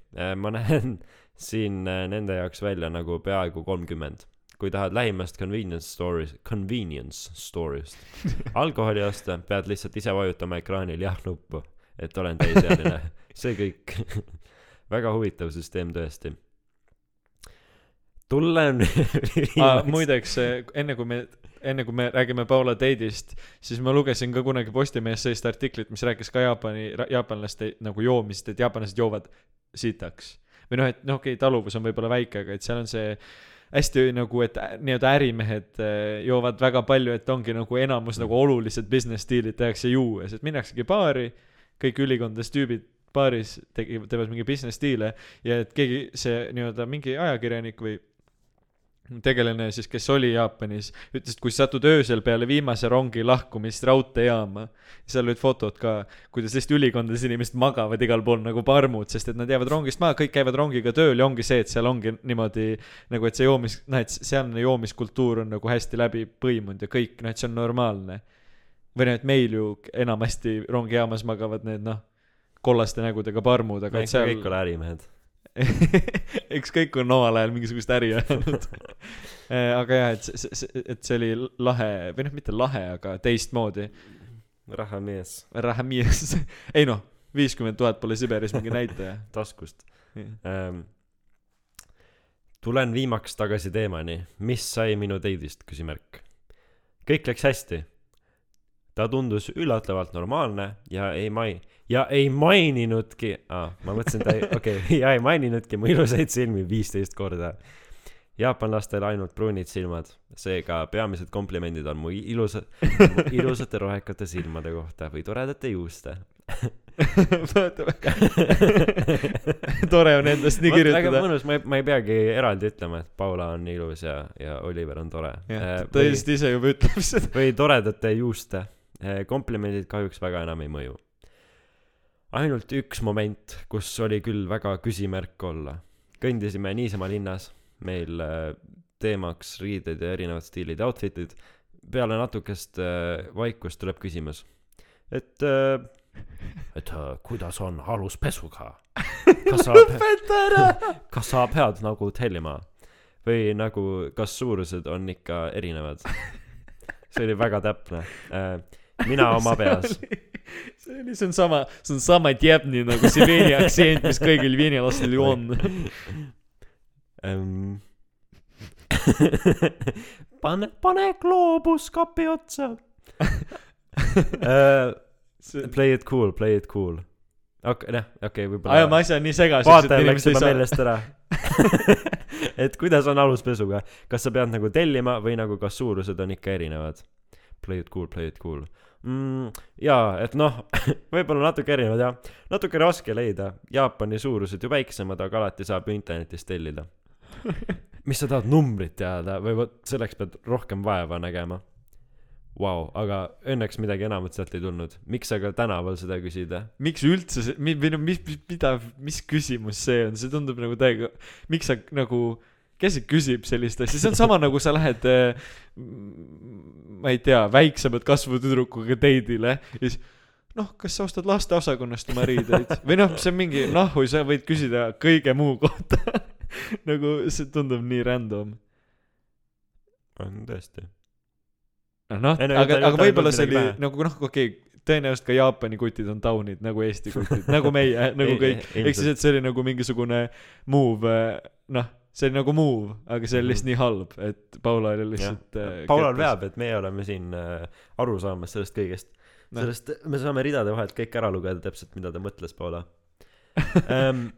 [SPEAKER 1] Ma näen siin äh, nende jaoks välja nagu peaaegu kolmkümmend. Kui tahad lähimast convenience store'is convenience store'ist alkoholi osta pead lihtsalt ise vajutama ekraanil jah nuppu et olen täisealine. See kõik. Väga huvitav süsteem tõesti tulen
[SPEAKER 2] muideks, enne kui me, enne kui me räägime Paula date'ist, siis ma lugesin ka kunagi Postimehes sellist artiklit, mis rääkis ka Jaapani, jaapanlaste nagu joomisest, et jaapanlased joovad sitaks. või noh, et noh, okei okay,, taluvus on võib-olla väike, aga et seal on see hästi nagu, et nii-öelda ärimehed äh, joovad väga palju, et ongi nagu enamus nagu olulised business stiilid tehakse juues, et minnaksegi baari, kõik ülikondades tüübid baaris tegi-, teevad mingi business stiile ja et keegi see nii-öelda mingi ajakirjanik või tegelane siis, kes oli Jaapanis, ütles, et kui sa satud öösel peale viimase rongi lahkumist raudteejaama, seal olid fotod ka, kuidas lihtsalt ülikondades inimesed magavad igal pool nagu parmud, sest et nad jäävad rongist maha, kõik käivad rongiga tööl ja ongi see, et seal ongi niimoodi nagu, et see joomis, noh, et sealne joomiskultuur on nagu hästi läbi põimunud ja kõik, noh, et see on normaalne. või noh, et meil ju enamasti rongijaamas magavad need noh, kollaste nägudega parmud, aga et seal
[SPEAKER 1] kõik ole ärimehed.
[SPEAKER 2] eks kõik on omal ajal mingisugust äri ajanud. aga jah, et see, see, et see oli lahe või noh, mitte lahe, aga teistmoodi.
[SPEAKER 1] rahamees
[SPEAKER 2] Rahamies, ei noh, viiskümmend tuhat pole Siberis mingi näitaja.
[SPEAKER 1] taskust ähm,. tulen viimaks tagasi teemani, mis sai minu date'ist, küsimärk. kõik läks hästi. Ta tundus üllatavalt normaalne ja ei mai-, ja ei maininudki ah,, ma mõtlesin, ta ei, okei okay,, ja ei maininudki mu ilusaid silmi viisteist korda. jaapanlastel ainult pruunid silmad, seega peamised komplimendid on mu ilusa, ilusate rohekate silmade kohta või toredate juuste.
[SPEAKER 2] tore on endast nii
[SPEAKER 1] väga
[SPEAKER 2] kirjutada.
[SPEAKER 1] mõnus, ma ei, ma ei peagi eraldi ütlema, et Paula on ilus ja, ja Oliver on tore.
[SPEAKER 2] jah, ta lihtsalt ise juba ütleb seda.
[SPEAKER 1] või toredate juuste. Komplimendid kahjuks väga enam ei mõju. ainult üks moment, kus oli küll väga küsimärk olla. kõndisime niisama linnas, meil äh, teemaks riided ja erinevad stiilid outfit'id. peale natukest äh, vaikust tuleb küsimus, et äh,, et äh, kuidas on aluspesuga? kas sa,
[SPEAKER 2] lõpeta ära.
[SPEAKER 1] kas sa pead nagu tellima või nagu, kas suurused on ikka erinevad? see oli väga täpne. Mina oma peas.
[SPEAKER 2] see oli, see on sama, see on sama Djebni nagu see veini aktsent, mis kõigil venelastel ju on.
[SPEAKER 1] Pane, pane gloobus kapi otsa uh,. Play it cool, play it cool. okei, noh, okei, võib-olla
[SPEAKER 2] ajame asja nii segaseks, et
[SPEAKER 1] vaatajal läks juba meelest ära. et kuidas on aluspesuga, kas sa pead nagu tellima või nagu kas suurused on ikka erinevad? Play it cool, play it cool mm,. jaa, et noh, võib-olla natuke erinevad jah, natuke raske leida, Jaapani suurused ju väiksemad, aga alati saab ju internetist tellida. mis sa tahad, numbrit teada või vot selleks pead rohkem vaeva nägema. Vau, aga õnneks midagi enamat sealt ei tulnud. miks sa ka tänaval seda küsid?
[SPEAKER 2] miks üldse see, või no mis, mis, mida, mis küsimus see on, see tundub nagu täiega, miks sa nagu, kes küsib sellist asja, see on sama nagu sa lähed äh, ma ei tea, väiksemat kasvu tüdrukuga date'ile ja siis noh, kas sa ostad lasteosakonnast oma riideid? Või noh, see on mingi nahhu, sa võid küsida kõige muu kohta. Nagu see tundub nii random.
[SPEAKER 1] On tõesti.
[SPEAKER 2] noh,
[SPEAKER 1] Ei no
[SPEAKER 2] aga, aga võib-olla see oli nagu noh, okei okay,, tõenäoliselt ka Jaapani kutid on taunid nagu Eesti kutid, nagu meie, nagu kõik, ehk siis, et see oli nagu mingisugune move, noh, see oli nagu move, aga see oli lihtsalt nii halb, et Paula oli lihtsalt äh,
[SPEAKER 1] Paulal veab, et meie oleme siin äh, aru saamas sellest kõigest.
[SPEAKER 2] Noh.
[SPEAKER 1] sellest, me saame ridade vahelt kõik ära lugeda täpselt, mida ta mõtles, Paula ähm,.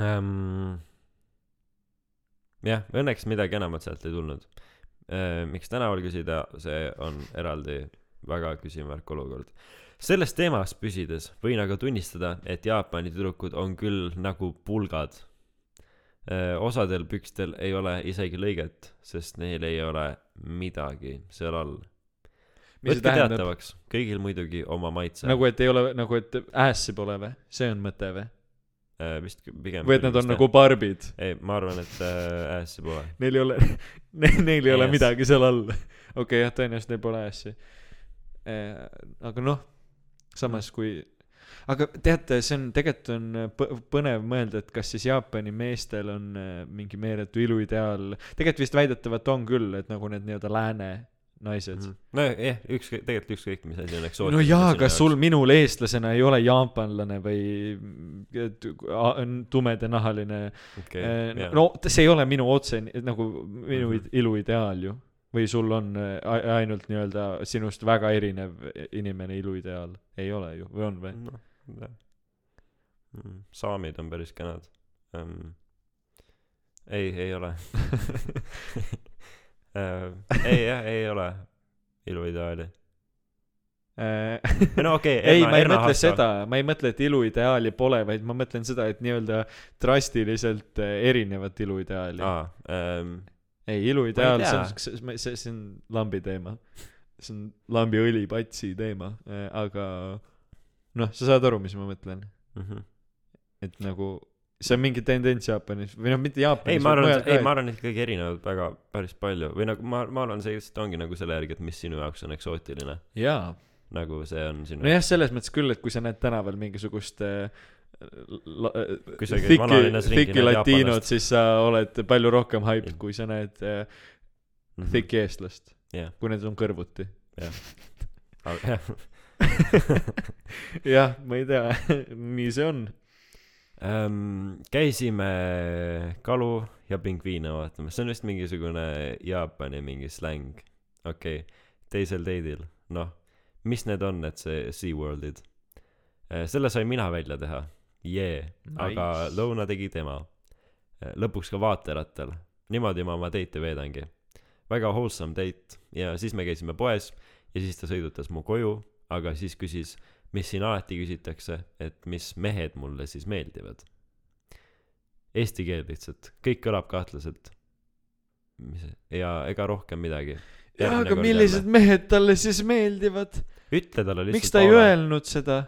[SPEAKER 1] Ähm, jah, õnneks midagi enamat sealt ei tulnud äh,. miks tänaval küsida, see on eraldi väga küsimärk olukord. selles teemas püsides võin aga tunnistada, et Jaapani tüdrukud on küll nagu pulgad. Osadel pükstel ei ole isegi lõiget, sest neil ei ole midagi seal all. võtke teatavaks, kõigil muidugi oma maitse.
[SPEAKER 2] nagu et ei ole, nagu et ässi pole või, see on mõte või?
[SPEAKER 1] äh, vist pigem.
[SPEAKER 2] või et nad on nagu barbid,
[SPEAKER 1] ei, ma arvan, et äh, ässi pole.
[SPEAKER 2] neil ei ole, neil ei ole
[SPEAKER 1] Yes.
[SPEAKER 2] midagi seal all. okei okay,, jah, tõenäoliselt neil pole ässi. aga noh, samas kui, aga teate, see on, tegelikult on põ- põnev mõelda, et kas siis Jaapani meestel on äh, mingi meeletu iluideaal, tegelikult vist väidetavalt on küll, et nagu need nii-öelda lääne naised mm. -hmm.
[SPEAKER 1] nojah, ükskõik, tegelikult ükskõik, mis asi on eksootiline.
[SPEAKER 2] no jaa, aga sul minul eestlasena ei ole jaapanlane või a- tumedanahaline
[SPEAKER 1] okay,
[SPEAKER 2] no t- see ei ole minu otse nagu minu mm -hmm. iluideaal ju või sul on a- ainult nii-öelda sinust väga erinev inimene iluideaal ei ole ju või on või
[SPEAKER 1] jah. mm,. saamid on päris kenad um,. ei, ei ole uh. ei jah, ei ole iluideaali. või no okei okay,
[SPEAKER 2] ei, ma ei mõtle seda, ma ei mõtle, et iluideaali pole, vaid ma mõtlen seda, et nii-öelda drastiliselt eh, erinevat iluideaali.
[SPEAKER 1] aa um,,
[SPEAKER 2] ei, iluideaal, see on, see, see, see on lambi teema. see on lambiõli patsi teema, aga noh, sa saad aru, mis ma mõtlen,
[SPEAKER 1] mm -hmm.
[SPEAKER 2] et nagu see on mingi tendents Jaapanis või noh, mitte Jaapanis.
[SPEAKER 1] ei, ma arvan, ei, ma arvan, et kõik erinevad väga, päris palju või nagu ma, ma arvan, see lihtsalt ongi nagu selle järgi, et mis sinu jaoks on eksootiline.
[SPEAKER 2] jaa,
[SPEAKER 1] nagu see on sinu
[SPEAKER 2] nojah, selles mõttes küll, et kui sa näed tänaval mingisugust äh, la- thic'i
[SPEAKER 1] näed
[SPEAKER 2] latiinot, siis sa oled palju rohkem hyped
[SPEAKER 1] Jah.,
[SPEAKER 2] kui sa näed äh,
[SPEAKER 1] mm -hmm.
[SPEAKER 2] thic'i eestlast,
[SPEAKER 1] jah,
[SPEAKER 2] kui need on kõrvuti.
[SPEAKER 1] jah.
[SPEAKER 2] jah, ma ei tea, nii see on.
[SPEAKER 1] ähm,. käisime kalu ja pingviine vaatamas, see on vist mingisugune Jaapani mingi släng. okei okay., teisel date'il, noh, mis need on, need see SeaWorldid? selle sain mina välja teha, jee, aga
[SPEAKER 2] Nice.
[SPEAKER 1] lõuna tegi tema. lõpuks ka vaaterattal, niimoodi ma oma date'e veedangi. väga wholesome date ja siis me käisime poes ja siis ta sõidutas mu koju, aga siis küsis, mis siin alati küsitakse, et mis mehed mulle siis meeldivad. Eesti keel lihtsalt, kõik kõlab kahtlaselt. mis, ja ega rohkem midagi.
[SPEAKER 2] jaa, aga millised mehed talle siis meeldivad?
[SPEAKER 1] ütle talle lihtsalt.
[SPEAKER 2] miks ta ei öelnud seda?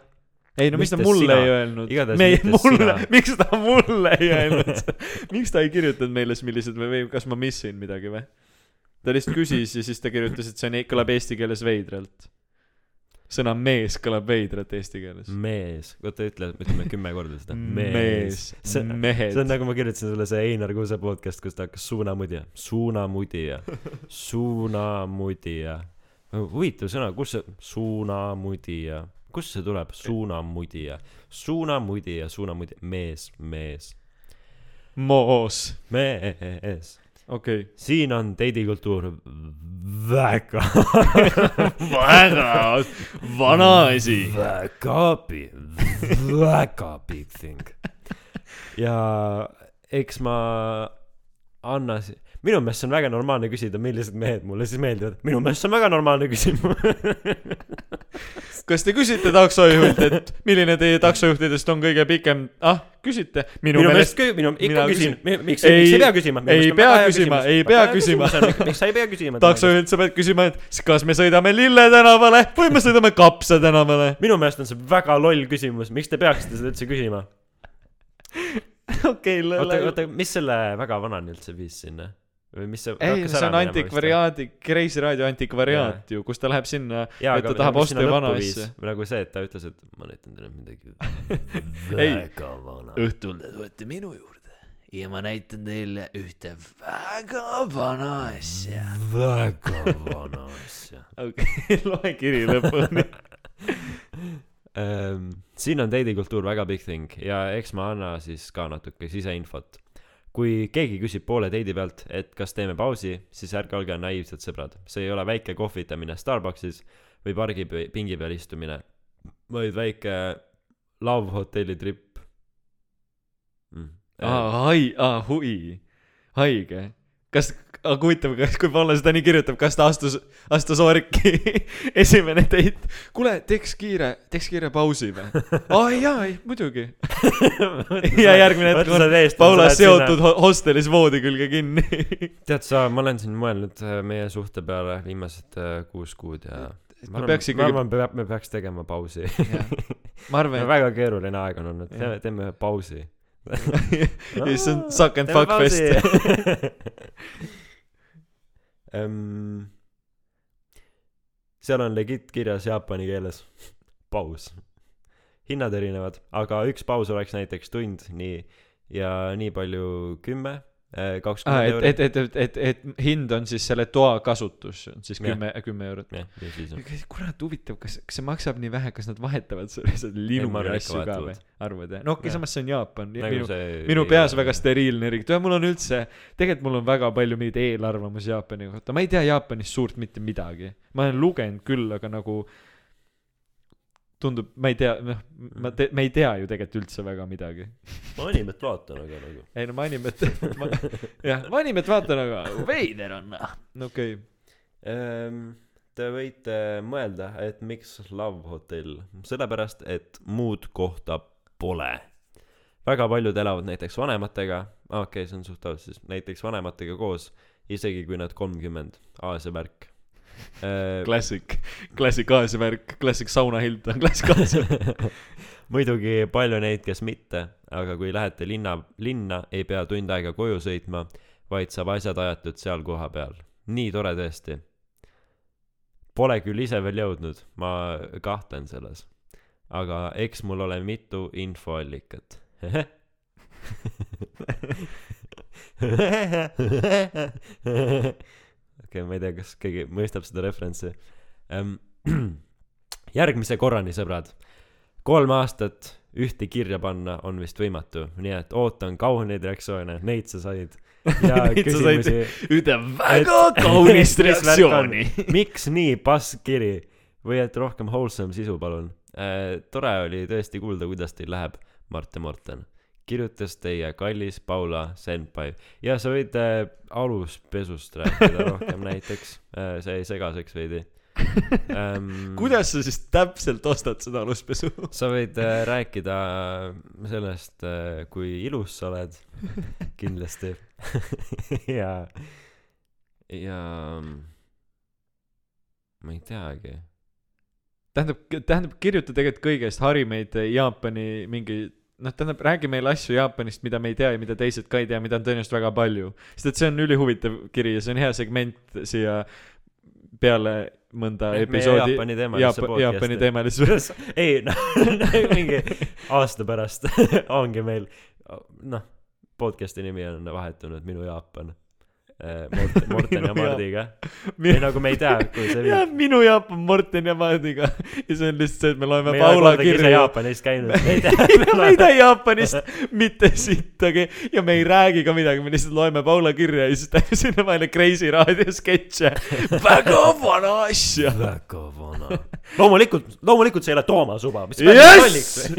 [SPEAKER 2] Ei no miks ta
[SPEAKER 1] Mitte
[SPEAKER 2] mulle
[SPEAKER 1] sina.
[SPEAKER 2] ei öelnud? meie
[SPEAKER 1] mitte
[SPEAKER 2] mulle miks ta mulle ei öelnud? Miks ta ei kirjutanud meile siis millised või, või kas ma missin midagi või? Ta lihtsalt küsis ja siis ta kirjutas et see on, kõlab eesti keeles veidralt. Sõna mees kõlab veidralt eesti keeles.
[SPEAKER 1] Mees, oota ütle, ütleme kümme korda seda.
[SPEAKER 2] mees.
[SPEAKER 1] See,
[SPEAKER 2] mehed.
[SPEAKER 1] see on nagu ma kirjutasin sulle see Einar Kuuse podcast, kus ta hakkas suunamudija, suunamudija, suunamudija. huvitav sõna, kus see, suunamudija, kust see tuleb, suunamudija, suunamudija, suunamudija, mees, mees,
[SPEAKER 2] moos.
[SPEAKER 1] Mees.
[SPEAKER 2] okei.
[SPEAKER 1] Siin on teidikultuur väga,
[SPEAKER 2] väga vana asi.
[SPEAKER 1] Väga big, väga big thing. ja eks ma annasin, minu meelest see on väga normaalne küsida, millised mehed mulle siis meeldivad. minu meelest see on väga normaalne küsimus.
[SPEAKER 2] kas te küsite taksojuhilt, et milline teie taksojuhtidest on kõige pikem? ah, küsite. minu meelest
[SPEAKER 1] minu, ikka küsin miks, miks ei pea küsima?
[SPEAKER 2] ei pea küsima, ei pea küsima.
[SPEAKER 1] miks sa ei pea küsima?
[SPEAKER 2] taksojuhilt sa pead küsima, et kas me sõidame Lille tänavale või me sõidame Kapsa tänavale.
[SPEAKER 1] minu meelest on see väga loll küsimus, miks te peaksite seda üldse küsima?
[SPEAKER 2] okei,
[SPEAKER 1] oota, oota, mis selle väga vanani üldse viis sinna? Või mis see
[SPEAKER 2] ei, see on antikvariaadi, Kreisi raadio antikvariaat ju, kus ta läheb sinna, et ta tahab osta
[SPEAKER 1] sinna
[SPEAKER 2] vana asja.
[SPEAKER 1] nagu see, et ta ütles, et ma näitan teile midagi väga vana.
[SPEAKER 2] õhtul te tulete minu juurde ja ma näitan teile ühte väga vana asja.
[SPEAKER 1] väga vana asja
[SPEAKER 2] okei, loe kiri lõpuni.
[SPEAKER 1] siin on teidikultuur väga big thing ja eks ma anna siis ka natuke siseinfot. Kui keegi küsib poole teidi pealt, et kas teeme pausi, siis ärge olge naiivsed sõbrad, see ei ole väike kohvitamine Starbuckis või pargipingi peal istumine, vaid väike love hotelli trip mm..
[SPEAKER 2] aa, hai-, aa, hui, haige. kas, aga huvitav, kas, kui Paula seda nii kirjutab, kas ta astus, astus Orki esimene date? kuule, teeks kiire, teeks kiire pausi või? aa jaa, ei muidugi. ja järgmine hetk on Paula seotud ho- hostelis voodi külge kinni.
[SPEAKER 1] tead sa, ma olen siin mõelnud äh, meie suhte peale viimased äh, kuus kuud ja ma arvan,
[SPEAKER 2] peaks
[SPEAKER 1] ma
[SPEAKER 2] ikkagi-
[SPEAKER 1] arvan, me, peaks tegema pausi.
[SPEAKER 2] ma arvan,
[SPEAKER 1] väga keeruline aeg on olnud, teeme, teeme pausi.
[SPEAKER 2] siis on suck and fuck fest.
[SPEAKER 1] um,. seal on legit kirjas jaapani keeles paus. hinnad erinevad, aga üks paus oleks näiteks tund, nii ja nii palju kümme,
[SPEAKER 2] aa,
[SPEAKER 1] kakskümmend
[SPEAKER 2] et,
[SPEAKER 1] euri.
[SPEAKER 2] et, et, et, et, et hind on siis selle toa kasutus, on siis kümme, kümme eurot.
[SPEAKER 1] ja
[SPEAKER 2] kurat huvitav, kas, kas see maksab nii vähe, kas nad vahetavad sul lihtsalt linu
[SPEAKER 1] ma arvan,
[SPEAKER 2] ja asju ka või arvad jah? no okei okay,, samas see on Jaapan.
[SPEAKER 1] nagu
[SPEAKER 2] minu, minu peas väga steriilne riik, tead mul on üldse, tegelikult mul on väga palju mingeid eelarvamusi Jaapani kohta, ma ei tea Jaapanist suurt mitte midagi. ma olen lugenud küll, aga nagu tundub, ma ei tea, noh, ma te-, me ei tea ju tegelikult üldse väga midagi.
[SPEAKER 1] ma animet vaatan, aga nagu.
[SPEAKER 2] ei no ma animet, ma, jah, ma animet vaatan, aga veider on, noh. okei okay.,
[SPEAKER 1] Ehm, Te võite mõelda, et miks Love Hotel, sellepärast et muud kohta pole. väga paljud elavad näiteks vanematega, okei okay,, see on suht aus siis, näiteks vanematega koos, isegi kui nad kolmkümmend, Aasia värk.
[SPEAKER 2] klassik, klassik Aasia värk, klassik sauna Hilton, klassik Aasia.
[SPEAKER 1] muidugi palju neid, kes mitte, aga kui lähete linna, linna, ei pea tund aega koju sõitma, vaid saab asjad ajatud seal kohapeal. nii tore tõesti. Pole küll ise veel jõudnud, ma kahtlen selles. aga eks mul ole mitu infoallikat. okei, ma ei tea, kas keegi mõistab seda referentsi ähm. järgmise korrani, sõbrad. kolm aastat ühte kirja panna on vist võimatu, nii et ootan kauneid reaktsioone, neid sa said. ja
[SPEAKER 2] Neid sa said.
[SPEAKER 1] küsimusi,
[SPEAKER 2] ütle väga kaunist reaktsiooni.
[SPEAKER 1] miks nii pass kiri või et rohkem wholesome sisu, palun äh,. tore oli tõesti kuulda, kuidas teil läheb, Mart ja Morten. Kirjutas teie kallis Paula senpai ja sa võid äh, aluspesust rääkida rohkem näiteks äh,, see jäi segaseks veidi ähm.
[SPEAKER 2] kuidas sa siis täpselt ostad seda aluspesu?
[SPEAKER 1] sa võid äh, rääkida sellest äh,, kui ilus sa oled, kindlasti. ja, ja ma ei teagi.
[SPEAKER 2] tähendab, tähendab kirjuta tegelikult kõigest, hari meid Jaapani mingi noh, tähendab, räägi meile asju Jaapanist, mida me ei tea ja mida teised ka ei tea, mida on tõenäoliselt väga palju. sest et see on ülihuvitav kiri ja see on hea segment siia peale mõnda episoodi
[SPEAKER 1] Jaapani teemalisse
[SPEAKER 2] Jaapa-, Jaapani teemalisse.
[SPEAKER 1] ei noh, mingi aasta pärast ongi meil, noh, podcast'i nimi on vahetunud Minu Jaapan. Morten, Morten
[SPEAKER 2] Minu
[SPEAKER 1] ja Mardiga. ei nagu me ei tea, kuhu see
[SPEAKER 2] ja
[SPEAKER 1] viib.
[SPEAKER 2] minu Jaapan Morten ja Mardiga ja see on lihtsalt see, et me loeme
[SPEAKER 1] me
[SPEAKER 2] Paula
[SPEAKER 1] kordagi ise
[SPEAKER 2] kirju.
[SPEAKER 1] Jaapanis käinud, me ei
[SPEAKER 2] me ei
[SPEAKER 1] tea.
[SPEAKER 2] tea Jaapanist mitte sittagi ja me ei räägi ka midagi, me lihtsalt loeme Paula kirja ja siis teeme sinna vahele Kreisi raadio sketše. väga vana asja.
[SPEAKER 1] väga vana. loomulikult, loomulikult see ei ole Toomas Uba, mis
[SPEAKER 2] Yes!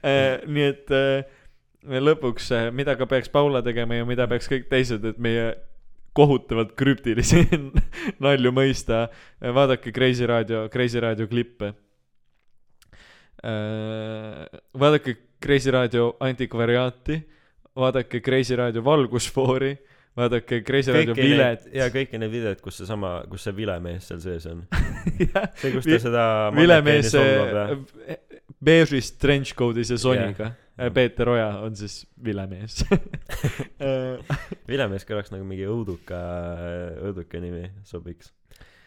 [SPEAKER 2] Eh, nii et eh, lõpuks, mida ka peaks Paula tegema ja mida peaks kõik teised, et meie kohutavalt krüptilisi nalju mõista, vaadake Kreisi raadio, Kreisi raadio klippe. vaadake Kreisi raadio antikvariaati, vaadake Kreisi raadio valgusfoori, vaadake Kreisi raadio vilet.
[SPEAKER 1] ja kõiki neid videoid, kus seesama, kus see vilemees seal sees on. see, kus ta seda
[SPEAKER 2] vilemees beežis trenchcoat'is ja Soniga yeah.. Peeter Oja on siis vilemees.
[SPEAKER 1] Vilemees kõlaks nagu mingi õuduka, õuduka nimi sobiks.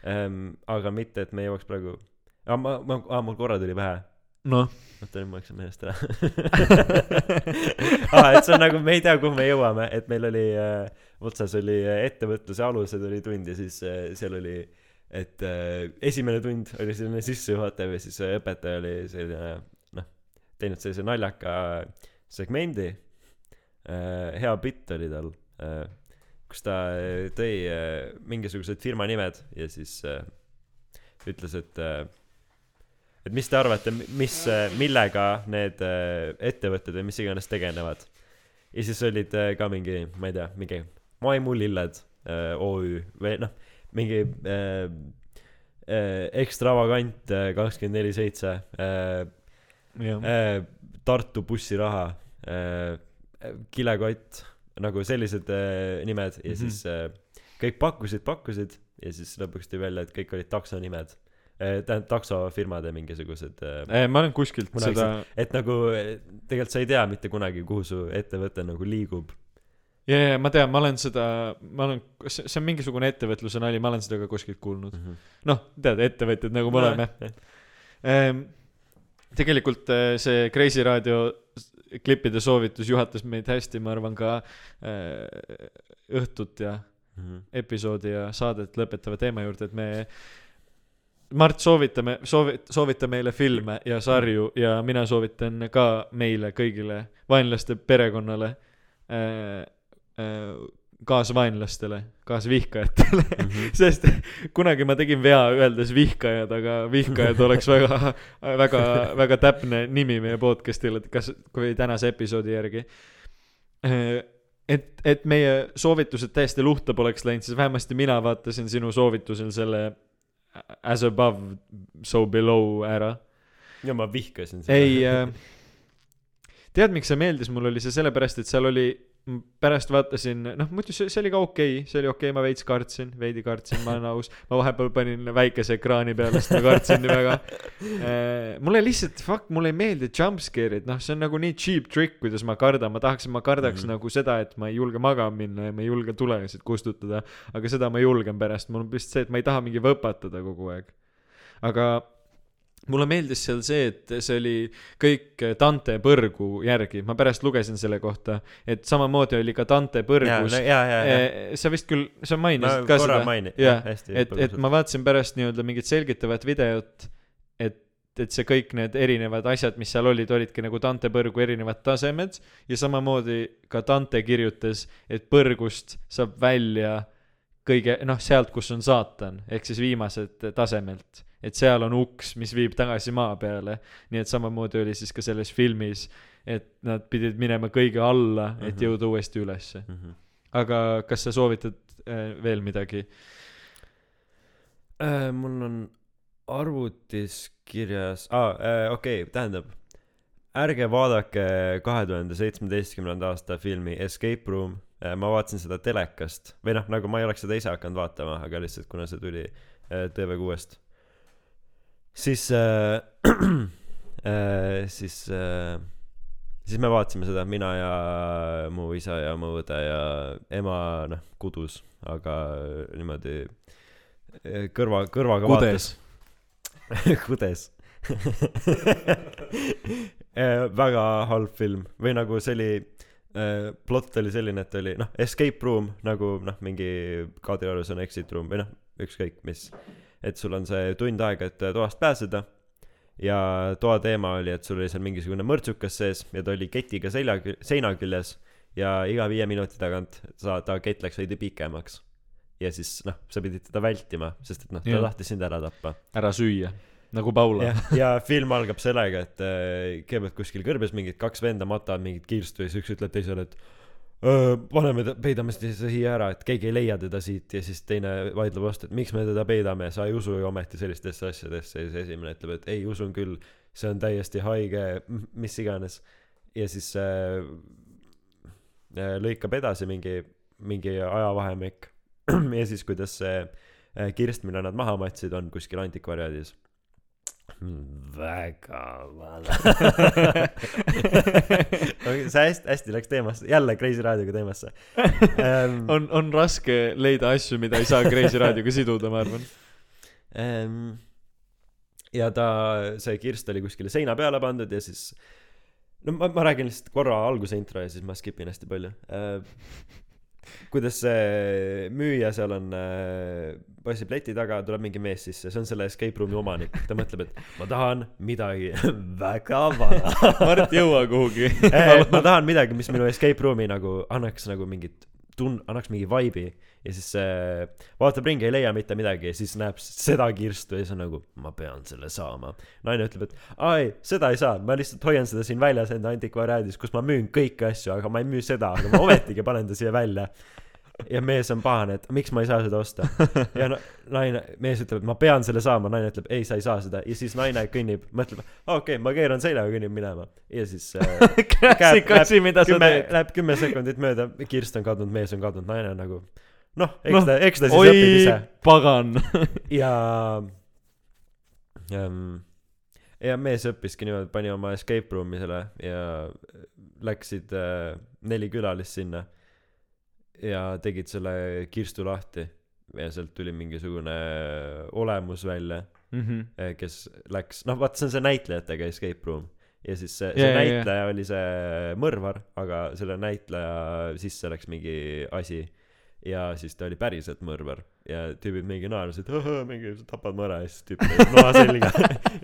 [SPEAKER 1] Ähm,. aga mitte, et me jõuaks praegu, aa ma, ma, aa mul korra tuli pähe,
[SPEAKER 2] noh,
[SPEAKER 1] oota nüüd ma läksin meelest ära. Aa, et see on nagu, me ei tea, kuhu me jõuame, et meil oli äh, otsas oli äh, ettevõtluse alused oli tund ja siis äh, seal oli et äh, esimene tund oli selline sissejuhatav ja siis äh, õpetaja oli selline teinud sellise naljaka segmendi. Äh, hea bitt oli tal äh, kus ta äh, tõi äh, mingisugused firma nimed ja siis äh, ütles et äh, et mis te arvate mis äh, millega need äh, ettevõtted või mis iganes tegelevad ja siis olid äh, ka mingi ma ei tea mingi maimulilled äh, OÜ või noh mingi äh, äh, ekstravagant kakskümmend neli seitse äh, äh, Tartu bussiraha äh, kilekott nagu sellised äh, nimed ja
[SPEAKER 2] Mhm.
[SPEAKER 1] siis äh, kõik pakkusid pakkusid ja siis lõpuks tuli välja et kõik olid taksonimed äh, tähendab taksofirmade mingisugused äh,
[SPEAKER 2] ma olen kuskilt
[SPEAKER 1] Kunagi
[SPEAKER 2] seda,
[SPEAKER 1] et nagu äh, tegelikult sa ei tea mitte kunagi kuhu su ettevõte nagu liigub
[SPEAKER 2] ja, ja ma tean, ma olen seda, ma olen, see see on mingisugune ettevõtluse nali, ma olen seda ka kuskilt kuulnud.
[SPEAKER 1] mm.
[SPEAKER 2] noh, tead, ettevõtjad nagu me oleme. Tegelikult eh, see Kreisi raadio klippide soovitus juhatas meid hästi, ma arvan ka eh, õhtut ja
[SPEAKER 1] -hmm.
[SPEAKER 2] episoodi ja saadet lõpetava teema juurde, et me Mart, soovitame, soovi-, soovita meile filme ja sarju ja mina soovitan ka meile kõigile vaenlaste perekonnale äh, äh, kaasvaenlastele, kaasvihkajatele mm,
[SPEAKER 1] Mhm.
[SPEAKER 2] sest kunagi ma tegin vea öeldes vihkajad, aga vihkajad oleks väga, väga, väga täpne nimi meie podcast'ile, et kas, kui tänase episoodi järgi. et, et meie soovitused täiesti luhta poleks läinud, siis vähemasti mina vaatasin sinu soovitusel selle as above, so below ära.
[SPEAKER 1] ja ma vihkasin seda.
[SPEAKER 2] ei äh,, tead, miks see meeldis, mul oli see sellepärast, et seal oli, pärast vaatasin, noh muidu see, see oli ka okei okay,, see oli okei okay,, ma veits kartsin, veidi kartsin, ma olen aus. ma vahepeal panin väikese ekraani peale, sest ma kartsin nii väga. mulle lihtsalt, fuck, mulle ei meeldi jumpscare'id, noh, see on nagu nii cheap trick, kuidas ma kardan, ma tahaks, ma kardaks mm. -hmm. nagu seda, et ma ei julge magama minna ja ma ei julge tulesid kustutada. aga seda ma julgen pärast, mul on lihtsalt see, et ma ei taha mingi võpatada kogu aeg. aga mulle meeldis seal see, et see oli kõik Dante põrgu järgi, ma pärast lugesin selle kohta, et samamoodi oli ka Dante põrgus. Eh, sa vist küll, sa
[SPEAKER 1] ma
[SPEAKER 2] mainisid ka
[SPEAKER 1] korra
[SPEAKER 2] seda, jah, et, et ma vaatasin pärast nii-öelda mingit selgitavat videot, et, et see kõik need erinevad asjad, mis seal olid, olidki nagu Dante põrgu erinevad tasemed. Ja samamoodi ka Dante kirjutas, et põrgust saab välja kõige, noh, sealt, kus on saatan, ehk siis viimased tasemelt. Et seal on uks, mis viib tagasi maa peale. nii et samamoodi oli siis ka selles filmis, et nad pidid minema kõige alla, et
[SPEAKER 1] Mhm.
[SPEAKER 2] jõuda uuesti ülesse.
[SPEAKER 1] Mhm.
[SPEAKER 2] aga kas sa soovitad äh, veel midagi?
[SPEAKER 1] Äh, mul on arvutis kirjas ah,, äh, okei okay,, tähendab, ärge vaadake kahe tuhande seitsmeteistkümnenda aasta filmi Escape Room, ma vaatasin seda telekast või noh, nagu ma ei oleks seda ise hakanud vaatama, aga lihtsalt kuna see tuli äh, TV6-st, siis äh, äh, siis äh, siis me vaatasime seda, mina ja mu isa ja mu õde ja ema, noh, kudus, aga niimoodi äh, kõrva, kõrvaga
[SPEAKER 2] kudes.
[SPEAKER 1] kudes? Eh, väga halb film. Või nagu see oli äh, plott oli selline et oli noh escape room nagu noh mingi Kadriorus on exit room või noh ükskõik mis et sul on see tund aega et toast pääseda ja toa teema oli et sul oli seal mingisugune mõrtsukas sees ja ta oli ketiga selja seina küljes ja iga viie minuti tagant sa ta kett läks veidi pikemaks ja siis noh sa pidid teda vältima sest et noh ta
[SPEAKER 2] Jah.
[SPEAKER 1] tahtis sind ära tappa
[SPEAKER 2] ära süüa, nagu Paula.
[SPEAKER 1] ja film algab sellega, et äh, kõigepealt kuskil kõrbes mingid kaks venda matavad mingit kirstu ja siis üks ütleb teisele, et "Öö, paneme ta, peidame teda siia ära, et keegi ei leia teda siit ja siis teine vaidleb vastu, et miks me teda peidame, sa ei usu ju ometi sellistesse asjadesse ja siis esimene ütleb, et ei usun küll, see on täiesti haige, mis iganes. ja siis äh, äh, lõikab edasi mingi, mingi ajavahemik ja siis, kuidas see äh, kirst, mille nad maha matsid, on kuskil antikvariaadis. Väga vana see hästi, hästi läks teemasse, jälle Kreisi raadioga teemasse ähm.
[SPEAKER 2] on, on raske leida asju, mida ei saa Kreisi raadioga siduda, ma arvan.
[SPEAKER 1] ähm, ja ta, see kirst oli kuskile seina peale pandud ja siis no ma, ma räägin lihtsalt korra alguse intro ja siis ma skip in hästi palju äh,. Kuidas see müüja seal on äh, passib leti taga, tuleb mingi mees sisse, see on selle escape room'i omanik, ta mõtleb, et ma tahan midagi väga vana
[SPEAKER 2] Mart, jõua kuhugi.
[SPEAKER 1] Ma tahan midagi, mis minu escape room'i nagu annaks nagu mingit tun-, annaks mingi vibe'i ja siis äh, vaatab ringi, ei leia mitte midagi ja siis näeb seda kirstu ja siis on nagu ma pean selle saama. naine ütleb, et aa ei, seda ei saa, ma lihtsalt hoian seda siin väljas enda antikvariaadis, kus ma müün kõiki asju, aga ma ei müü seda, aga ma ometigi panen ta siia välja. Ja mees on pahane, et miks ma ei saa seda osta. ja no, naine, mees ütleb, et ma pean selle saama, naine ütleb ei, sa ei saa seda ja siis naine kõnnib, mõtleb, okei okay,, ma keeran seljaga, kõnnib minema ja siis äh,
[SPEAKER 2] klassik asi, mida sa teed.,
[SPEAKER 1] läheb kümme sekundit mööda, kirst on kadunud, mees on kadunud, naine on nagu noh, eks
[SPEAKER 2] Noh,
[SPEAKER 1] ta, eks ta siis õpib
[SPEAKER 2] oi
[SPEAKER 1] ise.
[SPEAKER 2] pagan.
[SPEAKER 1] ja ähm, ja mees õppiski niimoodi, pani oma escape room'i selle ja läksid äh, neli külalist sinna ja tegid selle kirstu lahti. ja sealt tuli mingisugune olemus välja, kes läks, noh vaat see on see näitlejatega escape room. ja siis see, see
[SPEAKER 2] jaa.
[SPEAKER 1] näitleja oli see mõrvar, aga selle näitleja sisse läks mingi asi. ja siis ta oli päriselt mõrvar ja tüübid mingi naersid mingi sa tapad mõra ja siis tüüp lõi noa selga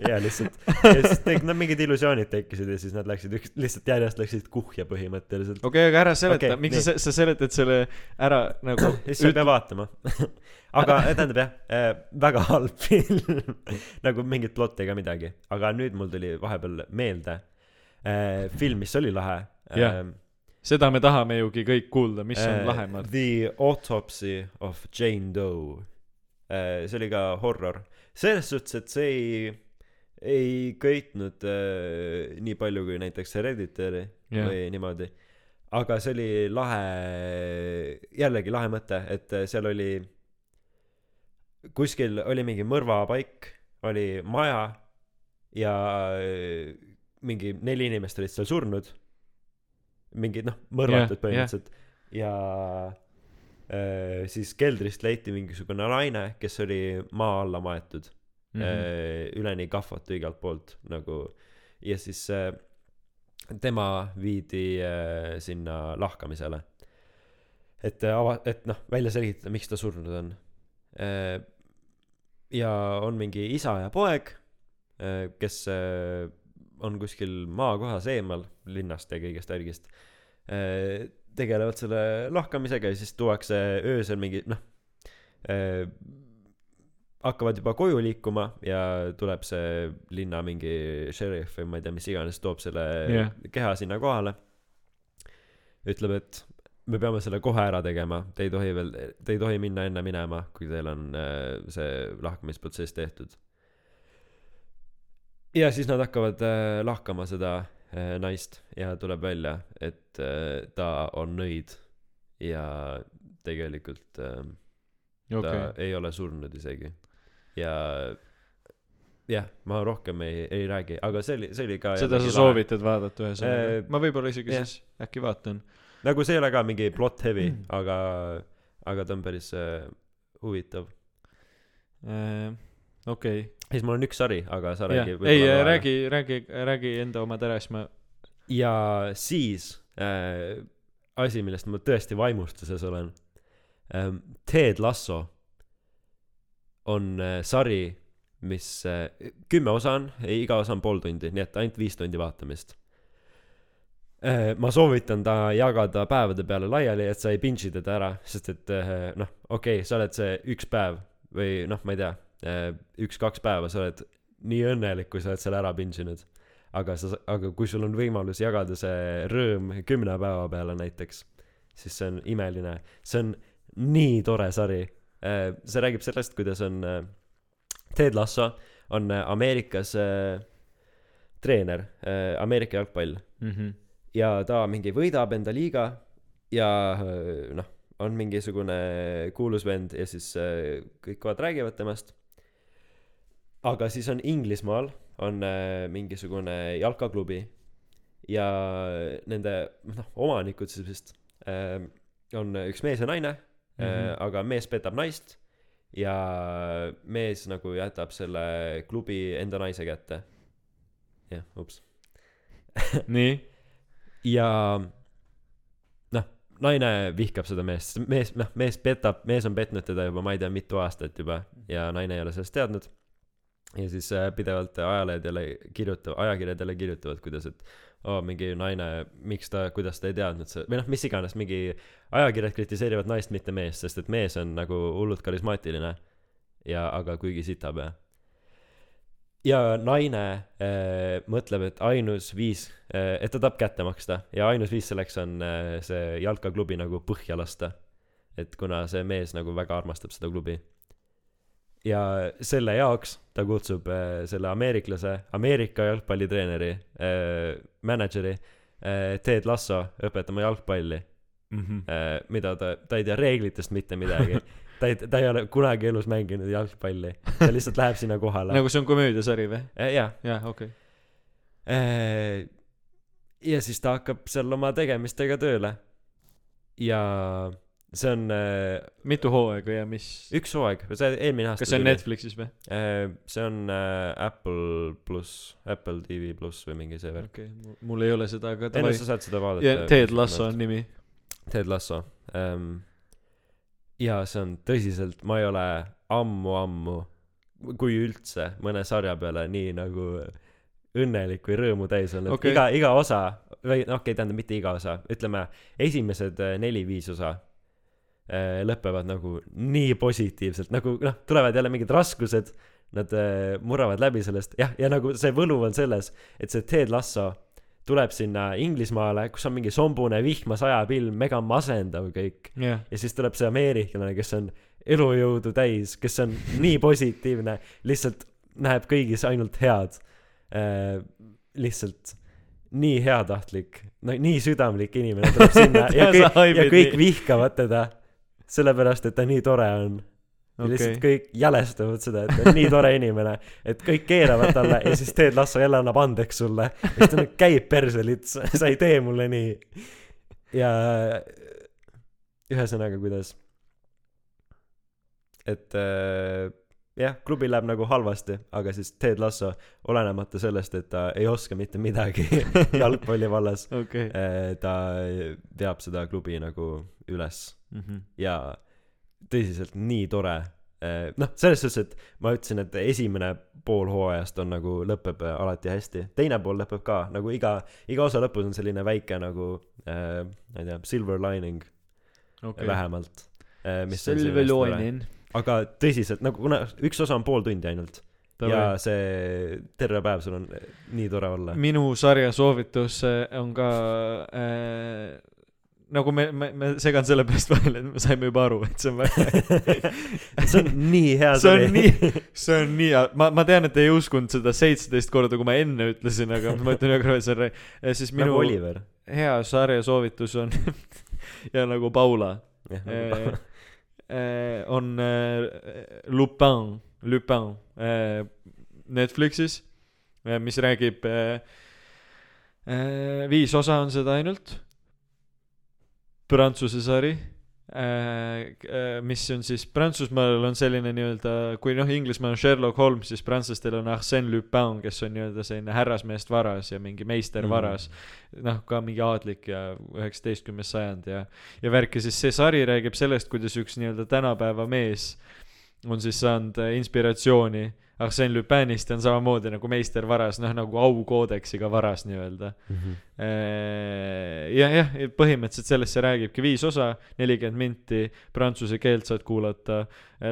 [SPEAKER 1] ja lihtsalt ja siis tek- no mingid illusioonid tekkisid ja siis nad läksid üks lihtsalt järjest läksid kuhja põhimõtteliselt
[SPEAKER 2] okei okay, aga ära seleta okay, miks
[SPEAKER 1] nii.
[SPEAKER 2] sa sa seletad selle ära nagu
[SPEAKER 1] siis sa ei pea vaatama aga tähendab jah äh, väga halb film nagu mingit plotti ega midagi aga nüüd mul tuli vahepeal meelde äh, film mis oli lahe
[SPEAKER 2] Jah.
[SPEAKER 1] ähm,
[SPEAKER 2] seda me tahame jugi kõik kuulda mis on
[SPEAKER 1] äh,
[SPEAKER 2] lahe Mart
[SPEAKER 1] The Autopsy of Jane Doe. Äh, see oli ka horror. Selles suhtes et see ei ei köitnud äh, nii palju kui näiteks Hereditary
[SPEAKER 2] Jah.
[SPEAKER 1] või niimoodi. Aga see oli lahe jällegi lahe mõte et seal oli kuskil oli mingi mõrvapaik oli maja ja mingi neli inimest olid seal surnud mingid noh mõrvatud
[SPEAKER 2] Jah,
[SPEAKER 1] põhimõtteliselt. Ja äh, siis keldrist leiti mingisugune naine kes oli maa alla maetud.
[SPEAKER 2] Mhm.
[SPEAKER 1] mm-hmm. üleni kahvatu igalt poolt nagu ja siis äh, tema viidi äh, sinna lahkamisele. Et äh, ava- et noh välja selgitada miks ta surnud on. Äh, ja on mingi isa ja poeg äh, kes äh, on kuskil maakohas eemal linnast ja kõigest värgist äh, tegelevad selle lahkamisega ja siis tuuakse öösel mingi noh äh, hakkavad juba koju liikuma ja tuleb see linna mingi šerif või ma ei tea mis iganes toob selle
[SPEAKER 2] Jah.
[SPEAKER 1] keha sinna kohale ütleb et me peame selle kohe ära tegema te ei tohi veel te ei tohi minna enne minema kui teil on äh, see lahkamisprotsess tehtud ja siis nad hakkavad äh, lahkama seda naist ja tuleb välja et äh, ta on nõid ja tegelikult äh, ta
[SPEAKER 2] okei.
[SPEAKER 1] ei ole surnud isegi. Ja jah ma rohkem ei ei räägi aga see oli see oli ka
[SPEAKER 2] seda sa soovitad vaadata ühesõnaga.
[SPEAKER 1] Äh,
[SPEAKER 2] ma võib-olla isegi
[SPEAKER 1] jah.
[SPEAKER 2] siis äkki vaatan.
[SPEAKER 1] Nagu see ei ole ka mingi plot heavy
[SPEAKER 2] Mm.
[SPEAKER 1] aga aga ta on päris äh, huvitav.
[SPEAKER 2] Äh, okei.
[SPEAKER 1] Siis mul on üks sari aga sa
[SPEAKER 2] jah.
[SPEAKER 1] räägi
[SPEAKER 2] ei räägi räägi räägi enda omad ära siis ma
[SPEAKER 1] ja siis äh, asi millest ma tõesti vaimustuses olen ähm, Ted Lasso on äh, sari mis äh, kümme osa on iga osa on pool tundi nii et ainult viis tundi vaatamist. Äh, ma soovitan ta jagada päevade peale laiali et sa ei binge'i teda ära sest et äh, noh okei okay, sa oled see üks päev või noh ma ei tea üks-kaks päeva sa oled nii õnnelik kui sa oled selle ära binge inud aga sa aga kui sul on võimalus jagada see rõõm kümne päeva peale näiteks siis see on imeline. See on nii tore sari. Äh, see räägib sellest kuidas on äh, Ted Lasso on äh, Ameerikas äh, treener äh, Ameerika jalgpall.
[SPEAKER 2] Mhm.
[SPEAKER 1] Ja ta mingi võidab enda liiga ja äh, noh on mingisugune kuulus vend ja siis äh, kõik kohad räägivad temast aga siis on Inglismaal on äh, mingisugune jalkaklubi ja nende noh omanikud siis vist äh, on üks mees ja naine mm -hmm.
[SPEAKER 2] Mhm.
[SPEAKER 1] äh, aga mees petab naist ja mees nagu jätab selle klubi enda naise kätte. Jah ups.
[SPEAKER 2] Nii.
[SPEAKER 1] Ja noh naine vihkab seda meest. Mees noh mees petab mees on petnud teda juba ma ei tea mitu aastat juba ja naine ei ole sellest teadnud ja siis äh, pidevalt ajalehed jälle kirjutavad ajakirjad jälle kirjutavad kuidas et oo mingi naine miks ta kuidas ta ei teadnud see või noh mis iganes mingi ajakirjad kritiseerivad naist mitte meest sest et mees on nagu hullult karismaatiline ja aga kuigi sitapea ja naine äh, mõtleb et ainus viis äh, et ta tahab kätte maksta ja ainus viis selleks on äh, see jalkaklubi nagu põhja lasta. Et kuna see mees nagu väga armastab seda klubi ja selle jaoks ta kutsub äh, selle ameeriklase Ameerika jalgpallitreeneri äh, mänedžeri äh, Ted Lasso õpetama jalgpalli.
[SPEAKER 2] Mhm.
[SPEAKER 1] Äh, mida ta ta ei tea reeglitest mitte midagi. Ta ei ta ei ole kunagi elus mänginud jalgpalli. Ta lihtsalt läheb sinna kohale.
[SPEAKER 2] Nagu see on komöödiasari või?
[SPEAKER 1] Jaa.
[SPEAKER 2] Jah okei.
[SPEAKER 1] Äh, ja siis ta hakkab seal oma tegemistega tööle. Ja see on äh,
[SPEAKER 2] mitu hooaega ja mis
[SPEAKER 1] üks hooaeg see eelmine aasta
[SPEAKER 2] kas see on
[SPEAKER 1] tuli.
[SPEAKER 2] Netflixis või
[SPEAKER 1] Äh, see on äh, Apple pluss Apple TV pluss või mingi see värk
[SPEAKER 2] okei okay. mul ei ole seda aga
[SPEAKER 1] ei no sa saad seda
[SPEAKER 2] ja
[SPEAKER 1] vaadata
[SPEAKER 2] Ted Lasso on nimi
[SPEAKER 1] Ted Lasso ähm, ja see on tõsiselt, ma ei ole ammu-ammu, kui üldse, mõne sarja peale nii nagu õnnelik või rõõmu täis olnud okay.. iga, iga osa, või noh, okei okay,, tähendab mitte iga osa, ütleme esimesed äh, neli-viis osa lõpevad nagu nii positiivselt, nagu noh, tulevad jälle mingid raskused, nad äh, murravad läbi sellest, jah, ja nagu see võlu on selles, et see Ted Lasso tuleb sinna Inglismaale, kus on mingi sombune vihma sajab ilm, mega masendav kõik.
[SPEAKER 2] jah,
[SPEAKER 1] ja siis tuleb see ameeriklane, kes on elujõudu täis, kes on nii positiivne, lihtsalt näeb kõigis ainult head äh,. lihtsalt nii heatahtlik, no nii südamlik inimene tuleb sinna ja kõik, ja kõik vihkavad teda. sellepärast, et ta nii tore on. ja
[SPEAKER 2] okei
[SPEAKER 1] lihtsalt. kõik jälestavad seda, et ta on nii tore inimene, et kõik keeravad talle ja siis Ted Lasso jälle annab andeks sulle. ja siis ta nagu käib perse lits, sa ei tee mulle nii. ja ühesõnaga, kuidas, et äh, jah, klubil läheb nagu halvasti, aga siis Ted Lasso, olenemata sellest, et ta ei oska mitte midagi jalgpalli vallas,
[SPEAKER 2] okei.
[SPEAKER 1] ta veab seda klubi nagu üles
[SPEAKER 2] Mhm.
[SPEAKER 1] ja tõsiselt nii tore. noh, selles suhtes, et ma ütlesin, et esimene pool hooajast on nagu, lõpeb äh, alati hästi, teine pool lõpeb ka nagu iga, iga osa lõpus on selline väike nagu äh,, ma ei tea, silver lining okay. vähemalt äh,.
[SPEAKER 2] Silver. Loinin.
[SPEAKER 1] Aga tõsiselt nagu, kuna üks osa on pool tundi ainult ja see terve päev sul on äh, nii tore olla.
[SPEAKER 2] minu sarja soovitus äh, on ka äh, nagu me, me, me segan sellepärast vahele, et me saime juba aru, et see on väga
[SPEAKER 1] see on nii hea
[SPEAKER 2] see on nii, see on nii hea, ma, ma tean, et te ei uskunud seda seitseteist korda, kui ma enne ütlesin, aga ma ütlen ühe korra, see on, siis
[SPEAKER 1] nagu
[SPEAKER 2] minu
[SPEAKER 1] Oliver.
[SPEAKER 2] hea sarja soovitus on ja nagu Paula.
[SPEAKER 1] Jah,
[SPEAKER 2] eh,
[SPEAKER 1] nagu
[SPEAKER 2] eh, on eh, Lupin, Lupin eh, Netflixis, mis räägib eh, eh, viis osa on seda ainult, Prantsuse sari. eh,, eh, mis on siis Prantsusmaal on selline nii-öelda, kui noh, Inglismaal on Sherlock Holmes, siis prantslastel on Arsène Lupin, kes on nii-öelda selline härrasmeest varas ja mingi meister
[SPEAKER 1] Mhm.
[SPEAKER 2] varas noh, ka mingi aadlik ja üheksateistkümnes sajand ja, ja värk ja siis see sari räägib sellest, kuidas üks nii-öelda tänapäeva mees on siis saanud äh, inspiratsiooni Arsène Lupinist ja on samamoodi nagu meister varas, noh nagu aukoodeksiga varas nii-öelda.
[SPEAKER 1] Mhm.
[SPEAKER 2] jah, jah, põhimõtteliselt sellest see räägibki, viis osa, nelikümmend minti, prantsuse keelt saad kuulata,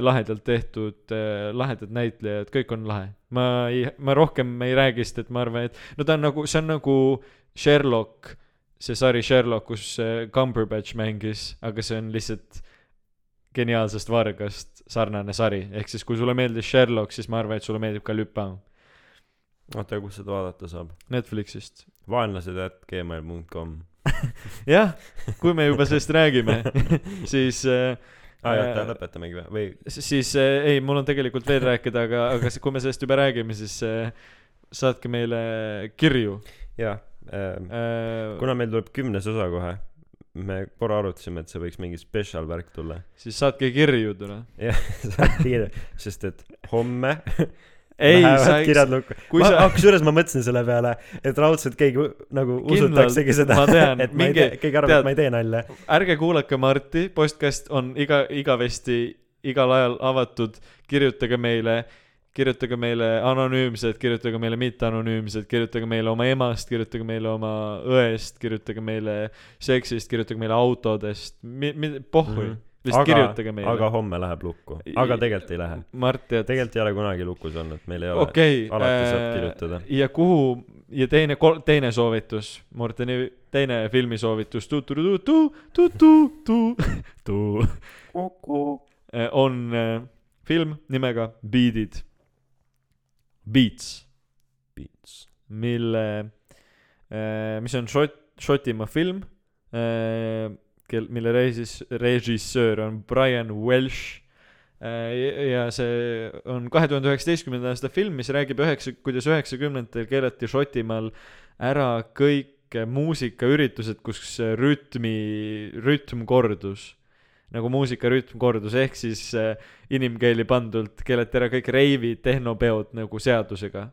[SPEAKER 2] lahedalt tehtud, lahedad näitlejad, kõik on lahe. ma ei, ma rohkem ei räägi, sest et ma arvan, et no ta on nagu, see on nagu Sherlock, see sari Sherlock, kus äh, Cumberbatch mängis, aga see on lihtsalt geniaalsest vargast sarnane sari, ehk siis kui sulle meeldis Sherlock, siis ma arvan, et sulle meeldib ka Lupin
[SPEAKER 1] oota, kus seda vaadata saab?
[SPEAKER 2] Netflixist.
[SPEAKER 1] vaenlased at gmail.com.
[SPEAKER 2] jah, kui me juba sellest räägime, siis äh,
[SPEAKER 1] aa ah,, jah,
[SPEAKER 2] Äh,
[SPEAKER 1] lõpetamegi või, või
[SPEAKER 2] S- siis äh, ei, mul on tegelikult veel rääkida, aga, aga kui me sellest juba räägime, siis äh, saatke meile kirju
[SPEAKER 1] jaa ähm,,
[SPEAKER 2] äh,.
[SPEAKER 1] kuna meil tuleb kümnes osa kohe, me korra arutasime, et see võiks mingi spetsial värk tulla.
[SPEAKER 2] siis saatke kirju tule.
[SPEAKER 1] jah, kiire, sest et homme
[SPEAKER 2] ei, sa
[SPEAKER 1] kirjad lukku.
[SPEAKER 2] kui
[SPEAKER 1] ma
[SPEAKER 2] sa-,
[SPEAKER 1] kusjuures ma mõtlesin selle peale, et raudselt keegi nagu usutaksegi seda, et ma ei
[SPEAKER 2] mingi-
[SPEAKER 1] tee, keegi arvab, et ma ei tee nalja.
[SPEAKER 2] ärge kuulake Marti, postkast on iga, igavesti igal ajal avatud, kirjutage meile, kirjutage meile anonüümselt, kirjutage meile mitteanonüümselt, kirjutage meile oma emast, kirjutage meile oma õest, kirjutage meile seksist, kirjutage meile autodest, mi-, mi-, pohhui mm, -hmm. lihtsalt
[SPEAKER 1] aga
[SPEAKER 2] kirjutage, meile.
[SPEAKER 1] aga homme läheb lukku. aga tegelikult ei lähe.
[SPEAKER 2] Mart, tead,
[SPEAKER 1] tegelikult ei ole kunagi lukus olnud, meil ei ole.
[SPEAKER 2] okei,
[SPEAKER 1] alati saab kirjutada.
[SPEAKER 2] ja kuhu ja teine, teine soovitus, Morteni teine filmisoovitus, on äh, film nimega Beatid, Beats,
[SPEAKER 1] Beats.
[SPEAKER 2] mille, mis on Šot-, Šotimaa film, kel, mille reisis, režissöör on Brian Welsh ja see on kahe tuhande üheksateistkümnenda aasta film, mis räägib üheksa, kuidas üheksakümnendatel keelati Šotimaal ära kõik muusikaüritused, kus rütmi, rütm kordus. Nagu muusikarütm kordus, ehk siis äh, inimkeeli pandult keelati ära kõik reivid, tehnopeod nagu seadusega.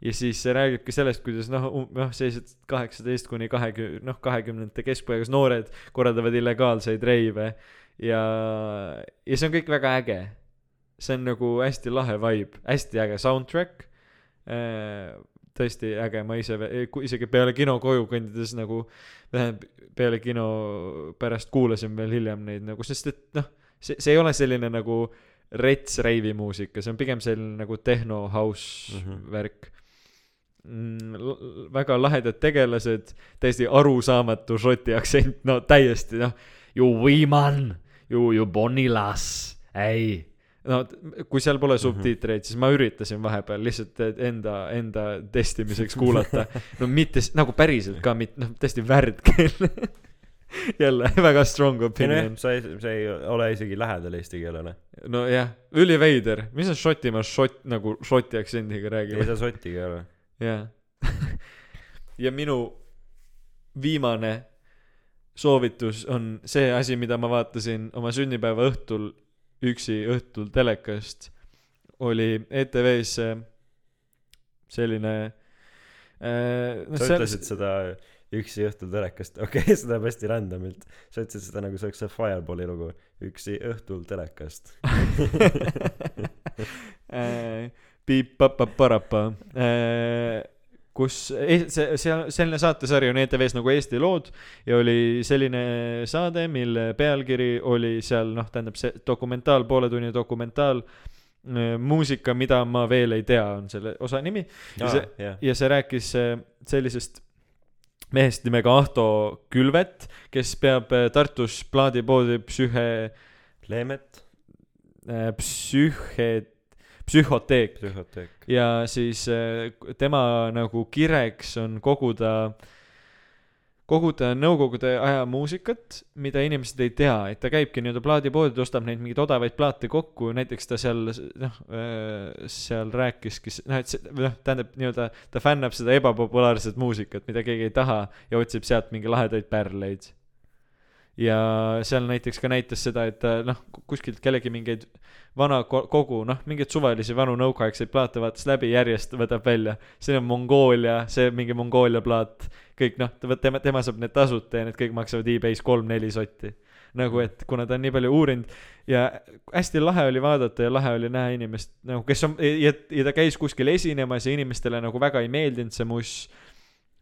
[SPEAKER 2] ja siis see räägibki sellest, kuidas noh, noh, sellised kaheksateist kuni kahekümne, noh, kahekümnendate keskpaigas noored korraldavad illegaalseid reive ja, ja see on kõik väga äge. see on nagu hästi lahe vibe, hästi äge soundtrack. Tõesti äge, ma ise, isegi peale kino koju kõndides nagu, tähendab, peale kino pärast kuulasin veel hiljem neid nagu, sest et noh, see, see ei ole selline nagu rets reivi muusika, see on pigem selline nagu tehno house mm. -hmm. värk mm,. väga lahedad tegelased, täiesti arusaamatu šoti aktsent, no täiesti noh, ju Wiman, ju, ju Bonilas, ei. No kui seal pole subtiitreid, siis ma üritasin vahepeal lihtsalt enda, enda testimiseks kuulata. no mitte nagu päriselt ka mitte, noh tõesti värdkeel. jälle väga strong
[SPEAKER 1] ei
[SPEAKER 2] opinion
[SPEAKER 1] sa ei, see ei ole isegi lähedal eesti keelele.
[SPEAKER 2] nojah, üliveider, mis sa Šotimaa šot nagu šoti aktsendiga
[SPEAKER 1] ei
[SPEAKER 2] räägid,
[SPEAKER 1] saa sottigi ole.
[SPEAKER 2] jaa. ja minu viimane soovitus on see asi, mida ma vaatasin oma sünnipäeva õhtul, üksi õhtul telekast, oli ETV-s äh, selline äh, noh,
[SPEAKER 1] sa ütlesid seda üksi õhtul telekast, okei okay,, seda läheb hästi randomilt. sa ütlesid seda nagu see oleks see Fireballi lugu, üksi õhtul telekast.
[SPEAKER 2] Äh, piip-papa-parapa, kus e- see, see, selline saatesari on ETV-s nagu Eesti lood ja oli selline saade, mille pealkiri oli seal noh, tähendab see dokumentaal, poole tunni dokumentaal, muusika, mida ma veel ei tea, on selle osa nimi. Ja see,
[SPEAKER 1] jah,
[SPEAKER 2] ja see rääkis äh, sellisest mehest nimega Ahto Külvet, kes peab äh, Tartus plaadipoodi psühhe,
[SPEAKER 1] Leemet,
[SPEAKER 2] psühhe, psühhoteek
[SPEAKER 1] psühhoteek.
[SPEAKER 2] ja siis äh, tema nagu kireks on koguda, koguda nõukogude aja muusikat, mida inimesed ei tea, et ta käibki nii-öelda plaadipoodides, ostab neid mingeid odavaid plaate kokku, näiteks ta seal noh, seal rääkiski, noh, et see, noh, tähendab nii-öelda ta fännab seda ebapopulaarset muusikat, mida keegi ei taha ja otsib sealt mingi lahedaid pärleid. Ja seal näiteks ka näitas seda, et ta noh, kuskilt kellegi mingeid vana ko- kogu, noh, mingeid suvalisi vanu nõukaaegseid plaate vaatas läbi, järjest võtab välja. see on Mongoolia, see mingi Mongoolia plaat, kõik noh, tema, tema saab need tasuta ja need kõik maksavad e-base kolm-neli sotti. nagu, et kuna ta on nii palju uurinud ja hästi lahe oli vaadata ja lahe oli näha inimest nagu, kes on ja, ja ta käis kuskil esinemas ja inimestele nagu väga ei meeldinud see muss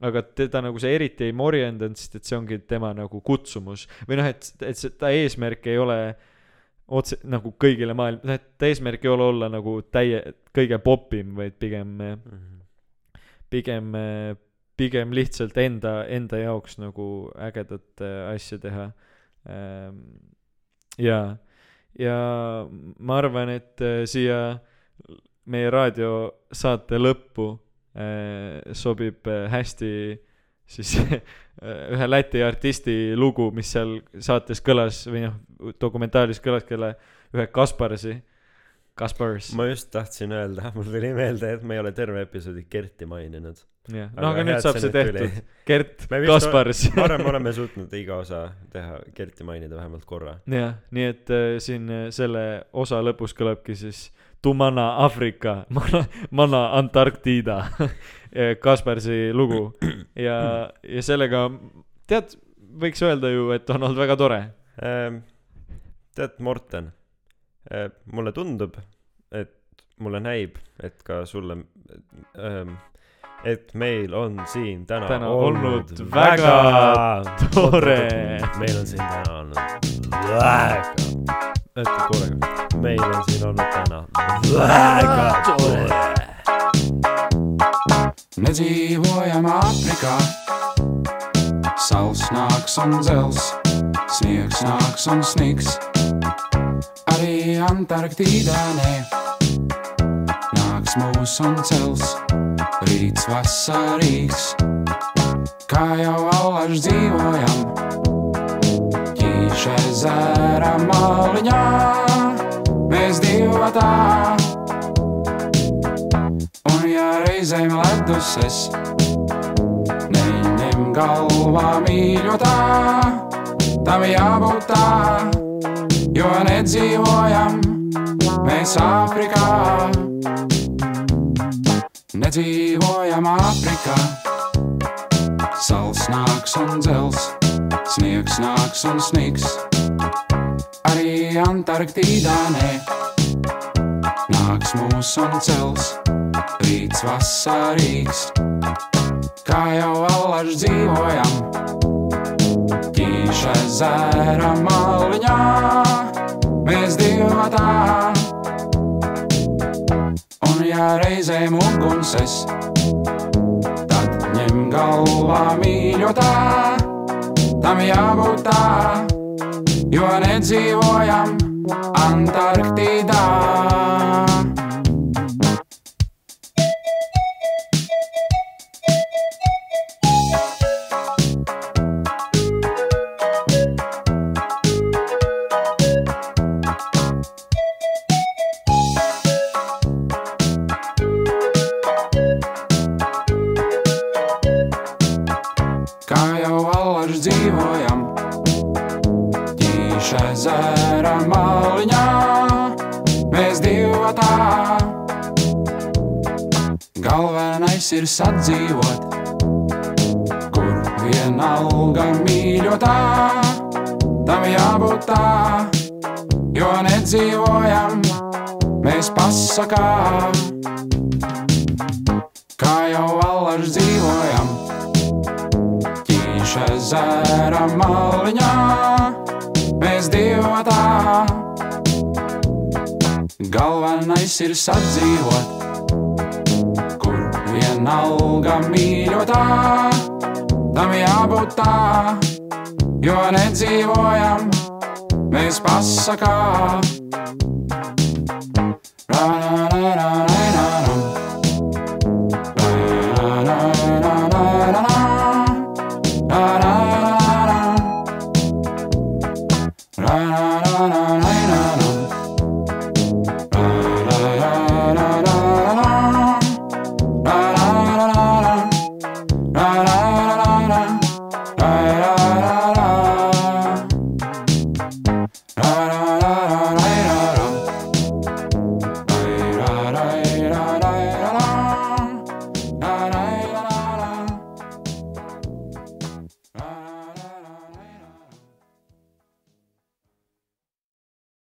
[SPEAKER 2] aga teda nagu see eriti ei morjendanud, sest et see ongi tema nagu kutsumus. või noh, et, et see, ta eesmärk ei ole otse nagu kõigile maailm, noh, et ta eesmärk ei ole olla nagu täie, kõige popim, vaid pigem, pigem, pigem lihtsalt enda, enda jaoks nagu ägedat äh, asja teha. ja, ja ma arvan, et äh, siia meie raadiosaate lõppu sobib äh, hästi siis ühe Läti artisti lugu, mis seal saates kõlas või noh, dokumentaalis kõlas, kelle, ühe Kasparsi, Kaspars,
[SPEAKER 1] ma just tahtsin öelda, mul tuli meelde, et me ei ole terve episoodi Kerti maininud.
[SPEAKER 2] jah,
[SPEAKER 1] Aga
[SPEAKER 2] no aga
[SPEAKER 1] hea,
[SPEAKER 2] nüüd saab
[SPEAKER 1] see
[SPEAKER 2] tehtud,
[SPEAKER 1] vist
[SPEAKER 2] Kaspars.
[SPEAKER 1] ma arvan, me oleme suutnud iga osa teha, Kerti mainida vähemalt korra.
[SPEAKER 2] jah, nii et äh, siin äh, selle osa lõpus kõlabki siis Tumana Aafrika, Mana, Mana Antarktida Kasparsi lugu ja, ja sellega tead, võiks öelda ju, et on olnud väga tore.
[SPEAKER 1] Ähm, tead, Morten, mulle tundub, et mulle näib, et ka sulle, et meil on siin täna,
[SPEAKER 2] Täna
[SPEAKER 1] olnud
[SPEAKER 2] olnud väga tore.
[SPEAKER 1] meil on siin täna olnud väga, ütle korraga, täna väga tore.
[SPEAKER 3] me dzīvojam Āfrikā. Saules nāks un dzels, sniegs nāks un sniks. Arī Antarktīdā nē, nāks mūs un cels, rīts vasarīgs. Kā jau allaž dzīvojam, ķīša ezera maliņā, mēs divatā. Un ja reizēm ledus es neņem galvā mīļotā, tam jābūt tā, jo nedzīvojam mēs Āfrikā. Nedzīvojam Āfrikā, sals nāks un dzels, sniegs nāks un sniks. Antarktīdā nē. Nāks mūs un cels, rīts vasarīgs, kā jau allaž dzīvojam. Ķīša zēra maliņā, mēs divatā. Un ja reizēm uguns es, tad ņem galvā mīļotā, tam jābūt tā, jo nedzīvojam Antarktīdā. Ir sadzīvot, kur vienalga mīļotā, tam jābūt tā, jo nedzīvojam, mēs pasakā. Kā jau allaž dzīvojam, ķīša zēra maliņā, mēs divatā. Galvenais ir sadzīvot, vienalga mīļotā, tam jābūt tā, jo nedzīvojam, mēs pasakā.